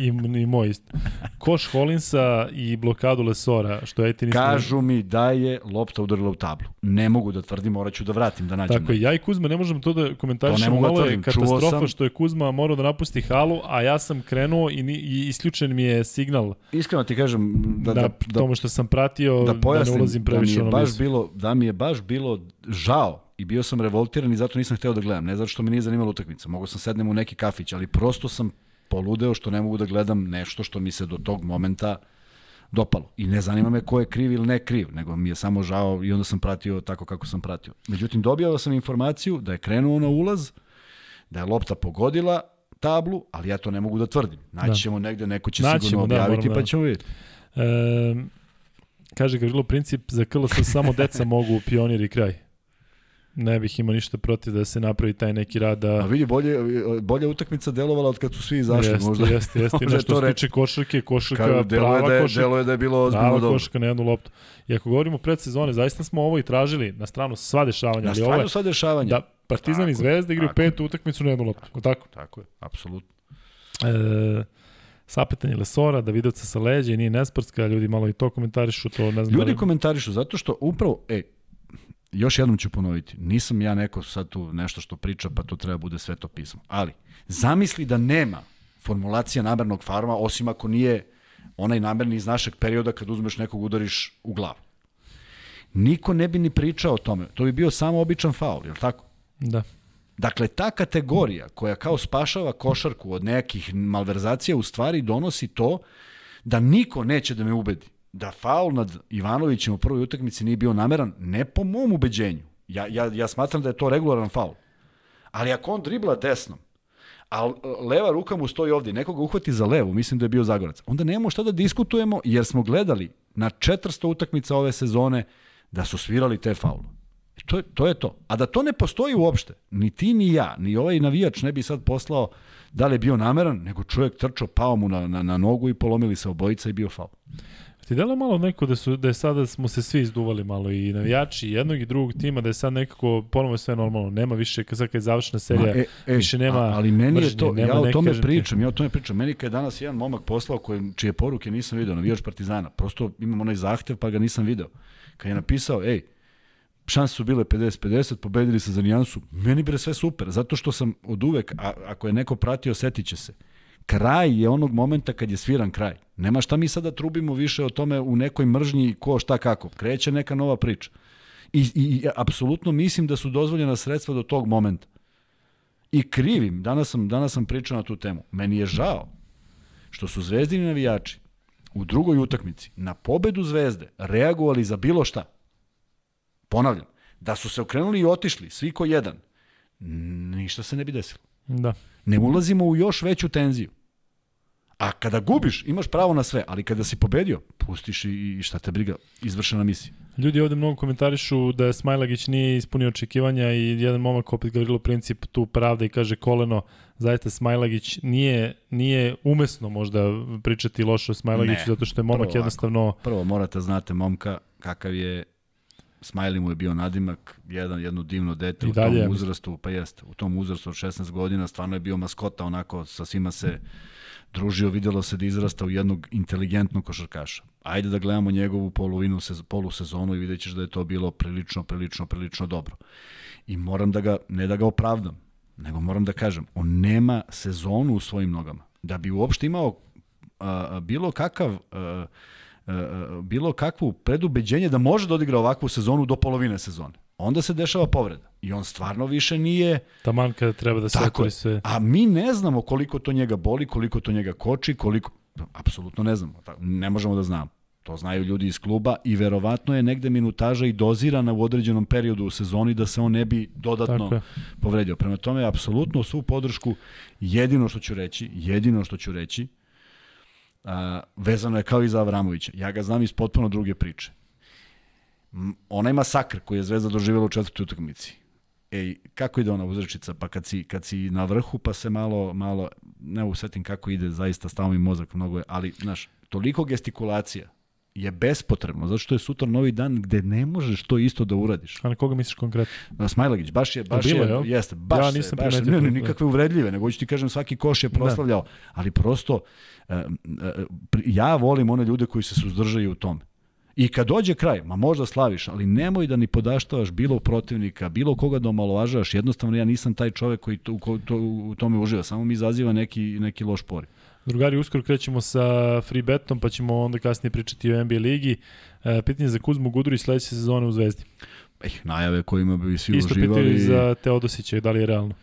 i, i moj isto. Koš Holinsa i blokadu Lesora, što je ti nismo... Kažu mi da je lopta udarila u tablu. Ne mogu da tvrdim, morat ću da vratim, da nađem. Tako je, ja i Kuzma ne možemo to da komentarišemo. To ne mogu da tvrdim. katastrofa sam... što je Kuzma morao da napusti halu, a ja sam krenuo i, ni, i isključen mi je signal. Iskreno ti kažem da, da, da, da tomu što sam pratio, da, pojasnim, da ne ulazim previše da mi je baš bilo, da mi je baš bilo žao i bio sam revoltiran i zato nisam hteo da gledam. Ne zato što me nije zanimala utakmica. Mogu sam sednem u neki kafić, ali prosto sam poludeo što ne mogu da gledam nešto što mi se do tog momenta dopalo. I ne zanima me ko je kriv ili ne kriv, nego mi je samo žao i onda sam pratio tako kako sam pratio. Međutim, dobijao sam informaciju da je krenuo na ulaz, da je lopta pogodila tablu, ali ja to ne mogu da tvrdim. Naći da. ćemo negde, neko će Naćemo, sigurno da, objaviti, da, pa ćemo vidjeti. E, kaže Gavrilo, princip za KLS samo deca mogu pionir i kraj ne bih imao ništa protiv da se napravi taj neki rad da... A vidi, bolje, bolje utakmica delovala od kad su svi izašli. Jeste, možda, jeste, jeste. Možda nešto se tiče košarke, košarka, prava da je, košarka. Delo je da je bilo ozbiljno dobro. Prava košarka na jednu loptu. I ako govorimo predsezone, zaista smo ovo i tražili na stranu sva dešavanja. Na stranu sva dešavanja. Da Partizan tako, i Zvezda igraju petu utakmicu na jednu loptu. Tako, tako? Tako je, apsolutno. E, sapetanje Lesora, Davidovca sa leđa i nije nesportska, ljudi malo i to komentarišu, to ne znam Ljudi da li... komentarišu zato što upravo, e, još jednom ću ponoviti, nisam ja neko sad tu nešto što priča, pa to treba bude sve to pismo. Ali, zamisli da nema formulacija namernog farma, osim ako nije onaj namerni iz našeg perioda kad uzmeš nekog udariš u glavu. Niko ne bi ni pričao o tome. To bi bio samo običan faul, je li tako? Da. Dakle, ta kategorija koja kao spašava košarku od nekih malverzacija u stvari donosi to da niko neće da me ubedi da faul nad Ivanovićem u prvoj utakmici nije bio nameran, ne po mom ubeđenju. Ja, ja, ja smatram da je to regularan faul. Ali ako on dribla desnom, a leva ruka mu stoji ovde, nekoga uhvati za levu, mislim da je bio Zagorac, onda nemamo šta da diskutujemo, jer smo gledali na 400 utakmica ove sezone da su svirali te faulu. To je, to je to. A da to ne postoji uopšte, ni ti ni ja, ni ovaj navijač ne bi sad poslao da li je bio nameran, nego čovjek trčao, pao mu na, na, na nogu i polomili se obojica i bio faul. Ti delo malo neko da su da je sada smo se svi izduvali malo i navijači jednog i drugog tima da je sad nekako ponovo sve normalno. Nema više kad sad kad je završena serija, Ma, e, e, više nema. A, ali meni mržnje, je to ja o tome pričam, ja o tome pričam. Meni kad je danas jedan momak poslao koji čije poruke nisam video, navijač Partizana. Prosto imam onaj zahtev pa ga nisam video. Kad je napisao, ej, šanse su bile 50-50, pobedili se za nijansu, meni bre sve super, zato što sam od uvek, a, ako je neko pratio, setiće se. Kraj je onog momenta kad je sviran kraj. Nema šta mi sada trubimo više o tome u nekoj mržnji ko šta kako. Kreće neka nova priča. I, i, i apsolutno mislim da su dozvoljena sredstva do tog momenta. I krivim, danas sam, danas sam pričao na tu temu. Meni je žao što su zvezdini navijači u drugoj utakmici na pobedu zvezde reagovali za bilo šta. Ponavljam, da su se okrenuli i otišli, svi ko jedan, ništa se ne bi desilo. Da. Ne ulazimo u još veću tenziju. A kada gubiš, imaš pravo na sve, ali kada si pobedio, pustiš i šta te briga, izvršena misija. Ljudi ovde mnogo komentarišu da Smajlagić nije ispunio očekivanja i jedan momak opet Gavrilo Princip tu pravda i kaže koleno, zaista Smajlagić nije, nije umesno možda pričati loše o Smajlagiću zato što je momak prvo jednostavno... Ovako, prvo morate znate momka kakav je Smiley mu je bio nadimak, jedan, jedno divno dete I u tom uzrastu, pa jeste, u tom uzrastu od 16 godina, stvarno je bio maskota, onako sa svima se družio, videlo se da izrasta u jednog inteligentnog košarkaša. Ajde da gledamo njegovu polovinu, polusezonu i vidjet ćeš da je to bilo prilično, prilično, prilično dobro. I moram da ga, ne da ga opravdam, nego moram da kažem, on nema sezonu u svojim nogama. Da bi uopšte imao a, a, bilo kakav a, bilo kakvo predubeđenje da može da odigra ovakvu sezonu do polovine sezone. Onda se dešava povreda. I on stvarno više nije... Taman kada treba da se otvori sve. A mi ne znamo koliko to njega boli, koliko to njega koči, koliko... Apsolutno ne znamo. Ne možemo da znamo. To znaju ljudi iz kluba i verovatno je negde minutaža i dozirana u određenom periodu u sezoni da se on ne bi dodatno povredio. Prema tome, apsolutno svu podršku, jedino što ću reći, jedino što ću reći, a, vezano je kao i za Avramovića. Ja ga znam iz potpuno druge priče. Onaj masakr koji je Zvezda doživjela u četvrtoj utakmici. Ej, kako ide ona uzrečica? Pa kad si, kad si na vrhu, pa se malo, malo ne usetim kako ide, zaista stavim mi mozak mnogo je, ali, znaš, toliko gestikulacija, je bespotrebno, zato što je sutra novi dan gde ne možeš to isto da uradiš. A na koga misliš konkretno? Na Smajlagić, baš je, baš bilo, je, je jeste, baš ja nisam se, baš, ne, ne, nikakve uvredljive, nego ću ti kažem svaki koš je da. proslavljao, da. ali prosto uh, uh, ja volim one ljude koji se suzdržaju u tome. I kad dođe kraj, ma možda slaviš, ali nemoj da ni podaštavaš bilo protivnika, bilo koga da omalovažavaš, jednostavno ja nisam taj čovek koji to, ko, to, u tome uživa, samo mi izaziva neki, neki loš pori. Drugari, uskoro krećemo sa free betom, pa ćemo onda kasnije pričati o NBA ligi. E, pitanje za Kuzmu Guduri sledeće sezone u Zvezdi. Eh, najave kojima bi svi Isto uživali. Isto pitaju za Teodosića, da li je realno?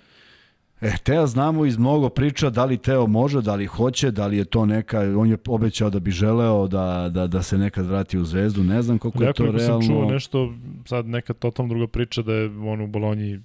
E, Teo znamo iz mnogo priča da li Teo može, da li hoće, da li je to neka, on je obećao da bi želeo da, da, da se nekad vrati u zvezdu, ne znam koliko je to realno. sam čuo nešto, sad neka totalno druga priča da je on u Bolonji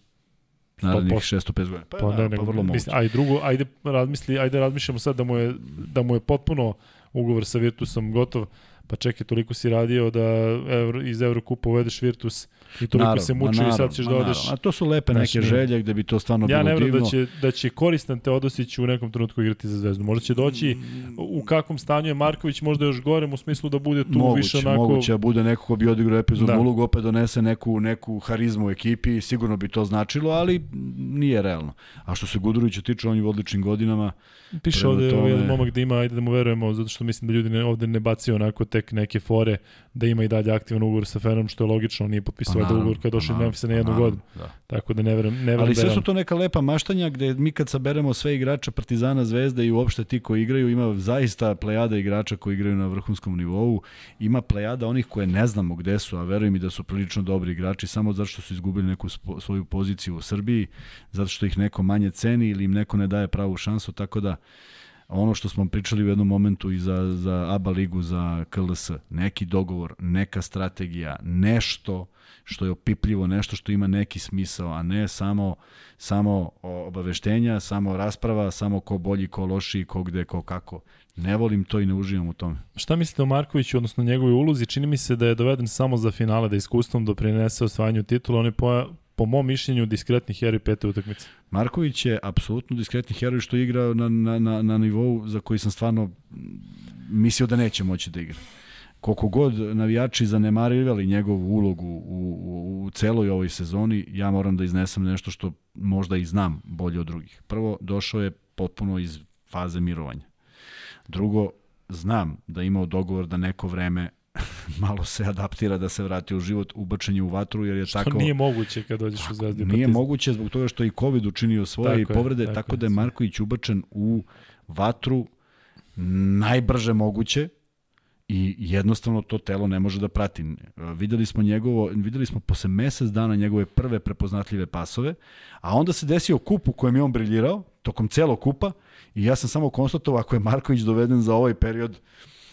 Narednih 605 godina. Pa, pa ne, ne, pa vrlo moguće. Misli, aj drugo, ajde razmisli, ajde razmišljamo sad da mu je da mu je potpuno ugovor sa Virtusom gotov pa čekaj, toliko si radio da evro, iz Eurokupa uvedeš Virtus i toliko naravno, se muči i sad ćeš da odeš. A to su lepe neke ne, želje gde bi to stvarno ja bilo divno. Ja ne da će, da će koristan Teodosić u nekom trenutku igrati za Zvezdu. Možda će doći u kakvom stanju je Marković, možda još gorem u smislu da bude tu moguće, više onako... Moguće, da bude neko ko bi odigrao epizodnu da. ulogu, opet donese neku, neku harizmu u ekipi, sigurno bi to značilo, ali nije realno. A što se Gudurovića tiče, on je u odličnim godinama. Piše ovde tome... jedan momak da ima, ajde da mu verujemo, zato što mislim da ljudi ne, ovde ne bacio onako tek neke fore da ima i dalje aktivan ugovor sa Fenom, što je logično, nije potpisao pa, da ugovor kada je došao iz Memphisa na jednu godinu. Da. Tako da ne verujem, ne verujem. Ali sve su to neka lepa maštanja gde mi kad saberemo sve igrače Partizana, Zvezde i uopšte ti koji igraju, ima zaista plejada igrača koji igraju na vrhunskom nivou, ima plejada onih koje ne znamo gde su, a verujem i da su prilično dobri igrači, samo zato što su izgubili neku svoju poziciju u Srbiji, zato što ih neko manje ceni ili im neko ne daje pravu šansu, tako da ono što smo pričali u jednom momentu i za, za ABA ligu, za KLS, neki dogovor, neka strategija, nešto što je opipljivo, nešto što ima neki smisao, a ne samo, samo obaveštenja, samo rasprava, samo ko bolji, ko loši, ko gde, ko kako. Ne volim to i ne uživam u tome. Šta mislite o Markoviću, odnosno njegovoj ulozi? Čini mi se da je doveden samo za finale, da iskustvom doprinese osvajanju titula. On je po mom mišljenju diskretni heroj pete utakmice. Marković je apsolutno diskretni heroj što igra na, na, na, na nivou za koji sam stvarno mislio da neće moći da igra koliko god navijači zanemarivali njegovu ulogu u, u, u celoj ovoj sezoni, ja moram da iznesem nešto što možda i znam bolje od drugih. Prvo, došao je potpuno iz faze mirovanja. Drugo, znam da imao dogovor da neko vreme malo se adaptira da se vrati u život, ubačenje u vatru, jer je što tako... Nije moguće kad dođeš u Zvezdu. Nije moguće zbog toga što i COVID učinio svoje tako i povrede, tako, tako da je Marković ubačen u vatru najbrže moguće, i jednostavno to telo ne može da prati. Videli smo njegovo, videli smo posle mesec dana njegove prve prepoznatljive pasove, a onda se desio kup u kojem je on briljirao, tokom celog kupa, i ja sam samo konstatovao ako je Marković doveden za ovaj period,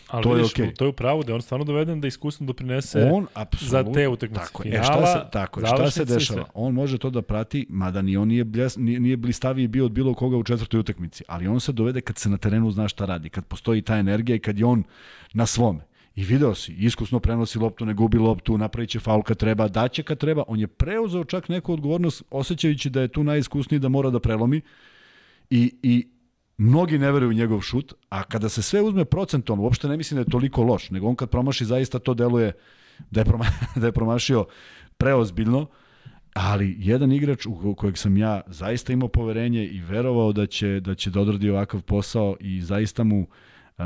Ali to vidiš, je okay. to je upravo da je on stvarno doveden da iskusno doprinese on, za te utakmice tako, finala. E, šta se, tako, šta se dešava? On može to da prati, mada ni on nije, bljas, nije, nije blistaviji bio od bilo koga u četvrtoj utakmici, ali on se dovede kad se na terenu zna šta radi, kad postoji ta energija i kad je on na svome. I video si, iskusno prenosi loptu, ne gubi loptu, napravit će faul kad treba, daće kad treba. On je preuzeo čak neku odgovornost, osjećajući da je tu najiskusniji da mora da prelomi. I, i mnogi ne veruju u njegov šut, a kada se sve uzme procentom, uopšte ne mislim da je toliko loš, nego on kad promaši zaista to deluje da je, proma, da je promašio preozbiljno, ali jedan igrač u kojeg sam ja zaista imao poverenje i verovao da će, da će da odradi ovakav posao i zaista mu uh,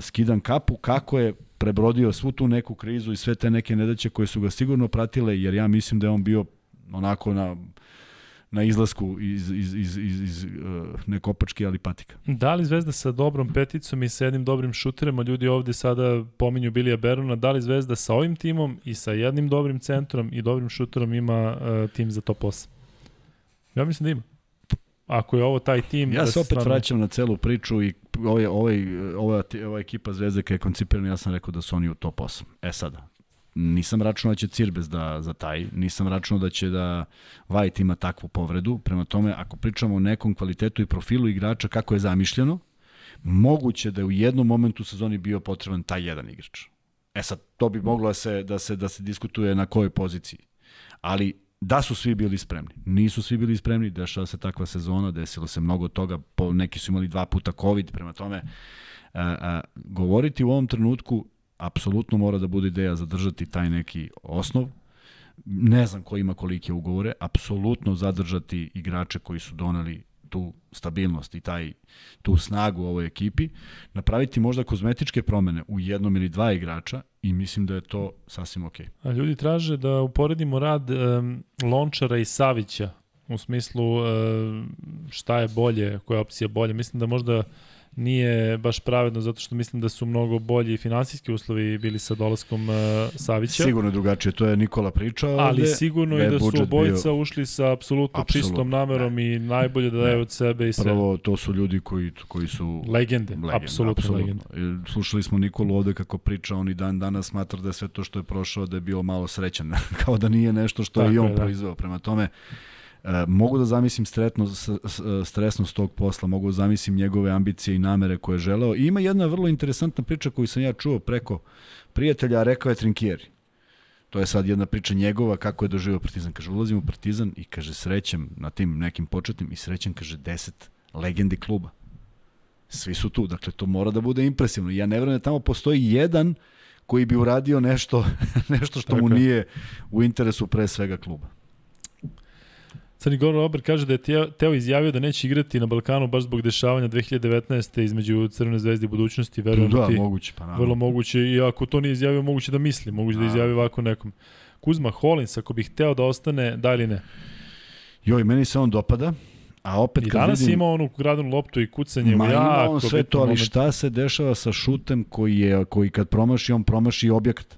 skidam kapu kako je prebrodio svu tu neku krizu i sve te neke nedaće koje su ga sigurno pratile, jer ja mislim da je on bio onako na na izlasku iz, iz, iz, iz, iz uh, nekopačke ali patika. Da li Zvezda sa dobrom peticom i sa jednim dobrim šuterem, a ljudi ovde sada pominju Bilija Berona, da li Zvezda sa ovim timom i sa jednim dobrim centrom i dobrim šuterom ima uh, tim za top 8? Ja mislim da ima. Ako je ovo taj tim... Ja da se opet stvarno... vraćam na celu priču i ovaj, ovaj, ova, ova ekipa Zvezde kada je koncipirana, ja sam rekao da su oni u top 8. E sada, nisam računao da će Cirbes da za taj, nisam računao da će da Vajt ima takvu povredu, prema tome ako pričamo o nekom kvalitetu i profilu igrača kako je zamišljeno, moguće da je u jednom momentu u sezoni bio potreban taj jedan igrač. E sad, to bi moglo da se, da se, da se diskutuje na kojoj poziciji. Ali da su svi bili spremni. Nisu svi bili spremni, dešava se takva sezona, desilo se mnogo toga, po, neki su imali dva puta COVID, prema tome a, a, govoriti u ovom trenutku apsolutno mora da bude ideja zadržati taj neki osnov. Ne znam ko ima kolike ugovore, apsolutno zadržati igrače koji su doneli tu stabilnost i taj, tu snagu ovoj ekipi, napraviti možda kozmetičke promene u jednom ili dva igrača i mislim da je to sasvim ok. A ljudi traže da uporedimo rad um, Lončara i Savića u smislu um, šta je bolje, koja opcija je bolje. Mislim da možda nije baš pravedno zato što mislim da su mnogo bolji finansijski uslovi bili sa dolaskom uh, Savića. Sigurno drugačije, to je Nikola pričao. Ali ovde, sigurno i da su obojica bio... ušli sa apsolutno čistom namerom ne. i najbolje da daju od sebe i sve. Prvo, to su ljudi koji, koji su... Legende, legende apsolutno, apsolutno legende. Slušali smo Nikolu ovde kako priča, on i dan danas smatra da je sve to što je prošao da je bio malo srećan, kao da nije nešto što Tako je i on je, da. proizveo. Prema tome, E, mogu da zamislim stretno, stresnost tog posla, mogu da zamislim njegove ambicije i namere koje je želeo. I ima jedna vrlo interesantna priča koju sam ja čuo preko prijatelja, a rekao je Trinkieri. To je sad jedna priča njegova kako je doživio Partizan. Kaže, ulazim u Partizan i kaže, srećem na tim nekim početnim i srećem, kaže, deset legendi kluba. Svi su tu, dakle, to mora da bude impresivno. Ja ne vjerujem da tamo postoji jedan koji bi uradio nešto, nešto što Tako. mu nije u interesu pre svega kluba. Crni Gor Robert kaže da je Teo izjavio da neće igrati na Balkanu baš zbog dešavanja 2019. između Crvene zvezde i budućnosti. Verujem da, ti, moguće, pa naravno. Vrlo moguće i ako to nije izjavio, moguće da misli, moguće da izjavi ovako nekom. Kuzma Holins, ako bih hteo da ostane, da ili ne? Joj, meni se on dopada. A opet I kad danas vidim... ima onu gradnu loptu i kucanje Ma, u jako ima on sve to, ali moment. šta se dešava sa šutem koji, je, koji kad promaši, on promaši objekat.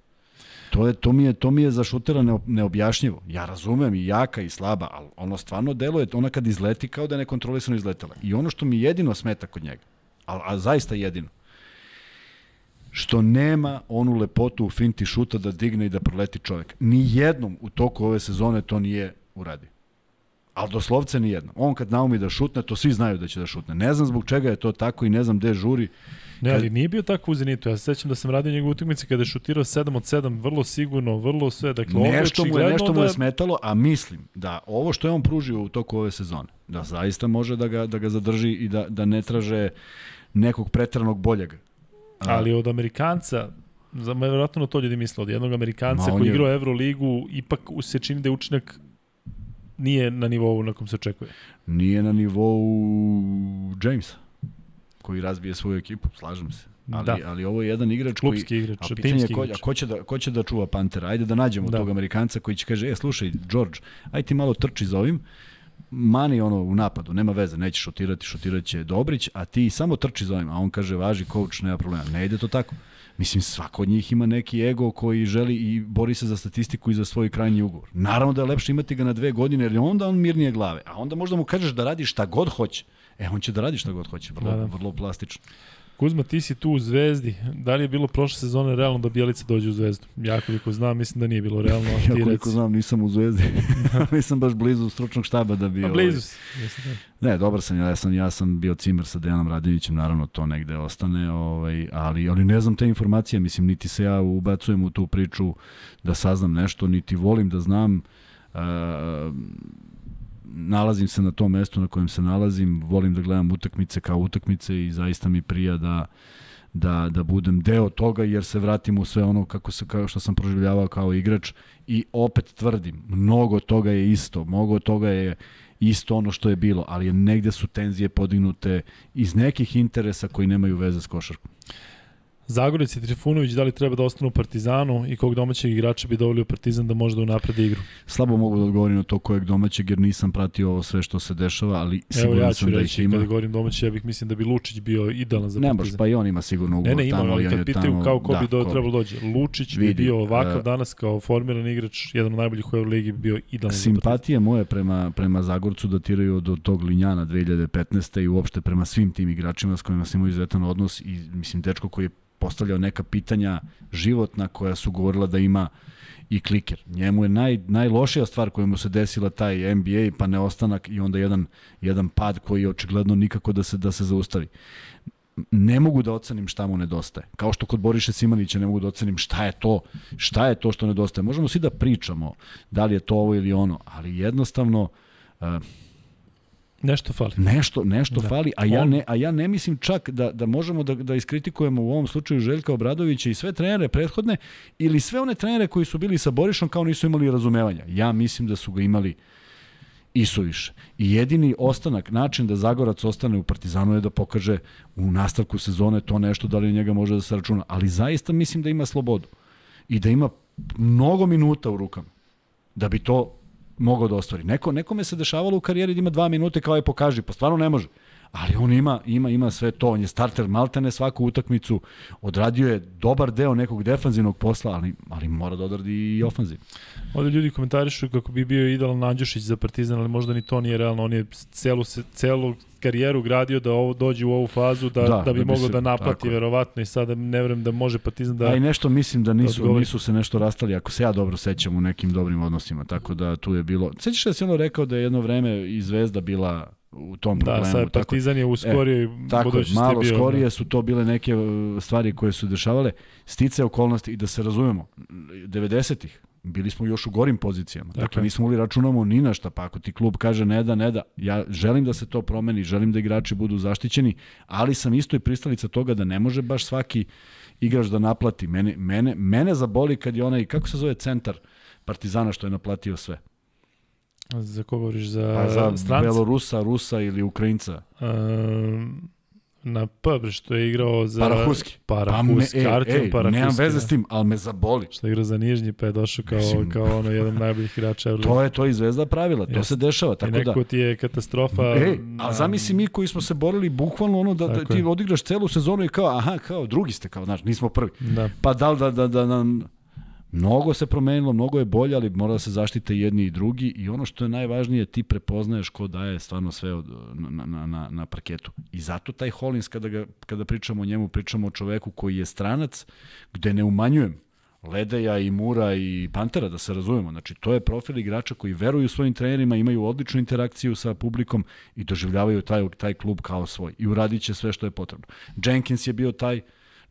To, je, to, mi je, to mi je za šutera neobjašnjivo. Ja razumem i jaka i slaba, ali ono stvarno deluje, ona kad izleti kao da je nekontrolisano izletela. I ono što mi jedino smeta kod njega, a, a zaista jedino, što nema onu lepotu u finti šuta da digne i da proleti čovjek. Ni jednom u toku ove sezone to nije uradio. Ali doslovce ni jednom. On kad naumi da šutne, to svi znaju da će da šutne. Ne znam zbog čega je to tako i ne znam gde žuri. Ne, ali nije bio tako u Zenitu. Ja se sećam da sam radio njegove utakmice kada je šutirao 7 od 7, vrlo sigurno, vrlo sve. Dakle, nešto mu je, nešto mu je da... smetalo, a mislim da ovo što je on pružio u toku ove sezone, da zaista može da ga, da ga zadrži i da, da ne traže nekog pretranog boljeg. A... Ali od Amerikanca, za me vjerojatno to ljudi misle, od jednog Amerikanca koji je... igrao Euroligu, ipak se čini da je učinak nije na nivou na kom se očekuje. Nije na nivou Jamesa koji razbije svoju ekipu, slažem se. Ali, da. ali ovo je jedan igrač Klubski koji... igrač, a pitanje je ko, a ko, će da, ko će da čuva Pantera? Ajde da nađemo da. tog Amerikanca koji će kaže, e, slušaj, George, aj ti malo trči za ovim, mani ono u napadu, nema veze, neće šutirati, šutirat će Dobrić, a ti samo trči za ovim, a on kaže, važi, coach, nema problema. Ne ide to tako. Mislim, svako od njih ima neki ego koji želi i bori se za statistiku i za svoj krajnji ugovor. Naravno da je lepše imati ga na dve godine, jer onda on mirnije glave. A onda možda mu kažeš da radi šta god hoće. E, on će da radi šta god hoće, vrlo, da, da. vrlo plastično. Kuzma, ti si tu u Zvezdi. Da li je bilo prošle sezone realno da Bjelica dođe u Zvezdu? Ja koliko znam, mislim da nije bilo realno. ja koliko reci. znam, nisam u Zvezdi. nisam baš blizu stručnog štaba da bi... A blizu ovaj... si. Da. Ne, dobar sam, ja sam, ja sam bio cimer sa Dejanom Radinićem, naravno to negde ostane, ovaj, ali, ali ne znam te informacije, mislim, niti se ja ubacujem u tu priču da saznam nešto, niti volim da znam uh, nalazim se na tom mestu na kojem se nalazim, volim da gledam utakmice kao utakmice i zaista mi prija da da, da budem deo toga jer se vratim u sve ono kako se kao što sam proživljavao kao igrač i opet tvrdim mnogo toga je isto mnogo toga je isto ono što je bilo ali negde su tenzije podignute iz nekih interesa koji nemaju veze s košarkom Zagorec i Trifunović da li treba da ostanu u Partizanu i kog domaćeg igrača bi dovolio Partizan da može da unapredi igru? Slabo mogu da odgovorim na to kojeg domaćeg jer nisam pratio ovo sve što se dešava, ali sigurno ja sam da ih ima. Kada govorim domaći, ja bih mislim da bi Lučić bio idealan za Partizan. Ne baš, pa i on ima sigurno ugovor ne, ne, ima, tamo. Ne, ne, kad pitaju tamo, kao ko da, bi do, trebalo dođe. Lučić vidi, bi bio ovakav uh, danas kao formiran igrač, jedan od najboljih u Euroligi bi bio idealan Simpatije moje prema, prema Zagorcu datiraju do tog Linjana 2015. i uopšte prema svim tim igračima s kojima sam imao izuzetan odnos i mislim dečko koji je postavljao neka pitanja životna koja su govorila da ima i kliker. Njemu je naj, najlošija stvar koja mu se desila taj NBA, pa neostanak i onda jedan, jedan pad koji je očigledno nikako da se, da se zaustavi. Ne mogu da ocenim šta mu nedostaje. Kao što kod Boriše Simanića ne mogu da ocenim šta je to, šta je to što nedostaje. Možemo svi da pričamo da li je to ovo ili ono, ali jednostavno uh, Nešto fali. Nešto, nešto da. fali, a ja, ne, a ja ne mislim čak da, da možemo da, da iskritikujemo u ovom slučaju Željka Obradovića i sve trenere prethodne ili sve one trenere koji su bili sa Borišom kao nisu imali razumevanja. Ja mislim da su ga imali i suviše. I jedini ostanak, način da Zagorac ostane u Partizanu je da pokaže u nastavku sezone to nešto da li njega može da se računa. Ali zaista mislim da ima slobodu i da ima mnogo minuta u rukama da bi to mogao da ostvari. Neko, nekome se dešavalo u karijeri da ima dva minute kao je pokaži, pa stvarno ne može. Ali on ima, ima, ima sve to, on je starter maltene svaku utakmicu, odradio je dobar deo nekog defanzivnog posla, ali, ali mora da odradi i ofanziv. Ovde ljudi komentarišu kako bi bio idealan Andjušić za Partizan, ali možda ni to nije realno. On je celu, celu karijeru gradio da ovo dođe u ovu fazu da, da, da bi da mogao da naplati tako. verovatno i sada ne verujem da može Partizan da... A i nešto mislim da nisu, da nisu se nešto rastali, ako se ja dobro sećam u nekim dobrim odnosima, tako da tu je bilo... Sećaš da si ono rekao da je jedno vreme i Zvezda bila u tom da, problemu. Da, sad Partizan je u skorijoj e, tako, malo bio, skorije da. su to bile neke uh, stvari koje su dešavale, stice okolnosti i da se razumemo, 90-ih, bili smo još u gorim pozicijama. Dakle, dakle nismo mogli da računamo ni na šta, pa ako ti klub kaže ne da, ne da, ja želim da se to promeni, želim da igrači budu zaštićeni, ali sam isto i pristalica toga da ne može baš svaki igrač da naplati. Mene, mene, mene zaboli kad je onaj, kako se zove centar Partizana što je naplatio sve? Za koga govoriš? Za, pa za stranca? Belorusa, Rusa ili Ukrajinca? Um, na P, što je igrao za... Parahuski. Parahuski, pa Artem ej, Parahuski. Nemam veze da. s tim, ali me zaboli. Što je igrao za Nižnji, pa je došao kao, Mislim, kao ono jedan najboljih igrača. To je to i zvezda pravila, to Jest. se dešava. Tako I neko da, ti je katastrofa. Ej, a zamisli mi koji smo se borili bukvalno ono da, da ti je. odigraš celu sezonu i kao, aha, kao, drugi ste, kao, znaš, nismo prvi. Da. Pa da li da, da, da, da, Mnogo se promenilo, mnogo je bolje, ali mora da se zaštite jedni i drugi i ono što je najvažnije, ti prepoznaješ ko daje stvarno sve od, na, na, na, na parketu. I zato taj Hollins, kada, ga, kada pričamo o njemu, pričamo o čoveku koji je stranac, gde ne umanjujem Ledeja i Mura i Pantera, da se razumemo. Znači, to je profil igrača koji veruju svojim trenerima, imaju odličnu interakciju sa publikom i doživljavaju taj, taj klub kao svoj. I uradit će sve što je potrebno. Jenkins je bio taj,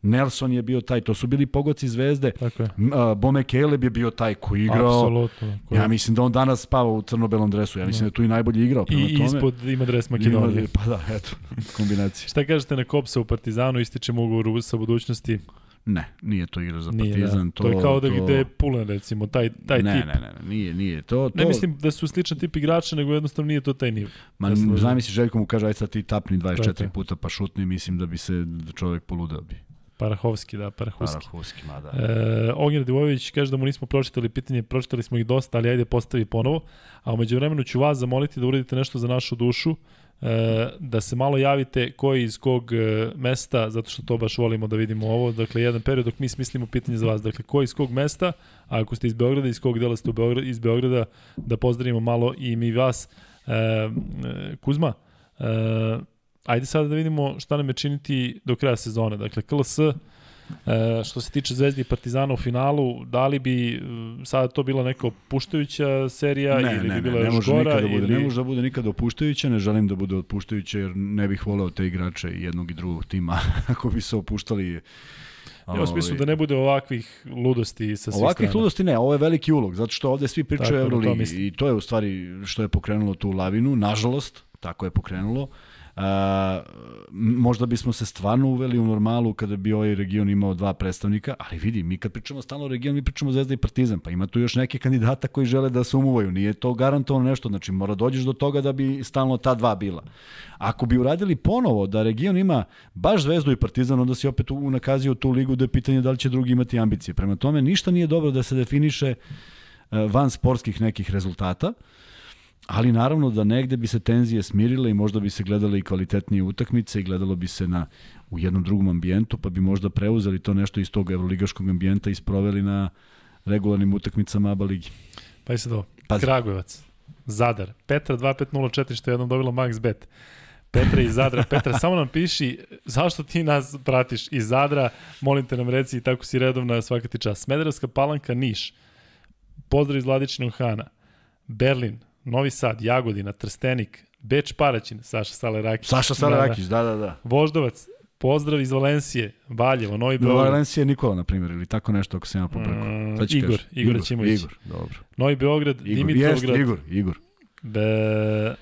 Nelson je bio taj, to su bili pogoci zvezde. Tako je. Bome Caleb je bio taj koji igrao. Apsolutno. Ja mislim da on danas spava u crno-belom dresu. Ja mislim da, da tu i najbolje igrao. I tome, ispod ima dres Makedonije. Pa da, eto, kombinacija. Šta kažete na Kopsa u Partizanu, ističe ugovor sa budućnosti? Ne, nije to igra za nije, Partizan. Da. To, to je kao da to... gde je Pulen, recimo, taj, taj ne, tip. Ne, ne, ne, nije, nije. To, to... Ne mislim da su sličan tip igrača, nego jednostavno nije to taj nivo. Ma, da znam misli, Željko mu kaže, aj sad ti tapni 24 Tako. puta pa šutni, mislim da bi se čovjek poludao bi. Parahovski, da, Parahovski. Parahovski, ma da. E, Ognjer Divojević kaže da mu nismo pročitali pitanje, pročitali smo ih dosta, ali ajde postavi ponovo. A umeđu vremenu ću vas zamoliti da uradite nešto za našu dušu, e, da se malo javite ko je iz kog e, mesta, zato što to baš volimo da vidimo ovo. Dakle, jedan period dok mi smislimo pitanje za vas. Dakle, ko je iz kog mesta, a ako ste iz Beograda, iz kog dela ste u Beograd, iz Beograda, da pozdravimo malo i mi vas. E, e, Kuzma, e, ajde sada da vidimo šta nam je činiti do kraja sezone. Dakle, KLS, e, što se tiče Zvezdi i Partizana u finalu, da li bi e, sada to bila neka opuštajuća serija ne, ili ne, bi bila ne, ne, još gora? Da bude, ili... Ne može da bude nikada opuštajuća, ne želim da bude opuštajuća jer ne bih voleo te igrače jednog i drugog tima ako bi se opuštali Ja u smislu da ne bude ovakvih ludosti sa svih Ovakvih strana. ludosti ne, ovo je veliki ulog, zato što ovde svi pričaju o Euroligi i to je u stvari što je pokrenulo tu lavinu, nažalost, tako je pokrenulo. A, možda bismo se stvarno uveli u normalu kada bi ovaj region imao dva predstavnika, ali vidi, mi kad pričamo stalno o regionu, mi pričamo Zvezda i Partizan, pa ima tu još neke kandidata koji žele da se umuvaju, nije to garantovano nešto, znači mora dođeš do toga da bi stalno ta dva bila. Ako bi uradili ponovo da region ima baš Zvezdu i Partizan, onda si opet unakazio tu ligu da je pitanje da li će drugi imati ambicije. Prema tome, ništa nije dobro da se definiše e, van sportskih nekih rezultata, ali naravno da negde bi se tenzije smirile i možda bi se gledale i kvalitetnije utakmice i gledalo bi se na u jednom drugom ambijentu, pa bi možda preuzeli to nešto iz tog evroligaškog ambijenta i sproveli na regularnim utakmicama ABA ligi. Pa i sad ovo, Pazi. Kragujevac, Zadar, Petra 2504 što je jednom dobila Max Bet. Petra iz Zadra. Petra, samo nam piši zašto ti nas pratiš iz Zadra, molim te nam reci i tako si redovna svaka ti čas. Smederevska palanka Niš, pozdrav iz Vladičinog Hana, Berlin, Novi Sad, Jagodina, Trstenik, Beč Paraćin, Saša Salerakić. Saša Salerakić, da, da, da. da. Voždovac, pozdrav iz Valencije, Valjevo, Novi Beograd. Valencije Nikola, na primjer, ili tako nešto ako se ima pobrko. Mm, Igor, Igor, Igor Ćimović. Igor, dobro. Novi Beograd, Igor, Dimitrovgrad. Jest, Igor, Igor. Be,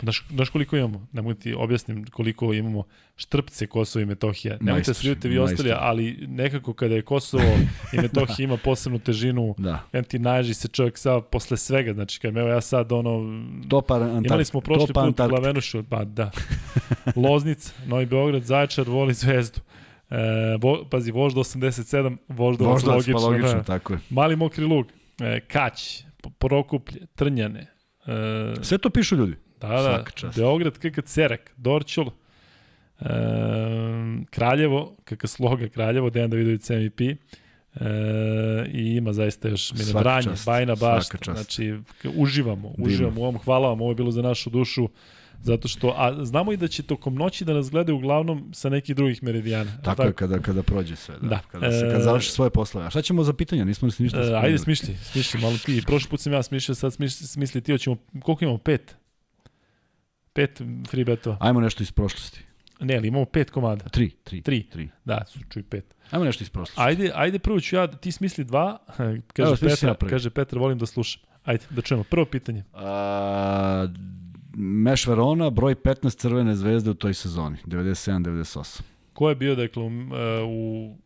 Znaš, znaš koliko imamo? Ne mogu ti objasnim koliko imamo štrpce Kosovo i Metohija. Nemojte se ljudite vi ostali, ali nekako kada je Kosovo i Metohija ima posebnu težinu, da. ja ti naježi se čovjek sad posle svega. Znači, kad evo ja sad ono... Topar Antarkt. Imali smo prošli Topa put Lavenušu, pa da. Loznica, Novi Beograd, Zaječar, voli zvezdu. E, vo, pazi, vožda 87, vožda logično. Pa logično, da. tako je. Mali mokri lug, e, Kać, Prokuplje, Trnjane. E, Sve to pišu ljudi. Da, da. Beograd, KK Cerak, Dorčul, e, Kraljevo, KK Sloga, Kraljevo, Dejan Davidović MVP. E, I ima zaista još Mine Branje, Bajna Bašta. Znači, uživamo, uživamo u ovom. Hvala vam, ovo je bilo za našu dušu. Zato što, a znamo i da će tokom noći da nas gledaju uglavnom sa nekih drugih meridijana. Tako, tako? je, kada, kada prođe sve, da. da. Kada, se, kada završi svoje poslove. A šta ćemo za pitanja? Nismo ni ništa. E, ajde, smišli, smišli malo ti. Prošli put sam ja smišljao, sad smišli, smisli ti. Hoćemo, koliko imamo? Pet? Pet free betova. Ajmo nešto iz prošlosti. Ne, ali imamo pet komada. Tri, tri. Tri. tri. Da, čuj pet. Ajmo nešto iz prošlosti. Ajde, ajde prvo ću ja, ti smisli dva, kaže Evo, Petra, kaže Petra, volim da slušam. Ajde, da čujemo. Prvo pitanje. A, Meš Verona, broj 15 crvene zvezde u toj sezoni, 97-98. Ko je bio, dakle, u... u...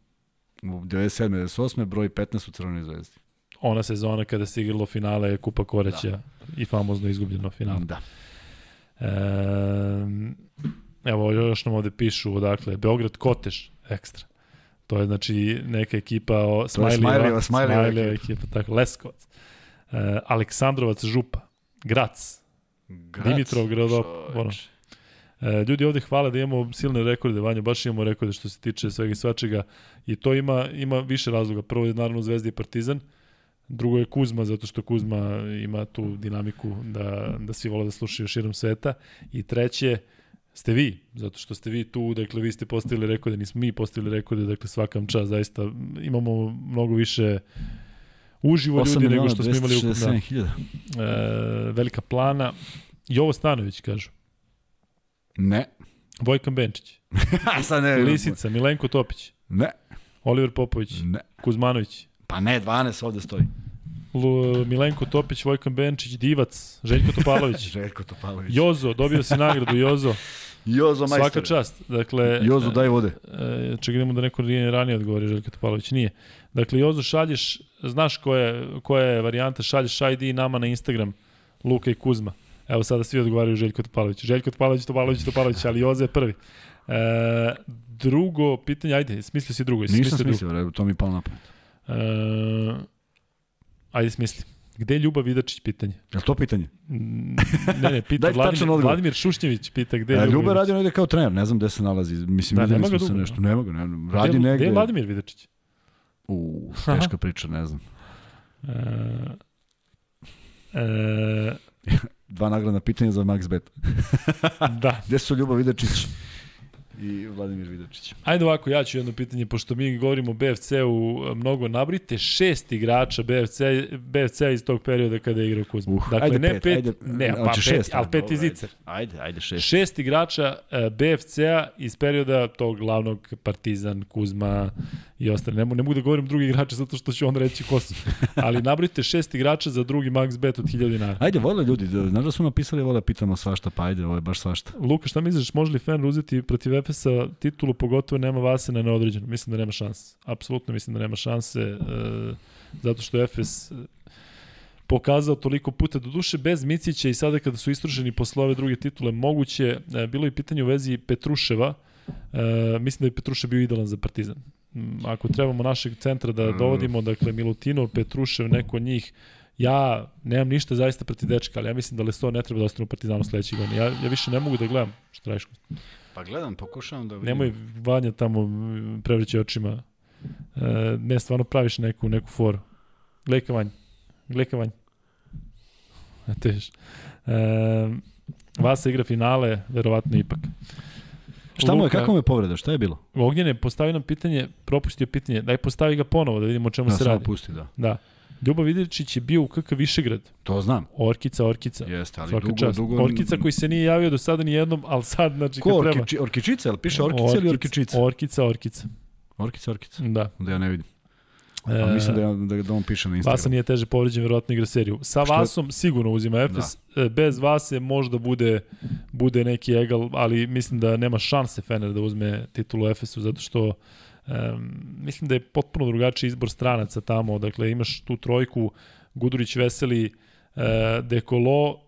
U 97-98. broj 15 u crvenoj zvezdi. Ona sezona kada se igralo finale Kupa Koreća da. i famozno izgubljeno finale. Da. Evo, još nam ovde pišu, odakle, Beograd Kotež, ekstra. To je znači neka ekipa o Smajlijeva, Smajlijeva ekipa, tako, Leskovac. E, Aleksandrovac Župa, Grac, Grac Dimitrov ono. E, ljudi ovde hvale da imamo silne rekorde, Vanja, baš imamo rekorde što se tiče svega i svačega i to ima, ima više razloga. Prvo je naravno Zvezda i Partizan, drugo je Kuzma, zato što Kuzma ima tu dinamiku da, da svi vole da slušaju širom sveta i treće ste vi, zato što ste vi tu, dakle vi ste postavili rekorde, nismo mi postavili rekorde, dakle svakam čas, zaista imamo mnogo više uživo ljudi nego što smo imali u e, velika plana. Jovo Stanović, kažu. Ne. Vojkan Benčić. Sad ne. Lisica, Milenko Topić. Ne. Oliver Popović. Ne. Kuzmanović. Pa ne, 12 ovde stoji. L Milenko Topić, Vojkan Benčić, Divac, Željko Topalović. Željko Topalović. Jozo, dobio si nagradu, Jozo. Jozo majster. Svaka čast. Dakle, Jozo, daj vode. E, čekaj da neko nije ranije odgovori, Željko Topalović. Nije. Dakle, Jozo, šalješ, znaš koja je, koja je varijanta, šalješ ID nama na Instagram, Luka i Kuzma. Evo sada svi odgovaraju Željko Topalović. Željko Topalović, Topalović, Topalović, ali Joze je prvi. E, drugo pitanje, ajde, smislio si drugo. Nisam smislio, drugo. to mi je palo napad. E, ajde, smisli. Gde je Ljubav Vidačić pitanje? Je to pitanje? ne, ne, pita Vladimir, Vladimir Šušnjević pita gde je e, Ljubav radi negde kao trener, ne znam gde se nalazi. Mislim, da, ga dugo, se nešto. Nema ga, nema. Radi gde, negde. Gde je Vladimir Vidačić? U, teška priča, ne znam. E, e, Dva nagradna pitanja za Max Bet. da. Gde su Ljubav Vidačić? I Vladimir Vidačić. Ajde ovako, ja ću jedno pitanje, pošto mi govorimo o BFC-u mnogo, nabrite šest igrača BFC, BFC iz tog perioda kada je igrao Kuzma. Uh, dakle, ajde ne pet, pet, ajde, ne, pa pet, šest, ali pet iz Icer. Ajde, ajde šest. Šest igrača e, BFC-a iz perioda tog glavnog Partizan, Kuzma i ostale. Ne, ne mogu da govorim drugi igrače zato što ću on reći ko su. Ali nabrite šest igrača za drugi max bet od 1000 dinara. Ajde, vole ljudi, znaš da su napisali, vole pitamo svašta, pa ajde, ovo je baš svašta. Luka, šta misliš, može li Fener uzeti protiv Efesa titulu, pogotovo nema Vase na neodređeno? Mislim da nema šanse. Apsolutno mislim da nema šanse, e, zato što Efes pokazao toliko puta, do duše bez Micića i sada kada su istrošeni posle ove druge titule, moguće, e, bilo je pitanje u vezi Petruševa, e, mislim da je Petrušev bio idealan za Partizan. Ako trebamo našeg centra da dovodimo, dakle Milutinov, Petrušev, neko od njih, ja nemam ništa zaista protiv dečka, ali ja mislim da Leso ne treba da ostane u Partizanu sledećeg godina. Ja, ja više ne mogu da gledam šta radiš. Pa gledam, pokušavam da vidim. Nemoj Vanja tamo prevrći očima. E, ne, stvarno praviš neku, neku foru. Gledaj ka Vanja. Gledaj ka Vanja. Teš. E, Vasa igra finale, verovatno ipak. Šta mu je, kako mu je povreda, šta je bilo? Ognjen je postavio nam pitanje, propustio pitanje, daj postavi ga ponovo da vidimo o čemu da, se radi. Da, pusti, da. Da. Ljubav Vidičić je bio u KK Višegrad. To znam. Orkica, Orkica. Jeste, ali Svaka dugo, čast. dugo... Orkica koji se nije javio do sada ni jednom, ali sad, znači, Ko, kad treba... Orkiči, Orkičica, ili piše Orkica Orkic, ili Orkičica? Orkica, Orkica. Orkica, Orkica. Da. Da ja ne vidim. E, A mislim da, ja, da, da on piše na Instagramu. Vasa nije teže povređen, verovatno igra seriju. Sa Što Vasom sigurno uzima Efes. Da. Bez Vase možda bude, bude neki egal, ali mislim da nema šanse Fener da uzme titulu Efesu, zato što um, mislim da je potpuno drugačiji izbor stranaca tamo. Dakle, imaš tu trojku Gudurić, Veseli, uh, Dekolo,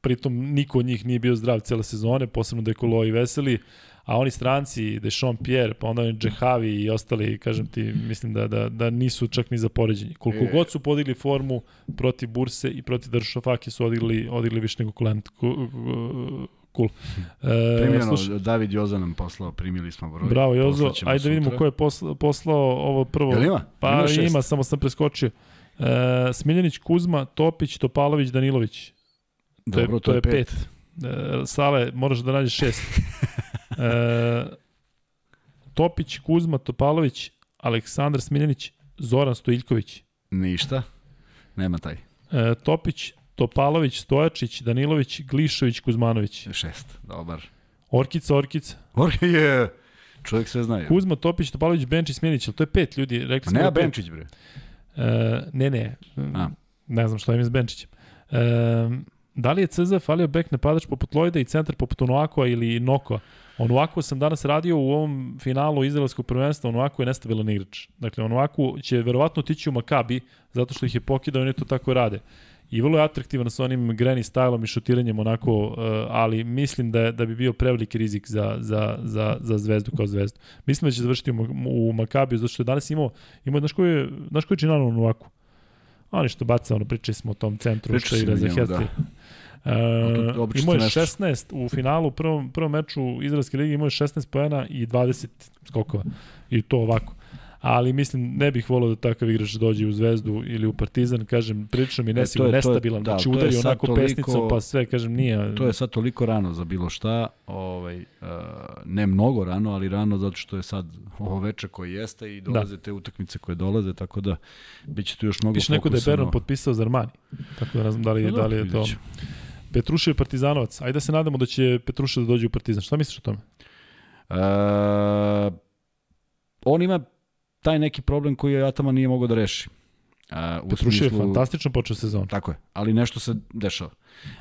pritom niko od njih nije bio zdrav cele sezone, posebno Dekolo i Veseli, a oni stranci, Dešon Pierre, pa onda Džehavi i ostali, kažem ti, mislim da, da, da nisu čak ni za poređenje. Koliko e. god su podigli formu protiv Burse i protiv Dršofake su odigli, odigli više nego Kulent, cool. E, Primljeno, sluš... David Joza nam poslao, primili smo broj. Bravo Jozo, ajde da vidimo ko je poslao, poslao ovo prvo. Jel ima? Pa ima, ima, samo sam preskočio. E, Smiljanić, Kuzma, Topić, Topalović, Danilović. Dobro, to je, to je pet. pet. E, Sale, moraš da nađeš šest. e, Topić, Kuzma, Topalović, Aleksandar Smiljanić, Zoran Stojiljković. Ništa. Nema taj. E, Topić, Topalović, Stojačić, Danilović, Glišović, Kuzmanović. Šest, dobar. Orkica, Orkica. Orkica je... Čovjek sve zna. Kuzma, Topić, Topalović, Benčić, Smjenić, ali to je pet ljudi. Rekli smo nema da Benčić, bre. E, ne, ne. A. Ne znam šta im je s Benčićem. E, da li je CZ falio bek napadač poput Lojda i centar poput Onoakoa ili Nokoa? Onoako sam danas radio u ovom finalu izraelskog prvenstva, Onoako je nestabilan igrač. Dakle, Onoako će verovatno otići u Makabi, zato što ih je pokidao i oni to tako rade. I vrlo je atraktivan sa onim granny stylom i šutiranjem onako, ali mislim da, da bi bio preveliki rizik za, za, za, za zvezdu kao zvezdu. Mislim da će završiti u, u Makabiju, zato što je danas imao, imao znaš koji je, znaš koji je Činano Onoaku? Oni što baca, ono, pričali smo o tom centru, Priča što igra za Hetli. Da. Uh, imao je 16 u finalu, u prvom, prvom meču Izraelske ligi imao je 16 poena i 20 skokova. I to ovako ali mislim ne bih volio da takav igrač dođe u Zvezdu ili u Partizan, kažem, prilično mi e, nesigurno, nestabilan, da, znači udari onako toliko, pesnicom, pa sve, kažem, nije. To je sad toliko rano za bilo šta, ovaj, uh, ne mnogo rano, ali rano zato što je sad ovo veče koje jeste i dolaze da. te utakmice koje dolaze, tako da bit će tu još mnogo Piše neko da je Beron potpisao za Armani, tako da ne znam da li, no, da, da li je to... Petruša je partizanovac. Ajde da se nadamo da će Petruša da dođe u partizan. Šta misliš o tome? Uh, on ima taj neki problem koji je Ataman nije mogao da reši. A, u Petruši smislu... je fantastično počeo sezon. Tako je, ali nešto se dešava.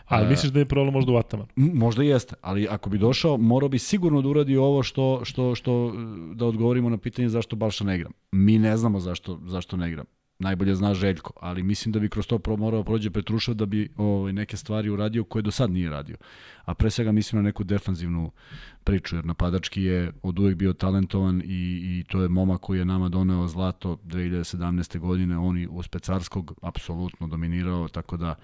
Ali A, misliš da je problem možda u Ataman? Možda jeste, ali ako bi došao, morao bi sigurno da uradi ovo što, što, što da odgovorimo na pitanje zašto Balša ne igram. Mi ne znamo zašto, zašto ne igram najbolje zna Željko, ali mislim da bi kroz to morao prođe Petrušev da bi ovaj, neke stvari uradio koje do sad nije radio. A pre svega mislim na neku defanzivnu priču, jer napadački je od uvek bio talentovan i, i to je momak koji je nama doneo zlato 2017. godine, on i u Specarskog apsolutno dominirao, tako da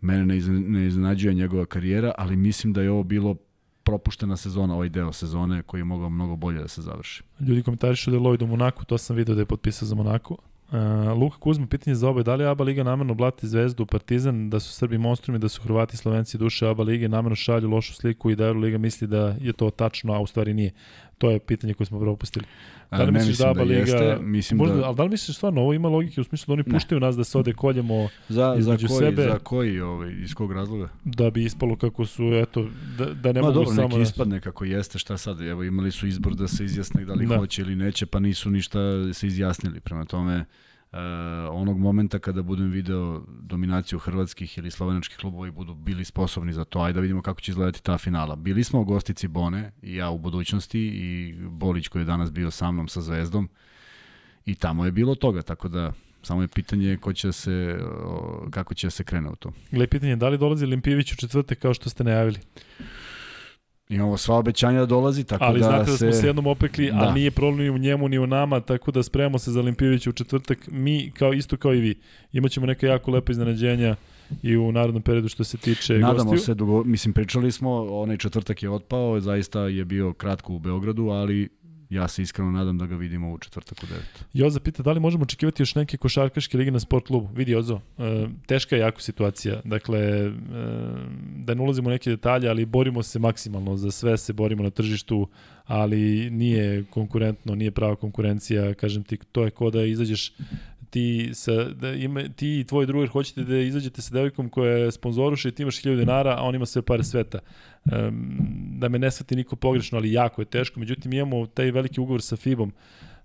mene ne, ne iznenađuje njegova karijera, ali mislim da je ovo bilo propuštena sezona, ovaj deo sezone koji je mogao mnogo bolje da se završi. Ljudi komentarišu da je Lloyd u Monaku, to sam video da je potpisao za Monaku. Uh, Luka Kuzma, pitanje za obe, da li ABA Liga namerno blati Zvezdu, Partizan, da su Srbi monstrumi, da su Hrvati Slovenci duše ABA Lige, namerno šalju lošu sliku i da Liga misli da je to tačno, a u stvari nije. To je pitanje koje smo propustili. Da li misliš da ABA da Liga... Jeste, mislim možda, da... Ali da li misliš stvarno, ovo ima logike u smislu da oni ne. puštaju nas da se ode koljemo za, za koji, sebe? Za koji, ovaj, iz kog razloga? Da bi ispalo kako su, eto, da, da ne Ma, mogu dobro, samo... neki ispadne kako jeste, šta sad, evo imali su izbor da se izjasne da li da. hoće ili neće, pa nisu ništa se izjasnili. Prema tome, Uh, onog momenta kada budem video dominaciju hrvatskih ili slovenačkih klubova i budu bili sposobni za to, ajde da vidimo kako će izgledati ta finala. Bili smo u gostici Bone ja u budućnosti i Bolić koji je danas bio sa mnom sa Zvezdom i tamo je bilo toga, tako da samo je pitanje ko će se, kako će se krene u to. Gle, pitanje, da li dolazi Limpivić u četvrte kao što ste najavili? Imamo sva obećanja da dolazi, tako ali da znate da smo se jednom opekli, da. a nije problem ni u njemu ni u nama, tako da spremamo se za Olimpijevića u četvrtak. Mi, kao isto kao i vi, imaćemo neka jako lepa iznenađenja i u narodnom periodu što se tiče Nadamo gostiju. se, dugo, mislim, pričali smo, onaj četvrtak je otpao, zaista je bio kratko u Beogradu, ali ja se iskreno nadam da ga vidimo u četvrtak u 9. Joza pita da li možemo očekivati još neke košarkaške lige na sport klubu. Vidi Jozo, e, teška je jako situacija. Dakle, e, da ne ulazimo u neke detalje, ali borimo se maksimalno. Za sve se borimo na tržištu, ali nije konkurentno, nije prava konkurencija. Kažem ti, to je ko da izađeš ti, sa, da ima, ti i tvoj drugar hoćete da izađete sa devojkom koja je sponzoruša i ti imaš 1000 dinara, a on ima sve pare sveta. Um, da me ne svati niko pogrešno, ali jako je teško. Međutim, imamo taj veliki ugovor sa FIBom.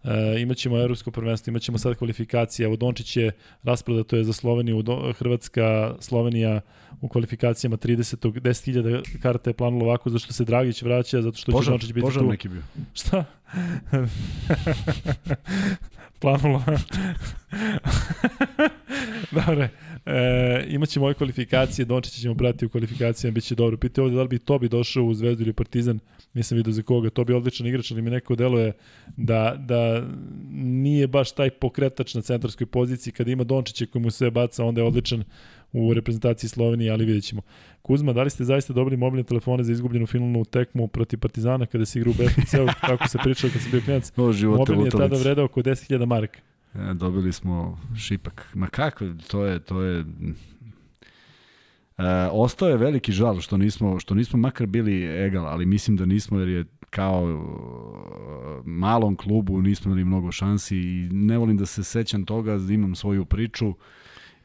E, imaćemo evropsko prvenstvo, imaćemo sad kvalifikacije, evo Dončić je rasprodato je za Sloveniju, Hrvatska, Slovenija u kvalifikacijama 30. 10.000 karta je planulo ovako, zato što se Dragić vraća, zato što Požar, će Dončić biti Požar tu. neki bio. Šta? planulo. Dobre, e, imaćemo ove kvalifikacije, Dončić ćemo pratiti u kvalifikacijama, bit će dobro. Pite ovde da li bi to bi došao u Zvezdu ili Partizan, nisam vidio za koga, to bi odličan igrač, ali mi neko deluje da, da nije baš taj pokretač na centarskoj poziciji, kada ima Dončića koji mu sve baca, onda je odličan u reprezentaciji Slovenije, ali vidjet ćemo. Kuzma, da li ste zaista dobili mobilne telefone za izgubljenu finalnu tekmu protiv Partizana kada se igra u BFC-u, kako se pričalo kad se bio klinac? No, Mobilni je tada vredao oko 10.000 marka. E, dobili smo šipak. Ma kako, to je, to je... E, ostao je veliki žal što nismo, što nismo makar bili egal, ali mislim da nismo jer je kao e, malom klubu nismo imali mnogo šansi i ne volim da se sećam toga, imam svoju priču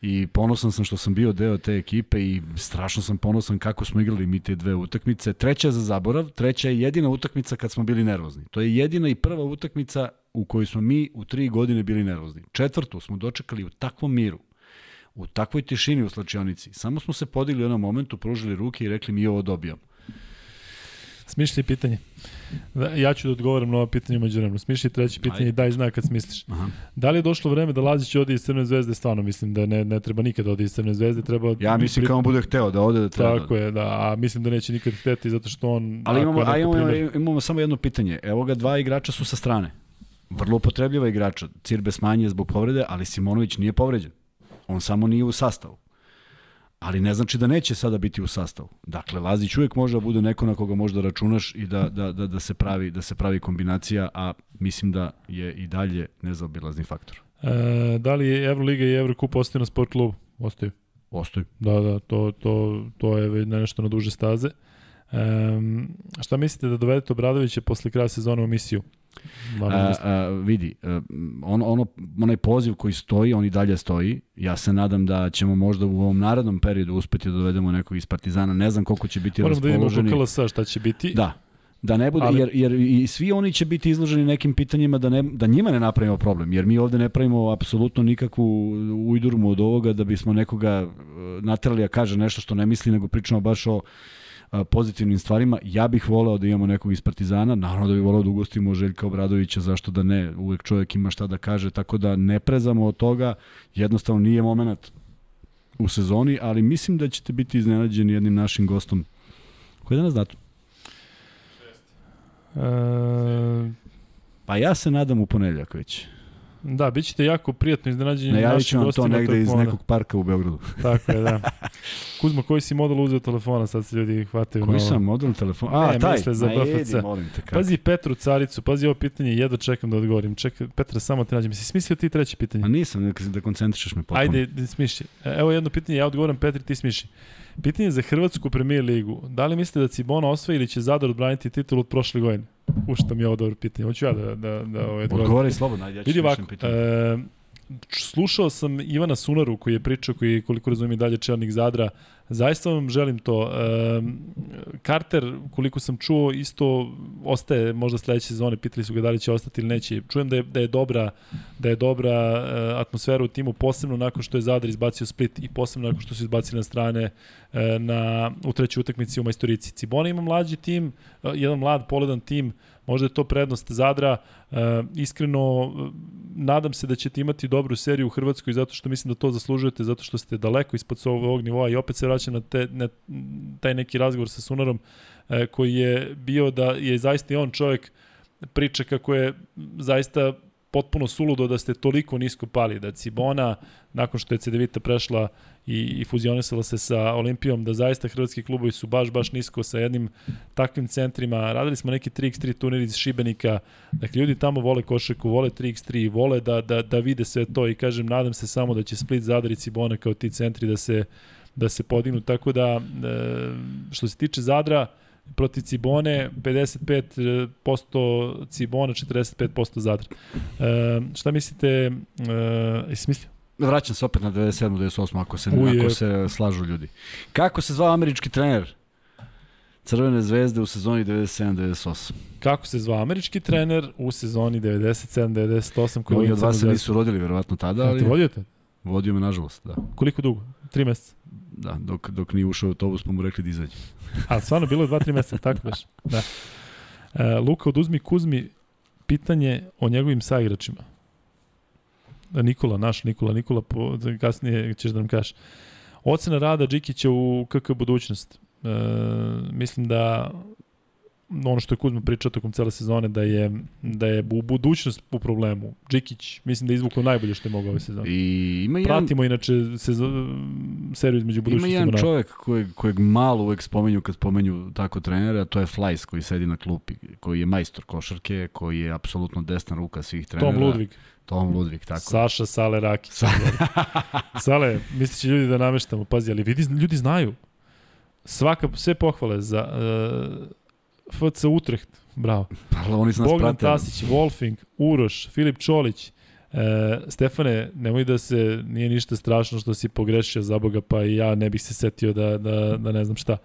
i ponosan sam što sam bio deo te ekipe i strašno sam ponosan kako smo igrali mi te dve utakmice. Treća za zaborav, treća je jedina utakmica kad smo bili nervozni. To je jedina i prva utakmica u kojoj smo mi u tri godine bili nervozni. Četvrtu smo dočekali u takvom miru, u takvoj tišini u slačionici. Samo smo se podigli u jednom momentu, pružili ruke i rekli mi ovo dobijamo. Smišlji pitanje. Da, ja ću da odgovorim na ovo pitanje umeđu vremenu. Smišlji treće pitanje i daj znak kad smisliš. Aha. Da li je došlo vreme da Lazić ode iz Crvene zvezde? Stvarno mislim da ne, ne treba nikad da ode iz Crvene zvezde. Treba ja mislim kao on bude hteo da ode da treba. Tako da. je, da. A mislim da neće nikad hteti zato što on... Ali imamo, a imamo, imamo, imamo samo jedno pitanje. Evo ga, dva igrača su sa strane. Vrlo upotrebljiva igrača. Cirbe smanje zbog povrede, ali Simonović nije povređen. On samo nije u sastavu. Ali ne znači da neće sada biti u sastavu. Dakle, Lazić uvek može da bude neko na koga možda računaš i da, da, da, da, se, pravi, da se pravi kombinacija, a mislim da je i dalje nezaobilazni faktor. E, da li je Euroliga i Eurocup ostaju na sport klubu? Ostaju. Ostaju. Da, da, to, to, to je nešto na duže staze. Um, šta mislite da dovedete Obradovića posle kraja sezona u misiju? A, a, vidi, on, ono, onaj poziv koji stoji, on i dalje stoji. Ja se nadam da ćemo možda u ovom narednom periodu uspeti da dovedemo nekog iz Partizana. Ne znam koliko će biti Moram raspoloženi. Moram da vidimo KLS šta će biti. Da, Da ne bude, Ali... jer, jer i svi oni će biti izloženi nekim pitanjima da, ne, da njima ne napravimo problem, jer mi ovde ne pravimo apsolutno nikakvu ujdurmu od ovoga da bismo nekoga naterali a kaže nešto što ne misli, nego pričamo baš o pozitivnim stvarima. Ja bih voleo da imamo nekog iz Partizana, naravno da bih voleo da ugostimo Željka Obradovića, zašto da ne, uvek čovjek ima šta da kaže, tako da ne prezamo od toga, jednostavno nije moment u sezoni, ali mislim da ćete biti iznenađeni jednim našim gostom. Koji je danas datum? E... Pa ja se nadam u ponedeljak već. Da, bit ćete jako prijatno iznenađeni Najavit ću vam to negde iz nekog parka u Beogradu. Tako je, da. Kuzma, koji si model uzeo telefona? Sad se ljudi hvataju koji na sam model telefona? A, ne, taj. Misle za BFC. Jedi, te, kako. Pazi Petru Caricu, pazi ovo pitanje, jedva čekam da odgovorim. Čekaj, Petra, samo te nađem. Si smislio ti treće pitanje? A nisam, da koncentrišeš me potpuno. Ajde, da smišlji. Evo jedno pitanje, ja odgovoram Petri, ti smišlji. Pitanje za Hrvatsku premijer ligu. Da li mislite da Cibona osvoji ili će Zadar odbraniti titul od prošle godine? Ušto mi je ovo dobro pitanje. Hoću ja da, da, da ovaj. Odgovori slobodno, ajde ja ću Vidi ovako, e, slušao sam Ivana Sunaru koji je pričao, koji koliko razumijem dalje čelnik Zadra, zaista vam želim to. Carter, koliko sam čuo, isto ostaje možda sledeće sezone, pitali su ga da li će ostati ili neće. Čujem da je, da je dobra, da je dobra e, atmosfera u timu, posebno nakon što je Zadar izbacio Split i posebno nakon što su izbacili na strane e, na, u trećoj utakmici u Majstorici. Cibona ima mlađi tim, e, jedan mlad, poledan tim, Možda je to prednost Zadra. E, iskreno, nadam se da ćete imati dobru seriju u Hrvatskoj zato što mislim da to zaslužujete, zato što ste daleko ispod ovog nivoa i opet se vraćam na, te, na taj neki razgovor sa Sunarom e, koji je bio da je zaista i on čovjek priča kako je zaista potpuno suludo da ste toliko nisko pali, da Cibona, nakon što je Cedevita prešla i, i fuzionisala se sa Olimpijom, da zaista hrvatski klubovi su baš, baš nisko sa jednim takvim centrima. Radili smo neki 3x3 turnir iz Šibenika, dakle ljudi tamo vole košarku, vole 3x3, vole da, da, da vide sve to i kažem, nadam se samo da će Split, Zadar i Cibona kao ti centri da se, da se podignu, tako da e, što se tiče Zadra, protiv Cibone 55% Cibona, 45% Zadra. E, šta mislite, e, jesi mislio? Vraćam se opet na 97. 98. ako se, Uje. ako se slažu ljudi. Kako se zvao američki trener Crvene zvezde u sezoni 97-98? Kako se zvao američki trener u sezoni 97-98? Koji od vas se nisu rodili verovatno tada, ali... Te vodio te? Vodio me nažalost, da. Koliko dugo? Tri meseca? Da, dok, dok nije ušao u autobus pa mu rekli da izađe. A stvarno bilo je dva, tri meseca, tako baš. Da. E, Luka, oduzmi Kuzmi pitanje o njegovim saigračima. Nikola, naš Nikola, Nikola, po, kasnije ćeš da nam kažeš. Ocena rada Džikića u KK budućnost. E, mislim da ono što je Kuzma pričao tokom cele sezone da je da je u budućnost u problemu. Džikić mislim da je izvukao najbolje što je mogao ove sezone. I ima jedan, Pratimo inače sezo, seriju između budućnosti. Ima jedan čovjek kojeg, kojeg malo uvek spomenju kad spomenju tako trenera, to je Flajs koji sedi na klupi, koji je majstor košarke, koji je apsolutno desna ruka svih trenera. Tom Ludvig. Tom Ludvig, tako. Saša Sale Rakić. Sa... Sale, misliće ljudi da nameštamo, pazi, ali vidi, ljudi znaju. Svaka, sve pohvale za uh, FC Utrecht, bravo. Pa, oni su nas Bogdan pratili. Tasić, Wolfing, Uroš, Filip Čolić, E, Stefane, nemoj da se, nije ništa strašno što si pogrešio za Boga, pa i ja ne bih se setio da, da, da ne znam šta.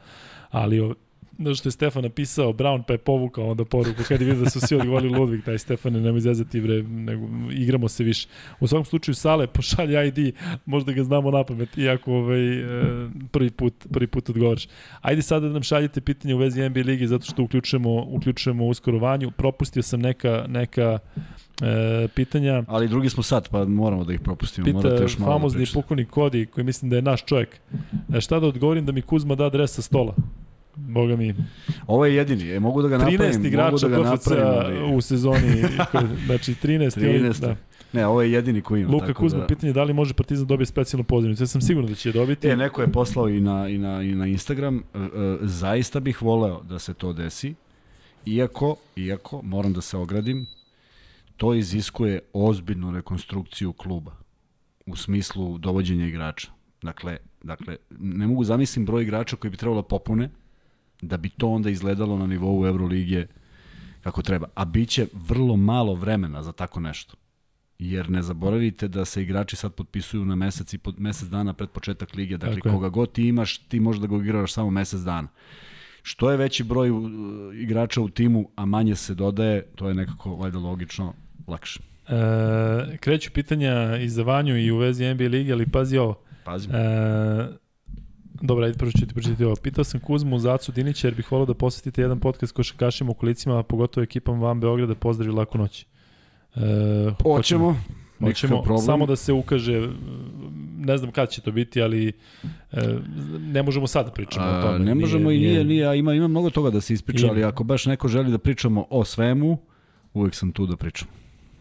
Ali da što je Stefan napisao Brown pa je povukao onda poruku kad je vidio da su svi odgovorili Ludvig taj Stefane nemoj zezati bre nego igramo se više u svakom slučaju Sale pošalje ID možda ga znamo na pamet iako ovaj, e, prvi put prvi put odgovoriš ajde sada da nam šaljete pitanje u vezi NBA lige zato što uključujemo uključujemo uskoro vanju propustio sam neka neka E, pitanja. Ali drugi smo sad, pa moramo da ih propustimo. Pita Morate još malo famozni da pukovnik Kodi, koji mislim da je naš čovjek. E, šta da odgovorim da mi Kuzma da adres sa stola? Boga mi. Ovo je jedini, e, mogu da ga napravim. 13 igrača da napravim, ali... u sezoni, znači 13. 13. Da. Ne, ovo je jedini koji ima. Luka Kuzma, da... pitanje je da li može Partizan dobiti specijalnu pozivnicu. Ja sam siguran da će je dobiti. E, neko je poslao i na, i na, i na Instagram. E, e, zaista bih voleo da se to desi. Iako, iako, moram da se ogradim, to iziskuje ozbiljnu rekonstrukciju kluba u smislu dovođenja igrača. Dakle, dakle ne mogu zamislim broj igrača koji bi trebalo da popune da bi to onda izgledalo na nivou Euroligije kako treba. A bit će vrlo malo vremena za tako nešto. Jer ne zaboravite da se igrači sad potpisuju na mesec i pod, mesec dana pred početak lige. Dakle, Tako koga god ti imaš, ti možeš da ga igraš samo mesec dana. Što je veći broj uh, igrača u timu, a manje se dodaje, to je nekako valjda logično lakše. E, kreću pitanja i za Vanju i u vezi NBA lige, ali pazi ovo. Pazi. E, Dobro, ajde prvo ću ti pročitati ovo. Pitao sam Kuzmu Zacu Dinića jer bih volao da posetite jedan podcast košakašima u kolicima, a pogotovo ekipom Van Beograda. Pozdrav i laku noć. E, hoćemo. Hoćemo, samo da se ukaže, ne znam kad će to biti, ali e, ne možemo sad da pričamo a, o tome. Ne možemo nije, i nije, nije, ima, ima mnogo toga da se ispriča, ali ako baš neko želi da pričamo o svemu, uvek sam tu da pričam.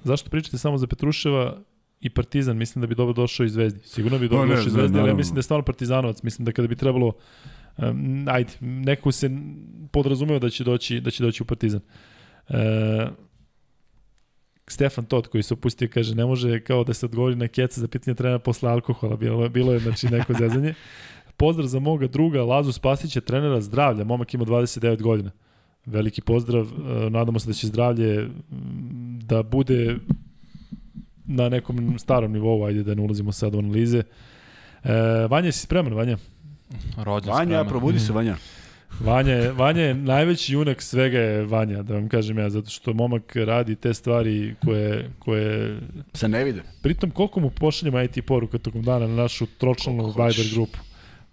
Zašto pričate samo za Petruševa? I Partizan, mislim da bi dobro došao iz Zvezdi. Sigurno bi dobro došao iz Zvezdi, ali ja mislim da je stvarno Partizanovac. Mislim da kada bi trebalo um, ajde, neko se podrazumeo da će doći, da će doći u Partizan. Uh, Stefan Tot koji se opustio kaže ne može kao da se odgovori na keca za pitanje trenera posle alkohola. Bilo, bilo je znači neko zezanje. Pozdrav za moga druga Lazu Spasića, trenera zdravlja. Momak ima 29 godina. Veliki pozdrav. Nadamo se da će zdravlje da bude na nekom starom nivou, ajde da ne ulazimo sad u analize. E, Vanja, si spreman, Vanja? Rođen Vanja, spreman. probudi se, Vanja. Vanja je, Vanja je najveći junak svega je Vanja, da vam kažem ja, zato što momak radi te stvari koje... koje... Se ne vide. Pritom, koliko mu pošaljemo IT poruka tokom dana na našu tročlanu Viber grupu?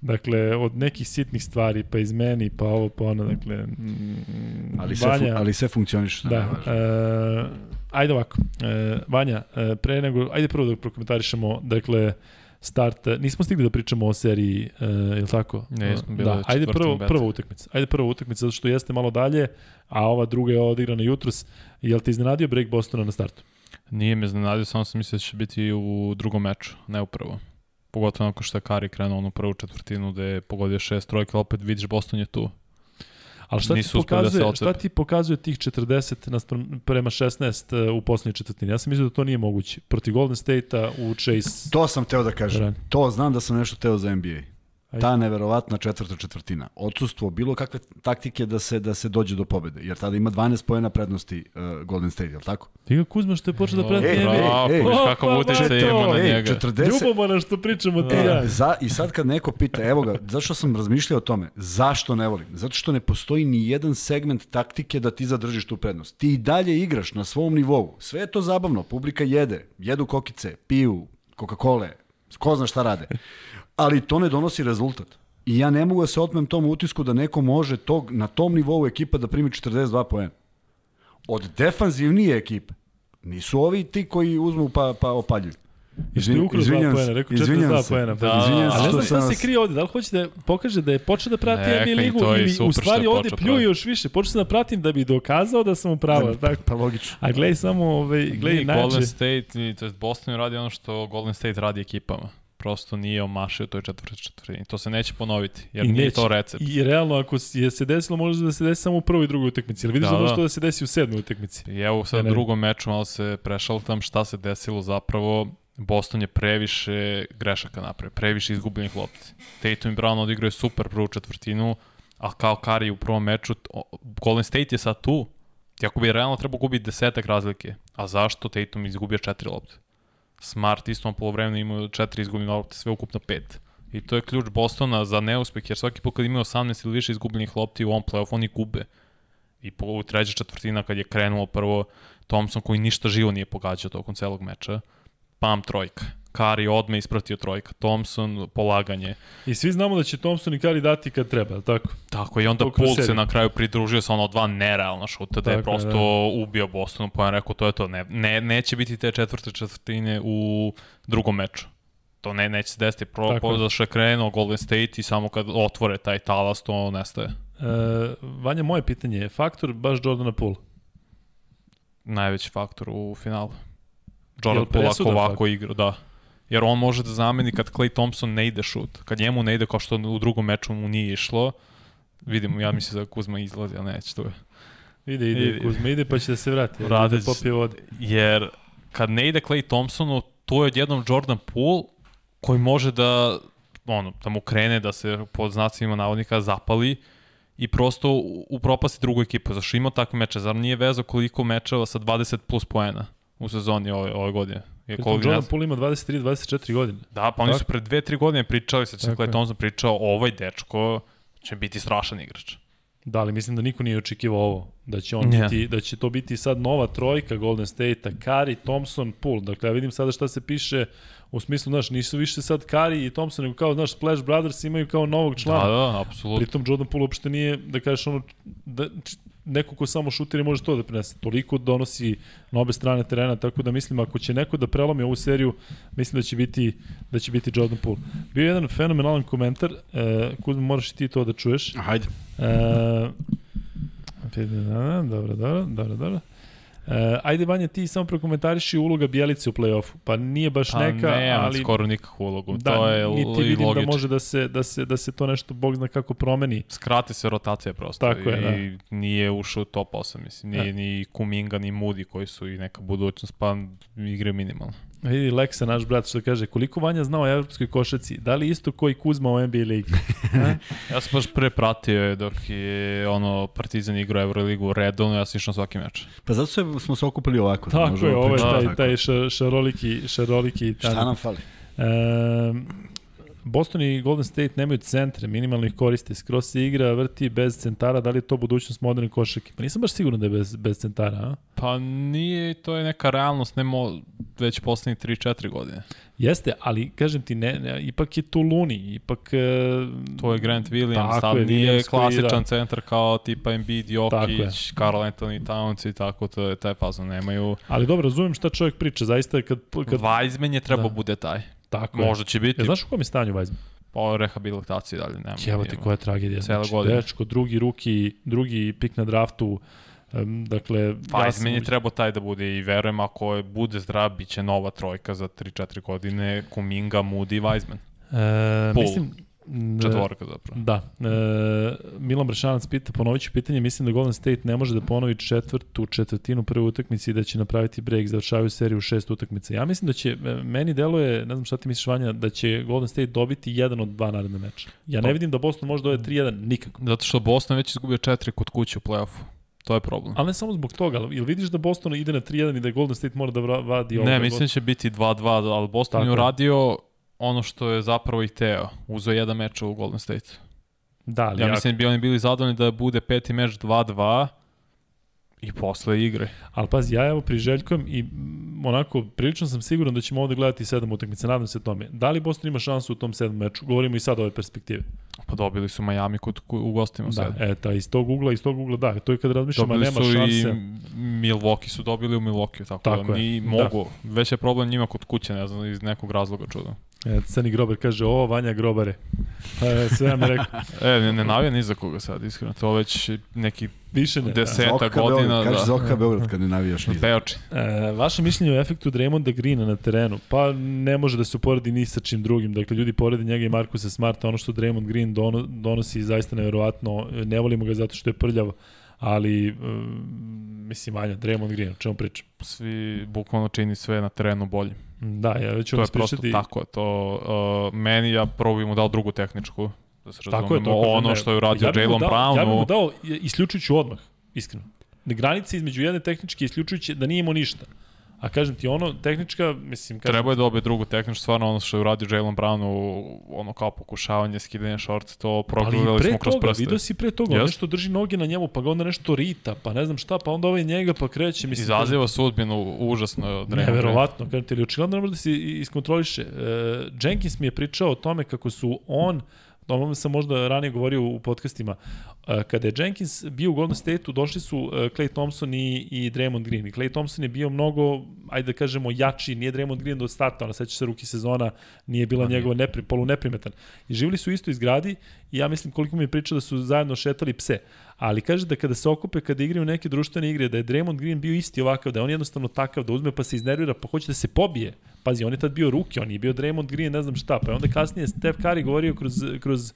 Dakle, od nekih sitnih stvari, pa iz meni, pa ovo, pa ono, dakle... Mm, ali, sve, Vanja, ali sve funkcioniš. Da, e, ajde ovako, e, Vanja, e, pre nego, ajde prvo da prokomentarišemo, dakle, start, nismo stigli da pričamo o seriji, e, je li tako? Ne, jesmo bilo da, ajde prvo, prva utakmica, ajde prva utakmica, zato što jeste malo dalje, a ova druga je odigrana jutros. Je li te iznenadio break Bostona na startu? Nije me iznenadio, samo sam mislio da će biti u drugom meču, ne u prvom pogotovo nakon što je Kari krenuo onu prvu četvrtinu gde je pogodio šest trojke, opet vidiš Boston je tu. Ali šta ti, da pokazuje, da šta ti pokazuje tih 40 prema 16 uh, u poslednjoj četvrtini? Ja sam mislio da to nije moguće. Proti Golden State-a u Chase... To sam teo da kažem. Ran. To znam da sam nešto teo za NBA. Ta neverovatna četvrta četvrtina. Odsustvo bilo kakve taktike da se da se dođe do pobede, jer tada ima 12 poena prednosti uh, Golden State, je l' tako? Ti ga Kuzma što je počeo da prati NBA. Ej, ej, kakav uticaj ima na njega. 40... Ljubomora što pričamo ti ja. Za, I sad kad neko pita, evo ga, zašto sam razmišljao o tome? Zašto ne volim? Zato što ne postoji ni jedan segment taktike da ti zadržiš tu prednost. Ti i dalje igraš na svom nivou. Sve je to zabavno, publika jede, jedu kokice, piju, Coca-Cola, ko zna šta rade ali to ne donosi rezultat. I ja ne mogu da se otmem tom utisku da neko može tog, na tom nivou ekipa da primi 42 poena. Od defanzivnije ekipe. Nisu ovi ti koji uzmu pa, pa opaljuju. Izvin, izvinjam se, rekao 42 poena. Pa, da, izvinjam se, ali ne znam šta se krije ovde, da li hoće da pokaže da je počeo da prati NBA ligu ili u stvari ovde pljuje još više. Počeo sam da pratim da bi dokazao da sam upravo. Da, tako. Pa logično. A gledaj samo, ovaj, gledaj način. Golden State, to je Boston radi ono što Golden State radi ekipama prosto nije omašio toj četvrti četvrtini. To se neće ponoviti, jer I nije neće. to recept. I realno, ako je se desilo, može da se desi samo u prvoj i drugoj utakmici. Ali vidiš da, da, da. da se desi u sedmoj utakmici. I evo sad u drugom meču malo se tam šta se desilo zapravo. Boston je previše grešaka napravio, previše izgubljenih lopti. Tatum i Brown odigraju super prvu četvrtinu, a kao Kari u prvom meču, Golden State je sad tu. Ti ako bi realno trebao gubiti desetak razlike, a zašto Tatum izgubio četiri lopte? Smart istom polovremenu imao četiri izgubljene lopte, sve ukupno pet. I to je ključ Bostona za neuspeh, jer svaki put kad imaju 18 ili više izgubljenih lopti u ovom play-off, oni gube. I po u treća četvrtina kad je krenuo prvo Thompson koji ništa živo nije pogađao tokom celog meča, pam trojka Kari odme ispratio trojka, Thompson polaganje. I svi znamo da će Thompson i Kari dati kad treba, tako? Tako, i onda Pul se na kraju pridružio sa ono dva nerealna šuta, da je prosto da. ubio Bostonu, pa je rekao to je to, ne, ne, neće biti te četvrte četvrtine u drugom meču. To ne, neće se desiti, pro, po, što je krenuo Golden State i samo kad otvore taj talas, to nestaje. E, Vanja, moje pitanje je, faktor baš Jordana Poole? Najveći faktor u finalu. Jordan Poole ako ovako igra, da. Jer on može da zameni kad Clay Thompson ne ide šut. Kad njemu ne ide kao što u drugom meču mu nije išlo, vidimo, ja mislim da Kuzma izlazi, ali neće, to. Ide, ide, Ide. Kuzma ide pa će da se vrati. Radeć- Da popije vode. Jer kad ne ide Clay Thompsonu, to je odjednom Jordan Poole koji može da ono, da mu krene, da se pod znacima navodnika zapali i prosto upropasti drugu ekipu. Zašto ima takve meče? Zar nije vezo koliko mečeva sa 20 plus poena u sezoni ove, ove godine? Je Pritom Jordan znam. Poole ima 23-24 godine. Da, pa oni su Tako. pre dve, tri godine pričali, sad je. Clay Thompson pričao, ovaj dečko će biti strašan igrač. Da, ali mislim da niko nije očekivao ovo. Da će on Ne. biti, da će to biti sad nova trojka Golden State-a, Curry, Thompson, Poole. Dakle, ja vidim sada šta se piše u smislu, znaš, nisu više sad Curry i Thompson, nego kao, znaš, Splash Brothers imaju kao novog člana. Da, da, apsolutno. Pritom Jordan Poole uopšte nije, da kažeš ono, da, neko ko samo šutira može to da prinese. Toliko donosi na obe strane terena, tako da mislim ako će neko da prelomi ovu seriju, mislim da će biti da će biti Jordan Poole. Bio je jedan fenomenalan komentar, e, Kuzma moraš i ti to da čuješ. Hajde. E, dobro, dobro, dobro, dobro. E, ajde, Vanja, ti samo prokomentariši uloga Bjelice u play-offu. Pa nije baš Pa neka, ne, ali... skoro nikakvu ulogu. Da, to je niti vidim logično. da može da se, da, se, da se to nešto, bog zna kako promeni. Skrati se rotacija prosto. Tako je, da. I nije ušao u top 8, mislim. Nije Da. ni Kuminga, ni Moody koji su i neka budućnost, pa igre minimalno. Vidi Leksa, naš brat, što kaže, koliko Vanja zna o evropskoj košaci? Da li isto koji Kuzma o NBA ligi? Ja sam baš pre pratio je dok je ono Partizan igrao Euroligu redovno, ja sam išao na svaki meč. Pa zato se, smo se okupili ovako. da Tako možemo je, ovo je taj, tako. taj ša, šaroliki, šaroliki Šta nam fali? E, Boston i Golden State nemaju centre, minimalno ih koriste. Skroz se igra, vrti bez centara, da li je to budućnost moderne košarke? Pa nisam baš siguran da je bez, bez centara, a? Pa nije, to je neka realnost, nemo već poslednjih 3-4 godine. Jeste, ali kažem ti, ne, ne ipak je tu Luni, ipak... E, To je Grant Williams, Tako stav je, nije Williams koji, klasičan da. centar kao tipa Embiid. Jokić, Karl Anthony Towns i tako, to je taj fazon, nemaju... Ali dobro, razumem šta čovjek priča, zaista kad... kad Weizmann je trebao Da. bude taj. Tako. Možda će biti Ja, znaš u kom je stanju Weizmann? po rehabilitaciji dalje. Nema, Evo ti koja tragedija. Cela Znači, godina. Dečko, drugi ruki, drugi pik na draftu, um, dakle... ja sam- Weizmann je trebao taj da bude i verujem ako je bude zdrav, bit će nova trojka za 3-4 godine, Kuminga, Moody, Weizmann. E, Pol. mislim, Četvorka zapravo. Da. E, Milan Brešanac pita, ponovit ću pitanje, mislim da Golden State ne može da ponovi četvrtu četvrtinu prve utakmice i da će napraviti break, završavaju seriju u šest utakmica. Ja mislim da će, e, meni deluje, ne znam šta ti misliš Vanja, da će Golden State dobiti jedan od dva naredne meča. Ja ne Pa- vidim da Boston može dobiti 3-1, nikako. Zato što Boston već izgubio četiri kod kuće u play-offu. To je problem. Ali ne samo zbog toga, ali ili vidiš da Boston ide na 3-1 i da Golden State mora da vadi ovo? Ne, mislim da će biti 2-2, ali Boston Tako je. uradio ono što je zapravo i teo. Uzeo jedan meč u Golden State. Da, ali Ja ja, mislim da bi oni bili zadovoljni da bude peti meč 2-2 i posle igre. Ali pazi, ja evo priželjkujem i onako, prilično sam siguran da ćemo ovde gledati sedam utakmica, nadam se tome. Da li Boston ima šansu u tom sedmom meču? Govorimo i sad ove perspektive. Pa dobili su Miami kod, u gostima Da, sad. e, ta, iz tog ugla, iz tog ugla, da, to je kad razmišljamo, a Dobili nema su šanse. i Milwaukee su dobili u Milwaukee, tako, Tako da je, ni da. mogu. Već je problem njima kod kuće, ne znam, iz nekog razloga čudno. E, Crni Grober kaže, o, Vanja Grobare. E, sve vam je rekao. E, ne, ne navija ni za koga sad, iskreno. To već neki Više ne. Deset. Zoka Peta godina, Beograd, kaže da. Zoka Beograd kad ne navijaš ni za- Beoči. E, vaše mišljenje o efektu Draymonda Greena na terenu? Pa ne može da se uporedi ni sa čim drugim. Dakle, ljudi porede njega i Markusa Smarta. Ono što Draymond Green dono, donosi je zaista neverovatno. Ne volimo ga zato što je prljav, ali um, mislim, Vanja, Draymond Green, o čemu pričam? Svi bukvalno čini sve na terenu bolje. Da, ja već ću To vam je prosto tako. To, uh, meni, ja prvo bi mu dao drugu tehničku. Da se Tako je razumemo, to. ono ne. što je uradio ja Jalen Brownu. Ja bih mu dao isključujući odmah, iskreno. Na granici između jedne tehničke isključujući da nije imao ništa. A kažem ti, ono, tehnička, mislim, kažem, Treba je dobiti drugu tehničku, stvarno ono što je uradio Jalen Brown u ono kao pokušavanje, skidanje short, to ali progledali pre smo kroz toga, prste. vidio si pre toga, Jest. nešto drži noge na njemu, pa ga onda nešto rita, pa ne znam šta, pa onda ovaj njega, pa kreće, mislim. Izaziva sudbinu užasno. Green. Neverovatno, kažem ti, ali očigledno ne može da se iskontroliše. E, Jenkins mi je pričao o tome kako su on, o tome sam možda ranije govorio u podcastima, e, kada je Jenkins bio u Golden State-u, došli su e, Clay Thompson i, i Draymond Green. I Clay Thompson je bio mnogo, ajde da kažemo, jači, nije Draymond Green do starta, ona seća se ruki sezona, nije bila njegova nepri, polu neprimetan. I živili su isto iz gradi i ja mislim koliko mi je pričao da su zajedno šetali pse. Ali kaže da kada se okupe, kada igraju neke društvene igre, da je Draymond Green bio isti ovakav, da je on jednostavno takav, da uzme pa se iznervira, pa hoće da se pobije. Pazi, on je tad bio ruki, on je bio Draymond Green, ne znam šta, pa je onda kasnije Steph Curry govorio kroz, kroz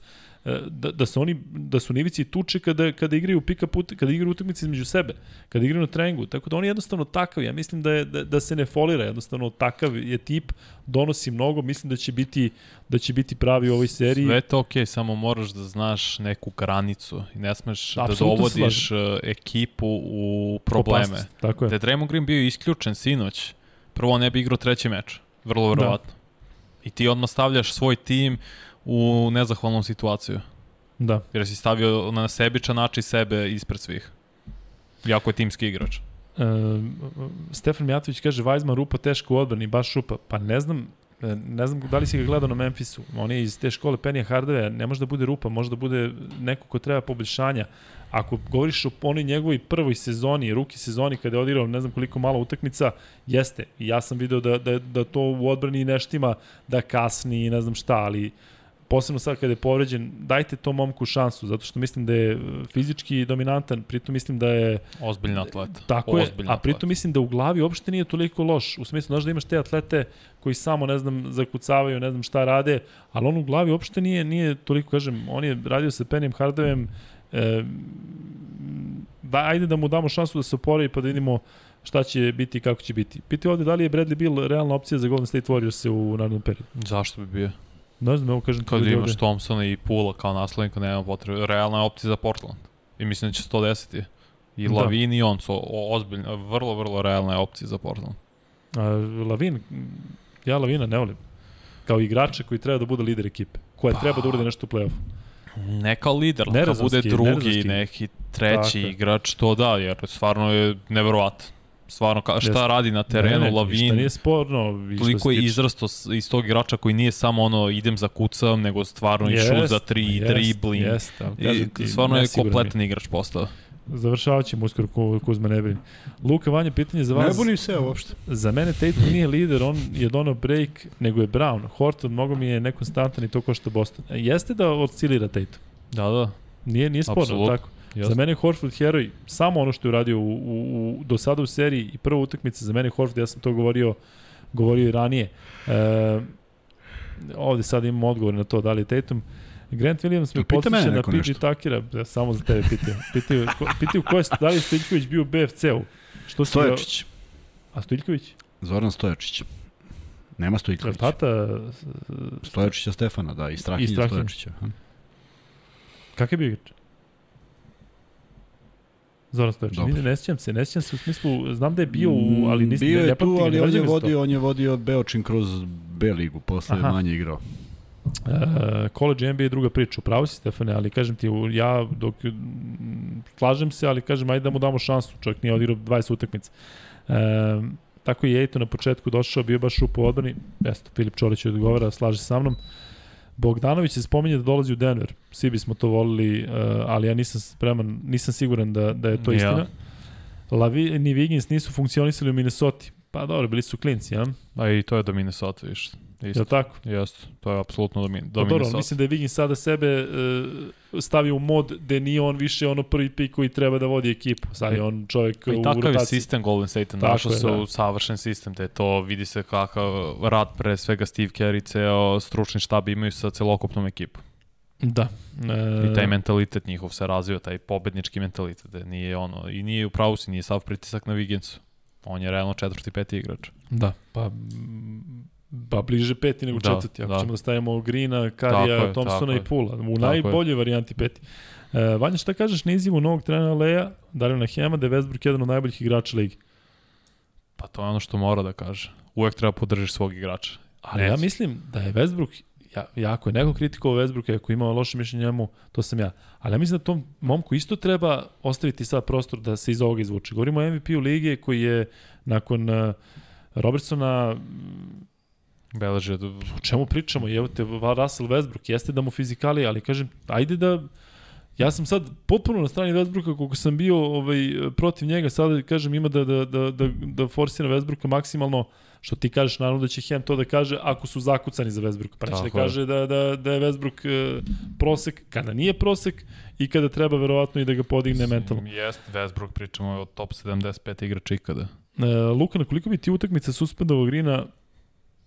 da, da su oni da su nivici tuče kada kada igraju pika put kada igraju utakmice između sebe kada igraju na treningu tako da on je jednostavno takav ja mislim da je da, da se ne folira jednostavno takav je tip donosi mnogo mislim da će biti da će biti pravi u ovoj seriji sve to okej okay, samo moraš da znaš neku granicu i ne smeš Absolutno da dovodiš slažem. E, ekipu u probleme Opasnost, tako je da je Draymond Green bio isključen sinoć prvo ne bi igrao treći meč vrlo da. verovatno da. i ti odmah stavljaš svoj tim u nezahvalnom situaciju. Da. Jer si stavio na sebičan način sebe ispred svih. Jako je timski igrač. E, Stefan Mijatović kaže Weizman rupa teško u odbrani, baš rupa. Pa ne znam, e, ne znam da li si ga gledao na Memphisu. On je iz te škole Penija Hardave, ne može da bude rupa, može da bude neko ko treba poboljšanja. Ako govoriš o onoj njegovoj prvoj sezoni, ruki sezoni kada je odigrao ne znam koliko malo utakmica, jeste. Ja sam video da, da, da to u odbrani neštima, da kasni i ne znam šta, ali uh, posebno sad kada je povređen, dajte tom momku šansu, zato što mislim da je e, fizički dominantan, pritom mislim da je... Ozbiljna atlet. Tako Ozbiljna je, a pritom mislim da u glavi uopšte nije toliko loš, u smislu, znaš da imaš te atlete koji samo, ne znam, zakucavaju, ne znam šta rade, ali on u glavi uopšte nije, nije toliko, kažem, on je radio sa Penjem Hardovem, e, da, ajde da mu damo šansu da se oporavi pa da vidimo šta će biti i kako će biti. Piti ovde da li je Bradley Bill realna opcija za Golden State Warriors u narodnom periodu? Zašto bi bio? Ne znam, evo kažem Kad imaš ovde. Thompsona i Pula kao naslednika, nema potrebe. Realna je opcija za Portland. I mislim da će se to desiti. I da. Lavin i on su ozbiljno, vrlo, vrlo realna je opcija za Portland. A, Lavin, ja Lavina ne volim. Kao igrača koji treba da bude lider ekipe. Koja pa, treba da urade nešto u play-offu. Ne kao lider, kao bude drugi, neki treći Tako. igrač, to da, jer stvarno je neverovatan stvarno ka, šta Jeste. radi na terenu, ne, ne, Lavin. nije sporno. Toliko je izrasto iz tog igrača koji nije samo ono idem za kucam, nego stvarno jest, i šut za tri, jest, dribling. Jest, I, stvarno je kompletan igrač postao. Završavat ćemo uskoro Kuzma ne brini. Luka Vanja, pitanje za vas. Ne bunim se uopšte. Za mene Tatum nije lider, on je donao break, nego je Brown. Horton mnogo mi je nekonstantan i to košta Boston. E, jeste da oscilira Tatum? Da, da. Nije, nije sporno, Absolut. tako? Jasne. Za mene je Horford heroj, samo ono što je uradio u, u, u, do sada u seriji i prva utakmica za mene je Horford, ja sam to govorio, govorio i ranije. E, ovde sad imamo odgovor na to da li je Tatum. Grant Williams me podsjeća na Pidgey Takira, ja, samo za tebe pitaju. Pitaju, ko, pitaju ko je, da li je Stojiljković bio u BFC-u? Što Stojačić. A Stojiljković? Zoran Stojačić. Nema Stojiljković. Tata... Stojačića Stefana, da, i Strahinja, Strahinja. Stojačića. Kakav je bio igrač? Zoran Stojić. Ne, ne sjećam se, ne sjećam se u smislu, znam da je bio, u, ali nisam bio ne, je tu, ali on je vodio, on je vodio Beočin kroz B ligu, posle Aha. manje igrao. Uh, college NBA je druga priča, upravo si Stefane, ali kažem ti, ja dok slažem se, ali kažem, ajde da mu damo šansu, čovjek nije odigrao 20 utakmica. Uh, tako je Ejto na početku došao, bio baš u odbrani, jeste, Filip Čolić odgovara, slaže se sa mnom. Uh, Bogdanović se spominje da dolazi u Denver. Svi bismo to volili, uh, ali ja nisam spreman, nisam siguran da, da je to ja. istina. Lavi, ni Wiggins nisu funkcionisali u Minnesota. Pa dobro, bili su klinci, ja? A i to je do Minnesota, viš. Isto. Je tako? Jeste, to je apsolutno do, min, do pa, dobro, mislim da je Wiggins sada sebe uh, stavio u mod da nije on više ono prvi pik koji treba da vodi ekipu. Sad je on čovjek pa u rotaciji. I takav je sistem Golden State, našao se da. u savršen sistem, da je to, vidi se kakav rad pre svega Steve Kerr i ceo stručni štab imaju sa celokupnom ekipom. Da. E... I taj mentalitet njihov se razvio, taj pobednički mentalitet, da nije ono, i nije u pravu si, nije sav pritisak na Wigginsu. On je realno četvrti, peti igrač. Da, pa Pa bliže peti nego da, četvrti. Ako da. ćemo da stavimo Grina, Karija, Thompsona i Pula. U najboljoj je. varijanti peti. E, Vanja, šta kažeš na izjavu novog trenera Leja, Darina Hema, da je Westbrook jedan od najboljih igrača ligi? Pa to je ono što mora da kaže. Uvek treba podržiš svog igrača. Ali ja mislim da je Westbrook ja, ja ako je neko kritikovao Westbrooka, ako ima loše mišljenje njemu, to sam ja. Ali ja mislim da tom momku isto treba ostaviti sad prostor da se iz ovoga izvuče. Govorimo o MVP-u lige koji je nakon uh, Robertsona Beleže. O čemu pričamo? Evo te Russell Westbrook, jeste da mu fizikali, ali kažem, ajde da Ja sam sad potpuno na strani Westbrooka koliko sam bio ovaj, protiv njega, sada kažem ima da, da, da, da, da forsira Westbrooka maksimalno, što ti kažeš, naravno da će Hem to da kaže ako su zakucani za Westbrooka. Pa neće da kaže da, da, da je Westbrook e, prosek kada nije prosek i kada treba verovatno i da ga podigne mentalno. Jest, Westbrook pričamo o top 75 igrača ikada. E, Luka, na koliko bi ti utakmica suspendovao Grina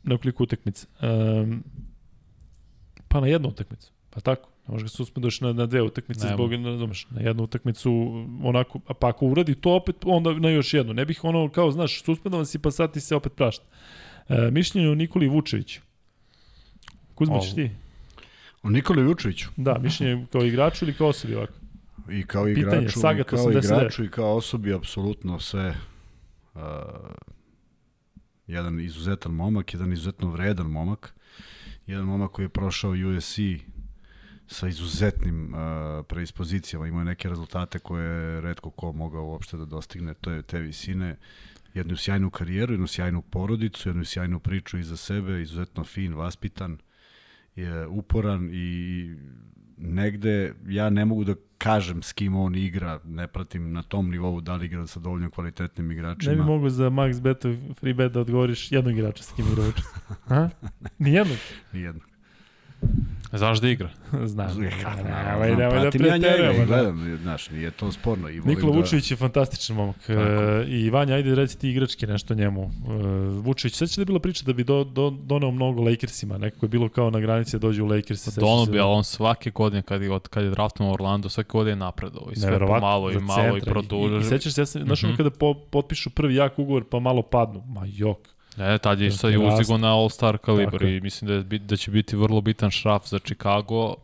na koliko utakmica? Um, pa na jednu utakmicu, pa tako. Ne možeš ga suspenduješ na, na dve utakmice ne zbog, ne znaš, na jednu utakmicu onako, a pa ako uradi to opet, onda na još jednu. Ne bih ono, kao, znaš, suspendovan si pa sad ti se opet prašta. E, mišljenje o Nikoli Vučeviću. Kuzmić ti? O Nikoli Vučeviću? Da, mišljenje kao igraču ili kao osobi ovako? I kao Pitanje, igraču, i kao igraču i kao osobi, apsolutno sve uh, jedan izuzetan momak, jedan izuzetno vredan momak, jedan momak koji je prošao USC sa izuzetnim uh, preispozicijama, imao neke rezultate koje je redko ko mogao uopšte da dostigne, to je te visine, jednu sjajnu karijeru, jednu sjajnu porodicu, jednu sjajnu priču iza sebe, izuzetno fin, vaspitan, je uporan i negde ja ne mogu da kažem s kim on igra, ne pratim na tom nivou da li igra sa dovoljno kvalitetnim igračima. Ne bi mogu za max bet free bet da odgovoriš jednog igrača s kim igra Ha? Nijednog? Nijednog. Znaš da igra? Znam. Nemoj, nemoj da preterujemo. Ja gledam, znaš, nije to sporno. I Nikola da... Vučević je fantastičan momak. E, I Vanja, ajde reci ti igrački nešto njemu. E, Vučević, će da je bila priča da bi do, do, doneo mnogo Lakersima. Nekako je bilo kao na granici da dođe u Lakers. Pa dono bi, ali on svake godine, kad je, kad je draftom u Orlando, svake godine je napredovao. I sve pomalo, i malo, i produžio. I, i sećaš se, ja sam, znaš, mm -hmm. kada po, potpišu prvi jak ugovor, pa malo padnu. Ma jok Ne, tad je sad uzigo na All-Star kalibar i mislim da, je, da će biti vrlo bitan šraf za Chicago,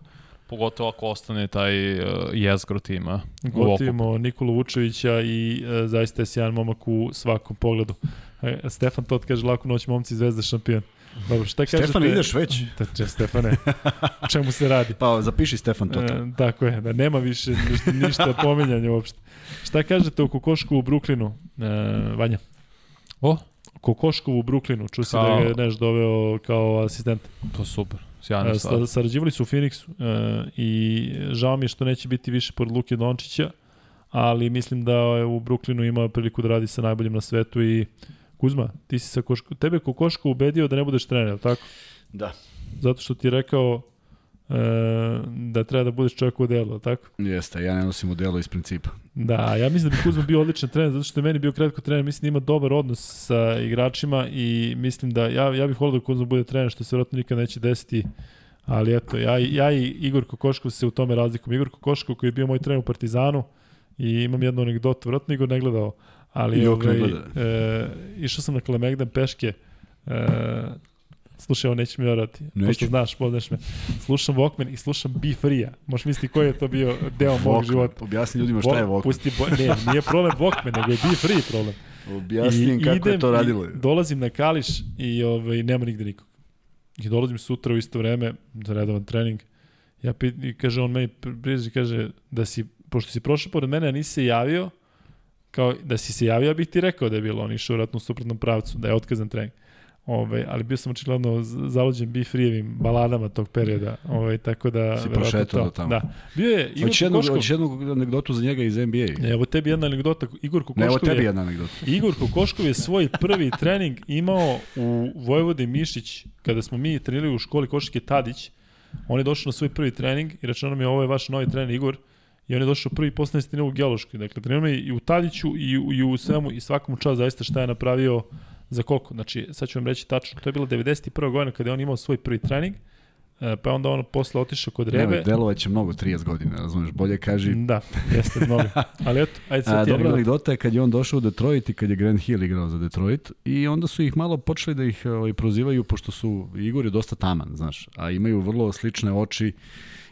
pogotovo ako ostane taj uh, jezgro tima. Gotivimo Nikolu Vučevića i uh, zaista je sjajan momak u svakom pogledu. E, Stefan Tot kaže, lako noć momci, zvezda šampion. Dobro, šta kažete? Stefan, ideš već? Da, Stefane, čemu se radi? Pa, zapiši Stefan Tota. E, tako je, da nema više ništa, ništa pominjanja uopšte. Šta kažete o kokošku u Bruklinu, e, Vanja? O? Kokoškov u Bruklinu, ču si da ga je Neš doveo kao asistent. To super, sjajno e, stvar. Sarađivali su u Phoenixu e, i žao mi je što neće biti više pored Luke Dončića, ali mislim da je u Bruklinu ima priliku da radi sa najboljim na svetu i Kuzma, ti si sa Koško, tebe Kokoško ubedio da ne budeš trener, tako? Da. Zato što ti je rekao da treba da budeš čovjek u delu, tako? Jeste, ja ne nosim u delu iz principa. Da, ja mislim da bi Kuzma bio odličan trener, zato što je meni bio kratko trener, mislim da ima dobar odnos sa igračima i mislim da, ja, ja bih volio da Kuzma bude trener, što se vjerojatno nikad neće desiti, ali eto, ja, ja i Igor Kokoškov se u tome razlikom. Igor Kokoškov koji je bio moj trener u Partizanu i imam jednu anegdotu, vjerojatno Igor ne gledao, ali ovaj, e, išao sam na Kalemegdan peške, e, Slušaj, ovo neće mi orati. Neću. Pošto znaš, poznaš me. Slušam Walkman i slušam Be Free-a. Možeš misliti koji je to bio deo mog života. Objasni ljudima šta je Walkman. Pusti, bo, ne, nije problem Walkman, nego je Be Free problem. Objasni im kako je to radilo. I dolazim na Kališ i ovaj, nema nigde nikog. I dolazim sutra u isto vreme za redovan trening. Ja pit, i kaže on meni priđe kaže da si, pošto si prošao pored mene, a nisi se javio, kao da si se javio, ja bih ti rekao da je bilo, on išao vratno u suprotnom pravcu, da je otkazan trening. Ove, ali bio sam očigledno zalođen Be Free-evim baladama tog perioda, ove, tako da... Si prošetao do tamo. Da. Bio je Igor Hoće jednu, jednu anegdotu za njega iz NBA. Ne, evo tebi jedna anegdota. Igor Kokoškov ne, evo tebi jedna anegdota. Igor Kokoškov je svoj prvi trening imao u Vojvodi Mišić, kada smo mi trenirali u školi Košike Tadić. On je došao na svoj prvi trening i rečeno nam je ovo je vaš novi trener Igor. I on je došao prvi posle u Geološkoj. Dakle, treniramo i u Tadiću i, u, i u svemu i svakom čas zaista šta je napravio Za koliko? Znači, sad ću vam reći tačno, to je bilo 91. godina kada je on imao svoj prvi trening, e, pa onda on posle otišao kod Rebe. Ne, će mnogo 30 godina, razumeš, bolje kaži. Da, jeste mnogo. Ali eto, ajde sad ti Dobra anegdota je kad je on došao u Detroit i kad je Grant Hill igrao za Detroit i onda su ih malo počeli da ih ovaj, prozivaju pošto su, Igor je dosta taman, znaš, a imaju vrlo slične oči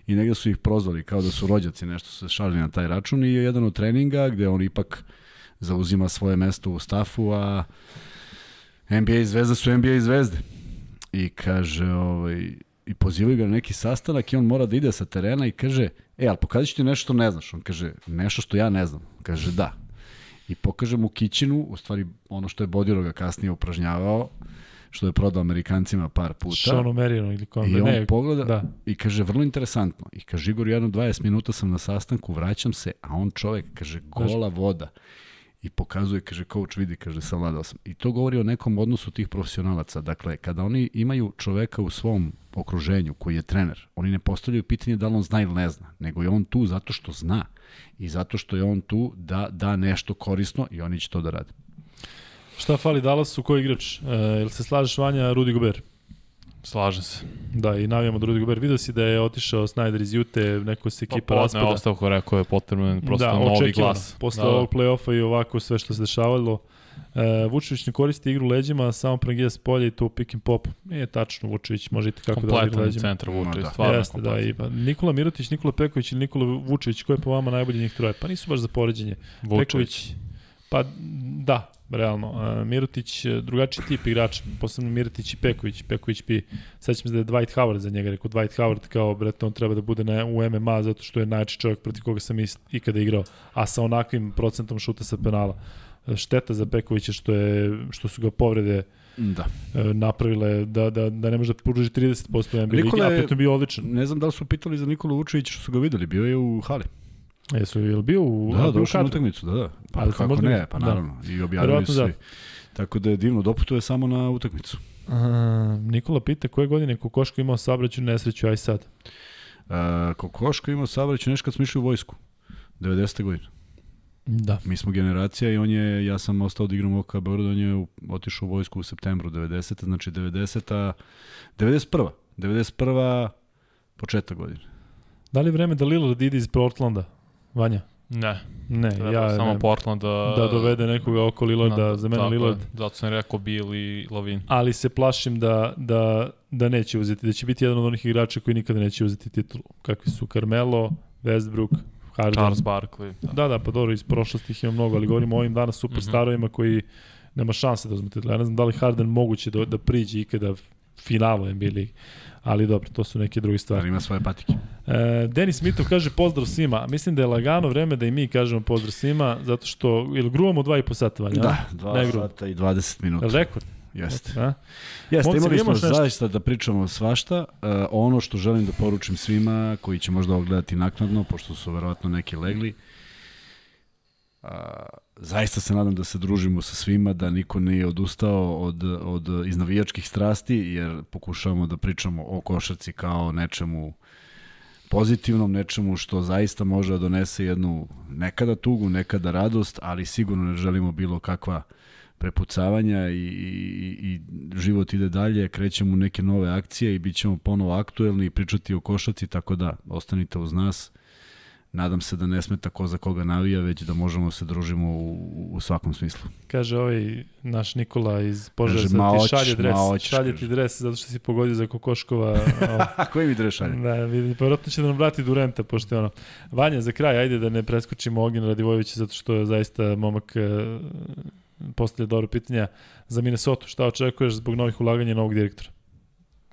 i negde su ih prozvali kao da su rođaci, nešto se šalili na taj račun i je jedan od treninga gde on ipak zauzima svoje mesto u stafu, a NBA zvezda su NBA zvezde. I kaže, ovaj, i pozivaju ga na neki sastanak i on mora da ide sa terena i kaže, e, ali pokazat ću ti nešto što ne znaš. On kaže, nešto što ja ne znam. Kaže, da. I pokaže mu kićinu, u stvari ono što je Bodiroga kasnije upražnjavao, što je prodao Amerikancima par puta. Sean Merino ili kom. I on ne, pogleda da. i kaže, vrlo interesantno. I kaže, Igor, jedno 20 minuta sam na sastanku, vraćam se, a on čovek, kaže, gola voda. I pokazuje, kaže, coach vidi, kaže, savladao sam. I to govori o nekom odnosu tih profesionalaca. Dakle, kada oni imaju čoveka u svom okruženju koji je trener, oni ne postavljaju pitanje da li on zna ili ne zna, nego je on tu zato što zna i zato što je on tu da da nešto korisno i oni će to da rade. Šta fali Dallasu, ko igrač? E, jel se slažeš Vanja, Rudi Gober? Slažem se. Da, i navijamo da Rudi Gober. Vidio si da je otišao Snyder iz Jute, neko se ekipa pa, raspada. Ne, ostavko rekao je potrebno prosto da, novi očekivano. glas. Posle da, ovog play-offa i ovako sve što se dešavalo. E, Vučević ne koristi igru leđima, samo prangija s polja i to pick and pop. Nije tačno, Vučević može i kako da odigra kompletan leđima. centar Vučević, da. stvarno Jeste, da, kompletan. i pa Nikola Mirotić, Nikola Peković ili Nikola Vučević, ko je po vama najbolji njih troje? Pa nisu baš za poređenje. Vučević. Peković, pa da, realno. Uh, Mirotić, e, drugačiji tip igrača, posebno Mirotić i Peković. Peković bi, sećam se da je Dwight Howard za njega, rekao Dwight Howard kao, brate, on treba da bude na, u MMA zato što je najjači čovjek protiv koga sam is- ikada igrao, a sa onakvim procentom šuta sa penala. E, Šteta za Pekovića što, je, što su ga povrede Da. e, napravile da, da, da ne može da pruži 30% u NBA ligi, Nikola a pritom bio odličan. Ne znam da li su pitali za Nikolu Vučevića što su ga videli, bio je u hali. Jesu, je li bio u, Da, došao na utakmicu, da, da. Pa Ali kako ne, pa da. naravno. I objavili su da. Tako da je divno, doputuje samo na utakmicu. A, Nikola pita koje godine Kokoško imao saobraćajnu nesreću, aj sad. Uh, Kokoško imao saobraćaj nešto kad smo išli u vojsku. 90. godine. Da. Mi smo generacija i on je, ja sam ostao da igram u OK Beograd, on je otišao u vojsku u septembru 90. Znači 90. 91. 91. početak godine. Da li je vreme da Lillard ide iz Portlanda? Vanja? Ne, Ne, treba ja samo ne. Portland da... da dovede nekoga oko Lillarda, za mene tako je. Lillard. Zato sam rekao Bill i Lavin. Ali se plašim da, da, da neće uzeti, da će biti jedan od onih igrača koji nikada neće uzeti titulu. Kakvi su Carmelo, Westbrook, Harden. Charles Barkley. Da. Da, da, pa dobro, iz prošlosti ih ima mnogo, ali govorimo o ovim danas superstarovima koji nema šanse da uzme titul. Ja ne znam da li Harden moguće da, da priđe ikada finalu NBA ligi. Ali dobro, to su neke druge stvari. Ali ima svoje patike. E, Denis Mitov kaže pozdrav svima. Mislim da je lagano vreme da i mi kažemo pozdrav svima, zato što, ili gruvamo dva i po sata, Vanja? Da, 2 Ne gruvamo. sata i 20 Je minuta. rekord? Jeste. A? Jeste, Momci, imali smo zaista da pričamo svašta. Uh, ono što želim da poručim svima koji će možda ovo gledati naknadno, pošto su verovatno neki legli, uh, zaista se nadam da se družimo sa svima, da niko nije odustao od, od iz navijačkih strasti, jer pokušavamo da pričamo o košarci kao nečemu pozitivnom, nečemu što zaista može da donese jednu nekada tugu, nekada radost, ali sigurno ne želimo bilo kakva prepucavanja i, i, i život ide dalje, krećemo u neke nove akcije i bit ćemo ponovo aktuelni i pričati o košaci, tako da ostanite uz nas. Nadam se da ne smeta ko za koga navija, već da možemo da se družimo u, u svakom smislu. Kaže ovaj naš Nikola iz Požarevca, ma ti šalje dres, ma hoćeš, šalje ti dres zato što si pogodio za Kokoškova. ovo. A koji mi drešalje? Da, vidi, pa vjerojatno će da nam vrati Durenta, pošto je ono. Vanja, za kraj, ajde da ne preskočimo Ognjena Radivojevića, zato što je zaista momak e, postavlja dobro pitanja za Minnesota. Šta očekuješ zbog novih ulaganja i novog direktora?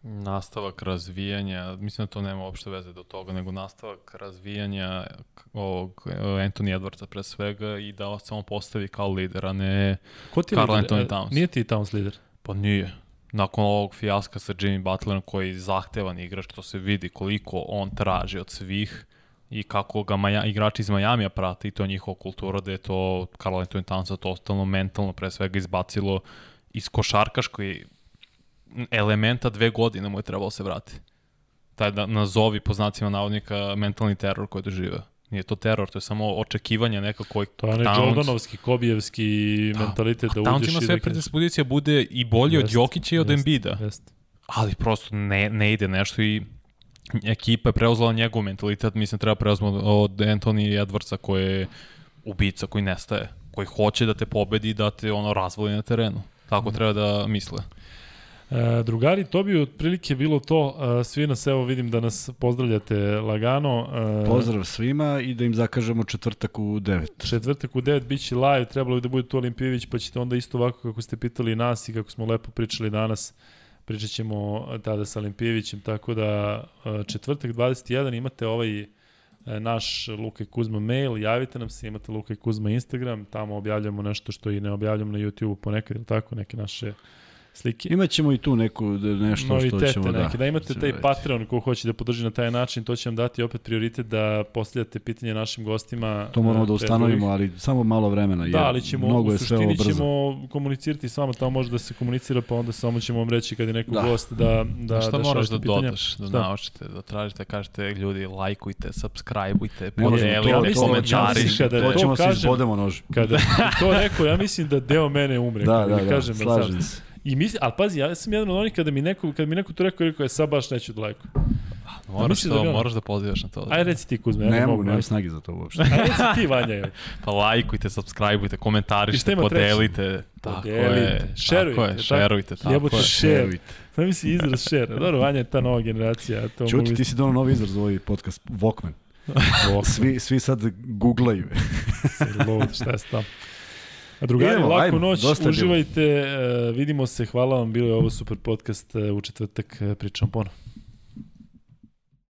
Nastavak razvijanja, mislim da to nema uopšte veze do toga, nego nastavak razvijanja ovog e, Anthony Edwardsa pre svega i da se on postavi kao lider, a ne, Ko ti je Karl lider? Anthony E, Towns. Nije ti Towns lider. pa nije. Nakon ovog fijaska sa Jimmy Butlerom koji je zahtevan igrač, to se vidi koliko on traži od svih i kako ga Maja, igrači iz Majamija prate i to je njihova kultura da je to Karl Anthony Townsa totalno mentalno pre svega izbacilo iz košarkaškoj elementa dve godine mu je trebalo se vrati. Taj da nazovi po znacima navodnika mentalni teror koji doživeo. Nije to teror, to je samo očekivanje neka koji To je onaj Jordanovski, Kobijevski mentalitet da Towns uđeš ima i sve da... predispozicija bude i bolji od Jest, Jokića i od jest, Embida Jest. ali prosto ne, ne ide nešto i ekipa je preuzela njegov mentalitet, mislim treba preuzmo od, od Anthony Edwardsa koji je ubica, koji nestaje, koji hoće da te pobedi i da te ono razvoli na terenu. Tako treba da misle. E, drugari, to bi otprilike bilo to. E, svi nas, evo vidim da nas pozdravljate lagano. E, Pozdrav svima i da im zakažemo četvrtak u 9. Četvrtak u 9 biće live, trebalo bi da bude tu Olimpijević, pa ćete onda isto ovako kako ste pitali nas i kako smo lepo pričali danas, pričat ćemo tada sa Olimpijevićem, tako da e, četvrtak 21 imate ovaj naš Luka i Kuzma mail, javite nam se, imate Luka i Kuzma Instagram, tamo objavljamo nešto što i ne objavljamo na YouTube ponekad, ili tako, neke naše slike. Imaćemo i tu neku nešto što Novitete ćemo neke, da. da imate taj raditi. Patreon ko hoće da podrži na taj način, to će vam dati opet prioritet da postavljate pitanje našim gostima. To moramo da ustanovimo, ali samo malo vremena. Da, ali ćemo, mnogo u je sve ovo suštini brzo. ćemo komunicirati s vama, tamo može da se komunicira, pa onda samo ćemo vam reći kad je neko Da. gost da, da, Šta da moraš da pitanja. dodaš, da Šta? naučite, da tražite, kažete ljudi, lajkujte, subscribeujte, podelite, to- mislim, komentari. ja mislim kada To to ćemo se izbodemo nož. Kada to rekao, ja mislim da deo mene umre. Da, da, da, kažem, slažem se. I misli, ali pazi, ja sam jedan od onih kada mi neko, kada mi neko to rekao, rekao je sad baš neću da lajkujem. Moraš, da to, bi ono- moraš da pozivaš na to. Ajde reci ti Kuzme, ja Ne ne mogu, nemam snage za to uopšte. Ajde reci ti Vanja. evo. Pa lajkujte, subscribeujte, treće? podelite. Tako Podelite, je, šerujte, tako je, tako? šerujte, tako Jebote, je. share. Verujte. Znam mi si izraz share. Dobro, Vanja je ta nova generacija. To Čuti, mogu ti si donao novi izraz za ovaj podcast, Walkman. Walkman. Svi, svi sad googlaju. se load, šta je stav. A drugari, Idemo, laku ajmo, noć, uživajte, e, vidimo se, hvala vam, bilo je ovo super podcast, e, u četvrtak e, pričam ponovo.